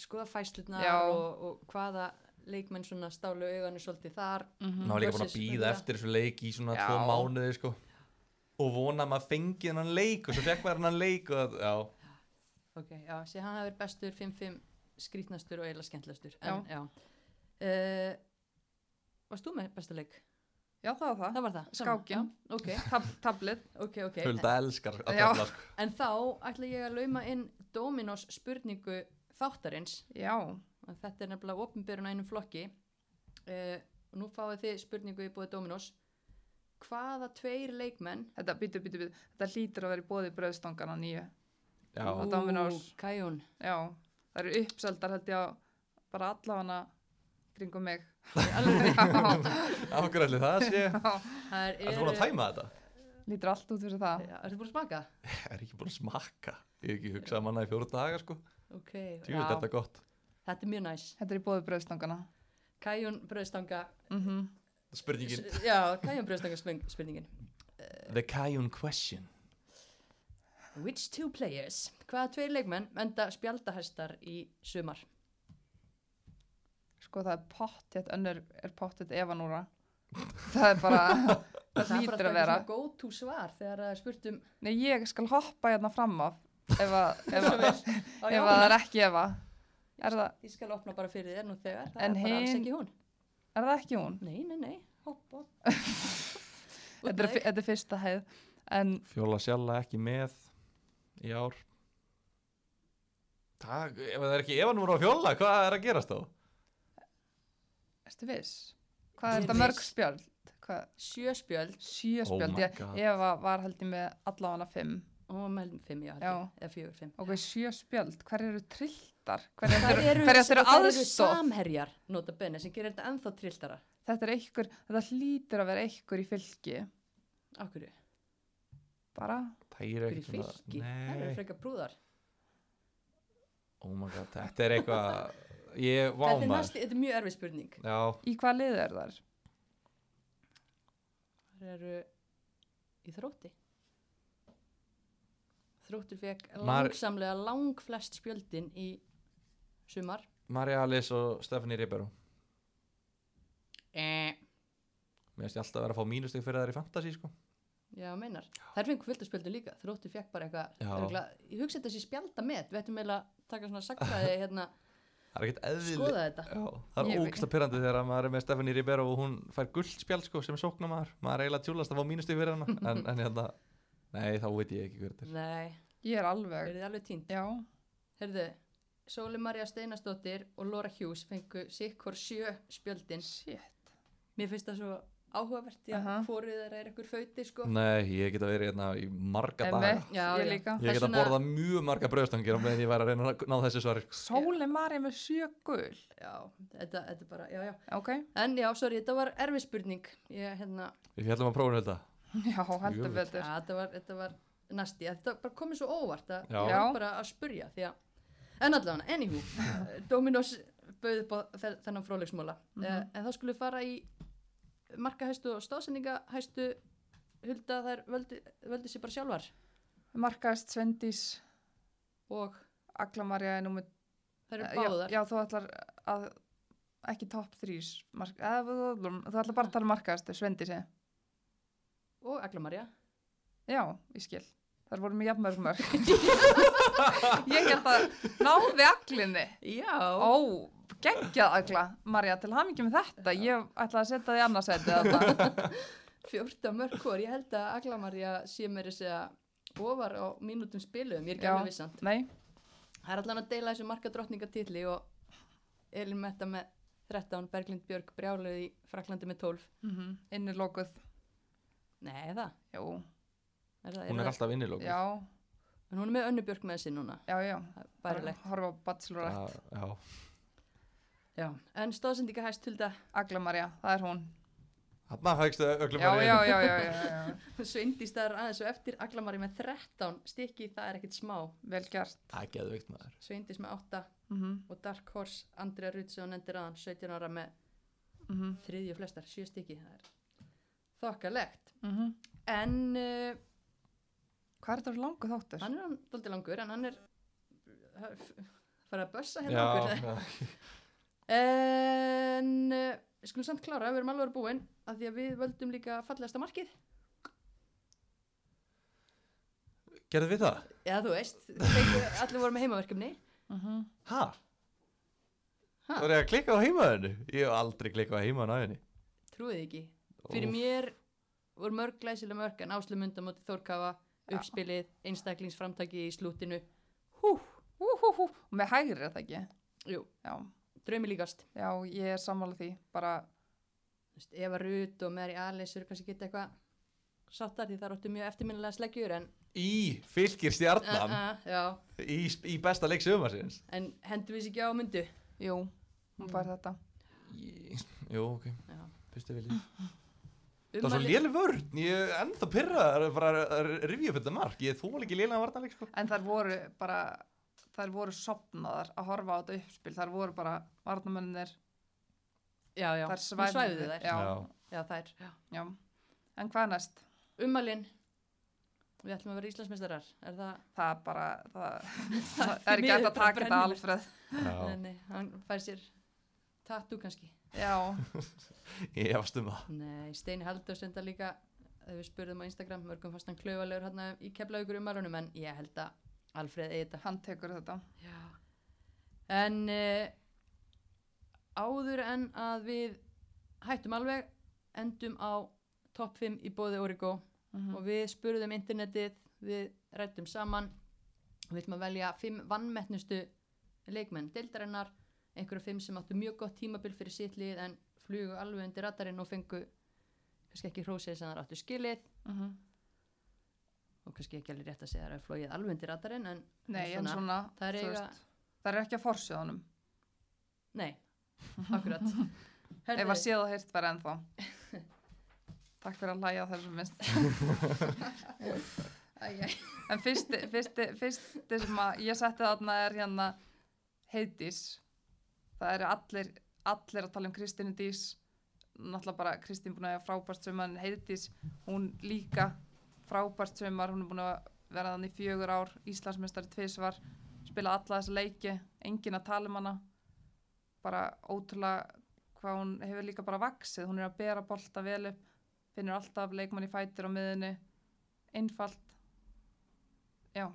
skoða fæslutnar Já. og, og hvaða leikmenn svona stálu auganu svolítið þar mm Ná var líka búin að býða eftir þessu leik í svona Já. tvo mánuði sko og vona að maður fengi hennan leik og svo fekk maður hennan leik og já, Ok, já, sé hann hafi verið bestur 5-5 skrítnastur og eiginlega skemmtilegastur en, já, Uh, Varst þú með besta leik? já, það var það, Það var það? Já, Ok, Tab tablið. Ok, ok. Hulda elskar að Já. tefla sko. En þá ætla ég að lauma inn Dominos spurningu þáttarins. Já, og þetta er nefnilega opinbyrjun á einum flokki. Uh, og nú fáið þið spurningu í búið Dominos hvaða tveir leikmenn þetta, býtu, býtu, býtu, þetta hlýtur að vera í bóði bröðstangana nýju. Já. Kajún Já, það eru uppseldar held ég að bara allafana kringum mig. Já, allir það sé? Já. það er búin að tæma þetta? Lítur allt út fyrir það. Já, ertu búin að smaka? er ekki búin að smakka ég hef ekki hugsað manna í fjóru daga sko. Ok, Tjú, þetta er gott. Þetta er mjög næs. Þetta er í bóðu bröðstangana Kajun bröðstanga mm spurningin. Já, Kajun bröðstanga spurning- spurningin. The Cayenne question. Which two players? Hvaða tveir leikmenn enda spjaldahæstar í sumar? sko það er pottet, önnur er pottet Evanúra það er bara það hlýtur að vera. go to svar þegar það er spurt um Nei, ég skal hoppa hérna fram af ef að, ef að, ef að það er ekki Eva. Er það, Ég skal opna bara fyrir þér nú þegar. Það En er bara alls ekki hún. er það ekki hún? Nei, nei, nei, hopp, hopp Þetta er, þetta er fyrsta hæð. En Fjóla sjalla ekki með í ár. Það, ef það er ekki Evan voru á fjóla, hvað er að gerast þá? ertu viss? Hvað er þetta mörg spjöld? Hvað, Sjö spjöld. Sjö Oh ég, var held ég með allavega fimm. Og meðlum fimm, já, held Já. ég, eða fjögur, fimm. Ok, sjö spjöld, hver eru trilltar? hver eru, eru, hver eru og það eru samherjar, nota benni, sem gerir þetta ennþá trilltara þetta er einhver, þetta hlýtur að vera einhver í fylki. Hverju? bara, Það er ekki svona fylki? Það eru frekar brúðar. Oh my god, þetta er eitthvað Ég Þetta er, váma næsti, þetta er mjög erfið spurning. Já, í hvað lið er þar? Það eru í þrótti. Þróttur fekk Mar- langsamlega lang flest spjöldin í sumar. Marja Alice og Stephanie Ribeiro. Mér finnst ég alltaf að vera að fá mínustig fyrir þær í fantasy sko. Já, meinar. Þær fengur fullt að spjöldu líka. Þróttur fekk bara eitthvað, ég hugsa þetta sé spjalda með, við ættum eiginlega að taka svona sagfræði hérna, Það er skoða þetta. Já, það er ógsta pyrrandi þegar maður er með Stephanie Ribeiro og hún fær guldspjald sko sem sóknar maður maður er eiginlega tjúlast að fá mínustig fyrir hana. En, en hérna, nei þá veit ég ekki hver þetta er. Nei, ég er er alveg, þið alveg tínt? já. Herðu, Sóli Marja Steinastóttir og Laura Hughes fengu sikkur sjö spjöldin. shit, Mér finnst það svo áhugavert, já, uh Aha. -huh. hvorið þeirra er eitthvað fauti, sko. Nei, ég geta verið hérna í marga daga Já, ég já. líka Ég geta borðað mjög marga brauðstangir á meðan ég væri að reyna að ná þessu svari Sóli Marja með sjö gul Já, þetta, þetta er bara, já, já. ok, En já, sorry, þetta var erfið spurning. Ég, hérna, Við fjallum að prófinu þetta já, heldur betur ja, þetta var, þetta var næsti. Þetta bara komið svo óvart að Já. ég Já. var bara að spurja, því að, en allavega, anywho, eh, Dominos bauð upp á þe- þennan fróðleiksmóla. Mhm. mm En þá skulum við fara í markahæstu og stóðsendingahæstu hulda þær völdu, völdu sér bara sjálfar Markaðist Svendís og Agla Marja er númer þær eru já, báðar. já, þú ætlar að ekki topp þrís mark, eða, þú ætlar bara að tala um markaðist Svendísi, Og Agla Marja. já, ég skil þar vorum við mörg ég held að náði aglinni Já. ó, geggjað agla Marja, til hamingi með þetta ég ætla að setja því annarsæti þetta 14 mörg hvor, ég held að Agla Marja sé mér að segja ofar á mínútum spiluðum, ég er ekki alveg vissant. nei, Það er allan að deila þessu marka drottningatitli og Elin Metta með 13, Berglind Björg brjáluð í Fraklandi með 12. mm -hmm. innilokuð Nei, það. jú, Er það, Hún er það? alltaf innilókuð já, En hún er með önnu Björg með þessi núna. já, já Það er Bærilegt. horfa á Bachelorette, Já, Já. En stóðsendinga hæst Hulda Agla Marja, það er hún Þarna fækstu öllum já, já, já, já, já, já. Sveindís það er aðeins og eftir Aglamari með 13 stykki, það er ekkit smá. vel gert Það er geðveikt maður Sveindís með 8 mm og Dark Horse, Andrea Rutsi og nendir aðan 17 ára með -hmm. þriðju flestar, 7 stykki. Það er þokkalegt. Mm En uh, hvað er þetta langu þáttur? hann er hann dóldi langur en hann er farið að bössa hérna Já, okkur já. en uh, við skulum samt klára, við erum alveg búin að því að við völdum líka fallegasta markið Gerðu við það? Já, þú veist, allir voru með heimaverkefni Mm -hmm. Ha? Ha? Það er að klikka á heimaðinu Ég hef aldrei klikkað á heimaðinu á henni Trúið ekki Fyrir Úff. mér voru mörg glæsilega mörg en Áslu Mundamóti Þórkafa uppspilið, einstaklingsframtaki í slútinu Hú, hú, hú, hú. og með hægri er það ekki jú, já, draumi líkast. Já, ég er sammála því bara, Þú veist, Eva Rut og Mary Alice eru kannski geta eitthvað sáttar því það róttu mjög eftirminnilega sleggjur en, Í fylgir stjarnan? Uh, já, í, í besta leik sögumarsins en hendur við sér ekki á myndu jú, hún fær þetta. Jú, ok, Já. fyrstu viljið Það var svo léleg vörn, ég er ennþá pyrraðar bara að rifja upp þetta mark, ég þól ekki lélega varnarleik sko. En þær voru bara, þær voru sopnaðar að horfa á þetta uppspil. Þær voru bara varnamennir, Já, já, þær svæfðu þær Já, Já, þær já. já. En hvað næst? Ummælin Við ætlum að vera Íslandsmeistarar Er það Það er bara, það, Það það er ekki hægt miður að taka þetta. Alfreð. Nei, nei, hann fær sér tattoo kannski Já, Ég efast um það Nei, Steini Halldór senda líka þegar við spurðum á Instagram mörgum fast hann klöfalegur hérna í keflaugur ummælunum en ég held að Alfreð eigi þetta hann tekur þetta. Já. En uh, áður en að við hættum alveg endum á topp 5 í bóði Origo Mm og við spurðum internetið, við rættum saman við ætlum að velja 5 vannmettnustu leikmenn deildarinnar, einhverju 5 sem áttu mjög gott tímabil fyrir sitt lið en flugu alveg undir radarinn og fengu kannski ekki hrósið sem það áttu skilið -hmm. Og kannski ekki alveg rétt að segja að það er flóið alveg undir radarinn en Nei, en svona, það er eiga, veist, það er ekki að forsjóðanum. nei, akkurat Ef að séð og heyrt verið ennþá. Takk fyrir að hlæja þessum minnst. En fyrsti, fyrsti, fyrsti sem að ég setti þarna er hérna Heiðdís. Það eru allir, allir að tala um Kristínu Dís. Náttúrulega bara Kristín búin að hafa frábært sumar en Heiðdís, hún líka frábært sumar. Hún er búin að vera þannig fjögur ár, Íslandsmeistari tvisvar, spila alla þessa leiki, engin að tala um hana. Bara ótrúlega hvað hún hefur líka bara vaksið. Hún er að bera bolta vel upp, finnur alltaf leikmann í fætur á miðinni. Einfalt. Já,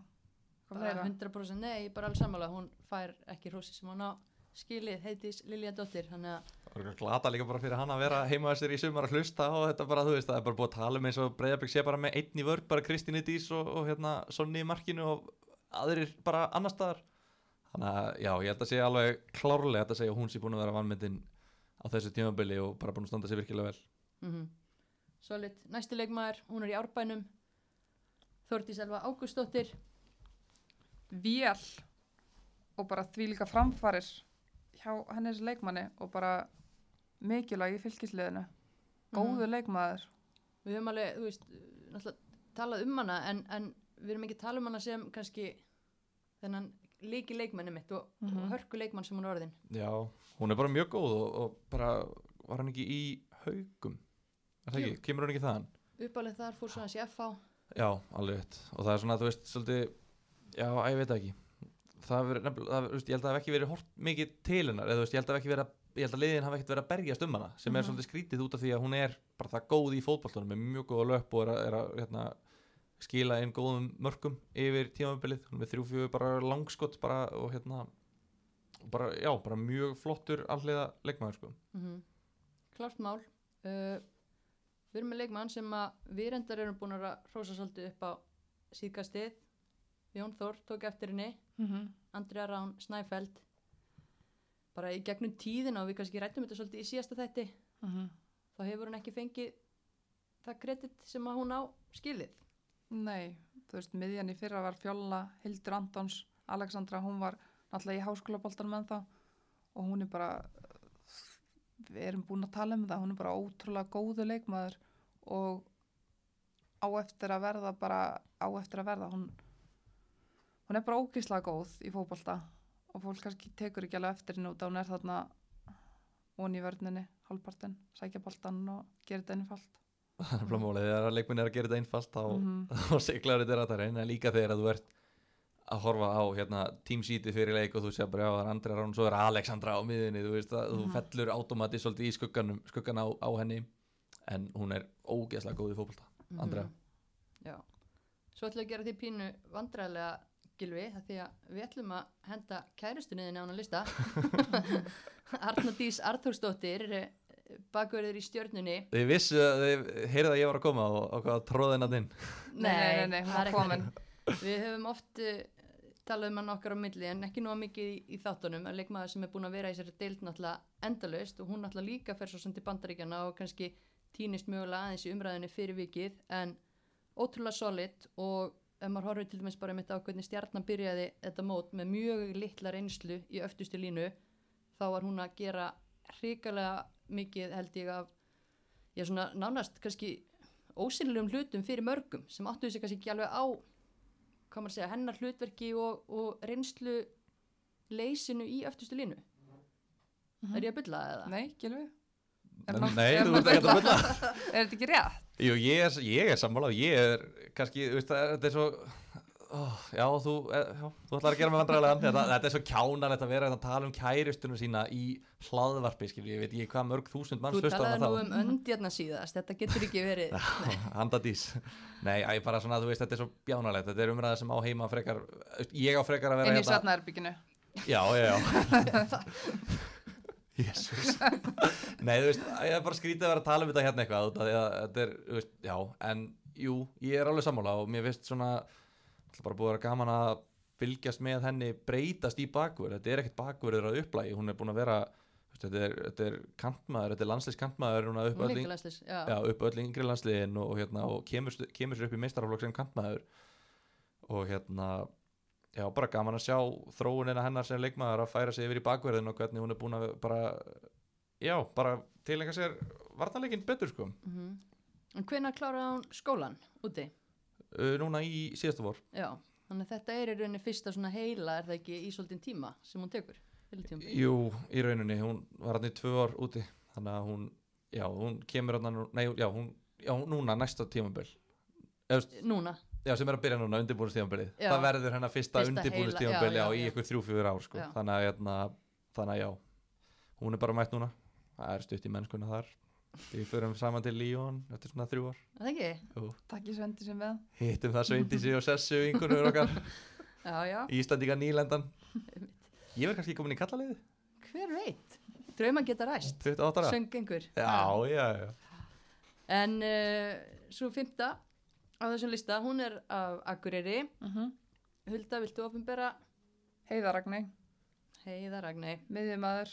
hvað bara fleira? 100% nei, bara alveg sammála hún fær ekki hrósið sem hún á skilið heitis Lilja Dóttir þannig að Það er glata líka bara fyrir hann að vera heima þessir í sumar að hlusta og þetta bara, þú veist, það er bara búið að tala um eins og Breiðabrik sé bara með einn í vörð, bara Kristínu Dís og, og hérna Sonni í markinu og aðrir bara annar staðar. Þannig að, já, ég held að sé alveg klárlega að segja hún sé búin að vera vannmyndin á þessu tímabili og bara búin að standa sig virkilega vel. mm Solid, næsti leikmaður, hún er í árbænum. Þórdís Elva Ágústóttir vél. Og bara því líka framfarir hjá henni þessi leikmanni og bara mikilvæg í fylgisliðinu góður leikmaður við höfum alveg, þú veist, náttúrulega talað um hana en, en við erum ekki að tala um hana sem kannski þennan leiki leikmanni mitt og, Mhm. og hörku leikmann sem hún er orðin Já, hún er bara mjög góð og, og bara var hann ekki í haugum? Er það Jú. ekki? Kemur hann ekki þaðan? uppálið þar fór svo hans í FH Já, alveg og það er svona, þú veist, svolítið já, ég veit það ekki það hefur nefnilega, ég held að það hef ekki verið hort mikið til hennar, eða veist, ég held að, hafi ekki verið að, ég held að liðin hafi ekkert verið að berjast um hana sem er Mhm. svolítið skrítið út af því að hún er bara það góð í fótballtunum, með mjög góða löp og er að, er að hérna, skila inn góðum mörgum yfir tímabilið. Hún er með þrjú fjögur bara langskott bara, og hérna bara, já, bara mjög flottur alliða leikmaður sko. mm klart mál. Uh, við erum með leikmann sem að við reyndar erum búin að hrósa svolítið upp á síðkastið. Jón Þór tók eftir henni mm -hmm. Andrea Rán Snæfeld. Bara í gegnum tíðina og við kannski rættum þetta svolítið í síðasta þætti. Þá hefur hún ekki fengið það kredit sem að hún á skilið. Nei, þú veist, miðjan í fyrra var Fjolla, Hildur Antons, Alexandra, hún var náttúrulega í háskólaboltanum en þá og hún er bara, við erum búin að tala um það, hún er bara ótrúlega góðu leikmaður og á eftir að verða bara, á eftir að verða, hún, hún er bara ógíslega góð í fótbolta og fólk kannski tekur ekki alveg eftir henni út að hún er þarna onni í vörninni, hálfpartin, sækja boltan og gera þetta einfalt. það er blómálið, þegar leikminn er að gera þetta einfalt þá, Mhm. þá siglar þetta ratarinn en líka þegar þú ert að horfa á hérna, tímsítið fyrir leik og þú sé bara já, það er Andri Rán, svo er Alexandra á miðunni þú veist að Mhm. þú fellur automatist svolítið í skugganum, skuggan á, á henni en hún er ógeðslega góð í fótbolta Andrea. Mhm. Já, svo við að gera því pínu vandræðilega gilvi því að við ætlum að henda kærustunniðin á hana lista. Arna Dís Arþórsdóttir bakverður í stjörnunni. Þið vissu að þið heyrið að ég var að koma og, og hvað tróðin að þinn Nei, nei, nei, nei, hún það er var ekki. komin. Við höfum oft uh, talað um hann okkar á milli en ekki nú mikið í, í þáttunum. Að leikmaður sem er búin að vera í sér deild náttúrulega endalaust og hún náttúrulega líka fer svo sem til bandaríkjana og kannski týnist mögulega aðeins í umræðinu fyrir vikið en ótrúlega solid og ef maður horfir til dæmis bara mitt á hvernig stjarnan byrjaði þetta mót með mjög litla reynslu í öftustu línu þá var hún að gera hrikalega mikið held ég af já, svona nánast kannski ósynlegum hlutum fyrir mörgum sem áttu þessi kannski ekki alveg á hvað maður að segja, hennar hlutverki og, og reynslu leysinu í öftustu línu er ég að bylla eða? Nei, Gilvi? Er Nei, þú ert ekki að bulla Er þetta ekki rétt? Jú, ég er, ég er sammála ég er kannski, þú veist, það- þetta er svo oh, já, þú eh, já, þú ætlar að gera mig vandræðilegan þetta, þetta er svo kjánalegt að vera að tala um kæristunum sína í hlaðvarpi, skil, ég veit ekki hvað mörg þúsund manns Þú hlusta á talaði hana nú þá. um öndjarna síðast, þetta getur ekki verið handadís nei, æ, bara svona, þú veist, þetta er svo bjánalegt þetta er umræða sem á heima frekar ég á frekar að vera Inn í hérna- svefnaherbygginu. Já, já, já Jésús Nei, þú veist, ég er bara skrítið að vera að tala um þetta hérna eitthvað þetta er, þú veist, já en jú, ég er alveg sammála og mér finnst svona bara búið að vera gaman að fylgjast með henni breytast í bakverð þetta er ekkert bakverður að upplægi hún er búin að vera, veist, þetta er, þetta er kantmaður, þetta er landslýs kantmaður hún já, upp öll yngri landsliðin og, og, hérna, og kemur, kemur sér upp í meistaraflokk sem kantmaður. Og hérna já, bara gaman að sjá þróunina hennar sem leikmaður að færa sig yfir í bakverðin og hvernig hún er búin að bara já, bara tilenga sér varnarleikin betur sko Mhm. En hvenær kláraði hún skólan úti? uh, núna í síðasta vor Já, þannig að þetta er í rauninni fyrsta svona heila, er það ekki í svolítinn tíma sem hún tekur? Jú, í rauninni, hún var hann í tvö ár úti þannig að hún, já, hún kemur hann, nei, já, hún, já, núna næsta tímabil Eðust, Núna, já, sem er að byrja núna undirbúinustímabilið Já. það verður hennar fyrsta, Fyrsta já, já, í ykkur þrjú, fjögur ár sko. Þannig að, hérna, þannig að já. Hún er bara mætt núna. Það er stutt í mennskuna þar. Við förum saman til Líón eftir svona þrjú ár. Er það ekki? Takk í svendi sem við. hittum það Sveindísi og Sessu já, Íslandíka nýlendan. Ég verð kannski komin í kallaliði hver veit? Drauma geta ræst, 28 ára söngengur. já, já, já. En uh, svo fymta á þessum lista, hún er af Akureyri. Mm Hulda, viltu ofinbera? Heiðaragni, Heiða Ragnæ. miðjumæður,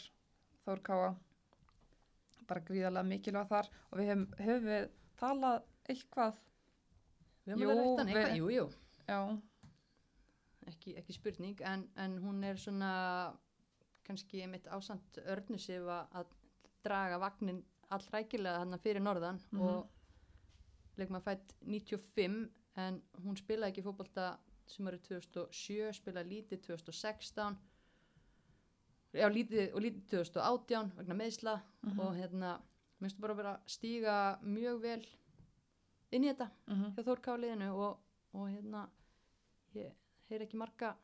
Þór Káa. Bara gríðarlega mikilvæg þar og við hefum, hefum við talað eitthvað, Við alveg rætt hann eitthvað, við- jú, Ekki, ekki spurning, en, en hún er svona kannski mitt ásand örnusif að draga vagnin allrækilega hann fyrir norðan Mhm. og leikmaður fætt 95 en hún spilaði ekki fótbolta sem eru 2007, spilaði lítið 2016 já, lítið, og lítið 2018 vegna meðsla Mhm. og hérna, minnstu bara að vera stíga mjög vel inn í þetta mm hjá Þórkáliðinu og, og hérna ég heyr ekki marga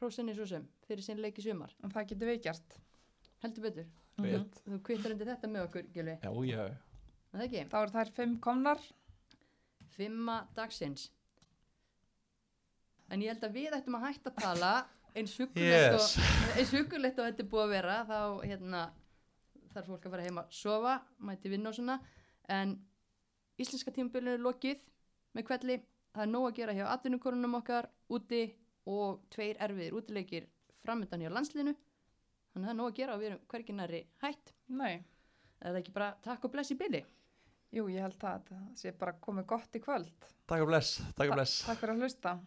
hrósinni svo sem fyrir sinn leik í sumar en það getur við gert. heldur betur, Rétt. þú kvittar undir þetta með okkur Gilvi, já, já, það ekki? Þá eru þær fimm komnar. Fimma dagsins. En ég held að við ættum að hætta að tala. Eins hugulegt Yes. og, þetta er búið að vera þá hérna þarf fólk að fara heim að sofa mæti vinna og svona. En íslenska tímabilinu er lokið með kvelli, það er nóg að gera hjá atvinnukorunum okkar úti og tveir erfiðir útileikir framöndan hjá landslinu þannig að það er nóg að gera og við erum hvergi næri hætt. Nei, er það ekki bara takk og bless í byli jú, ég held það. Það sé bara komið gott í kvöld. takk og bless, takk og bless Takk fyrir að hlusta.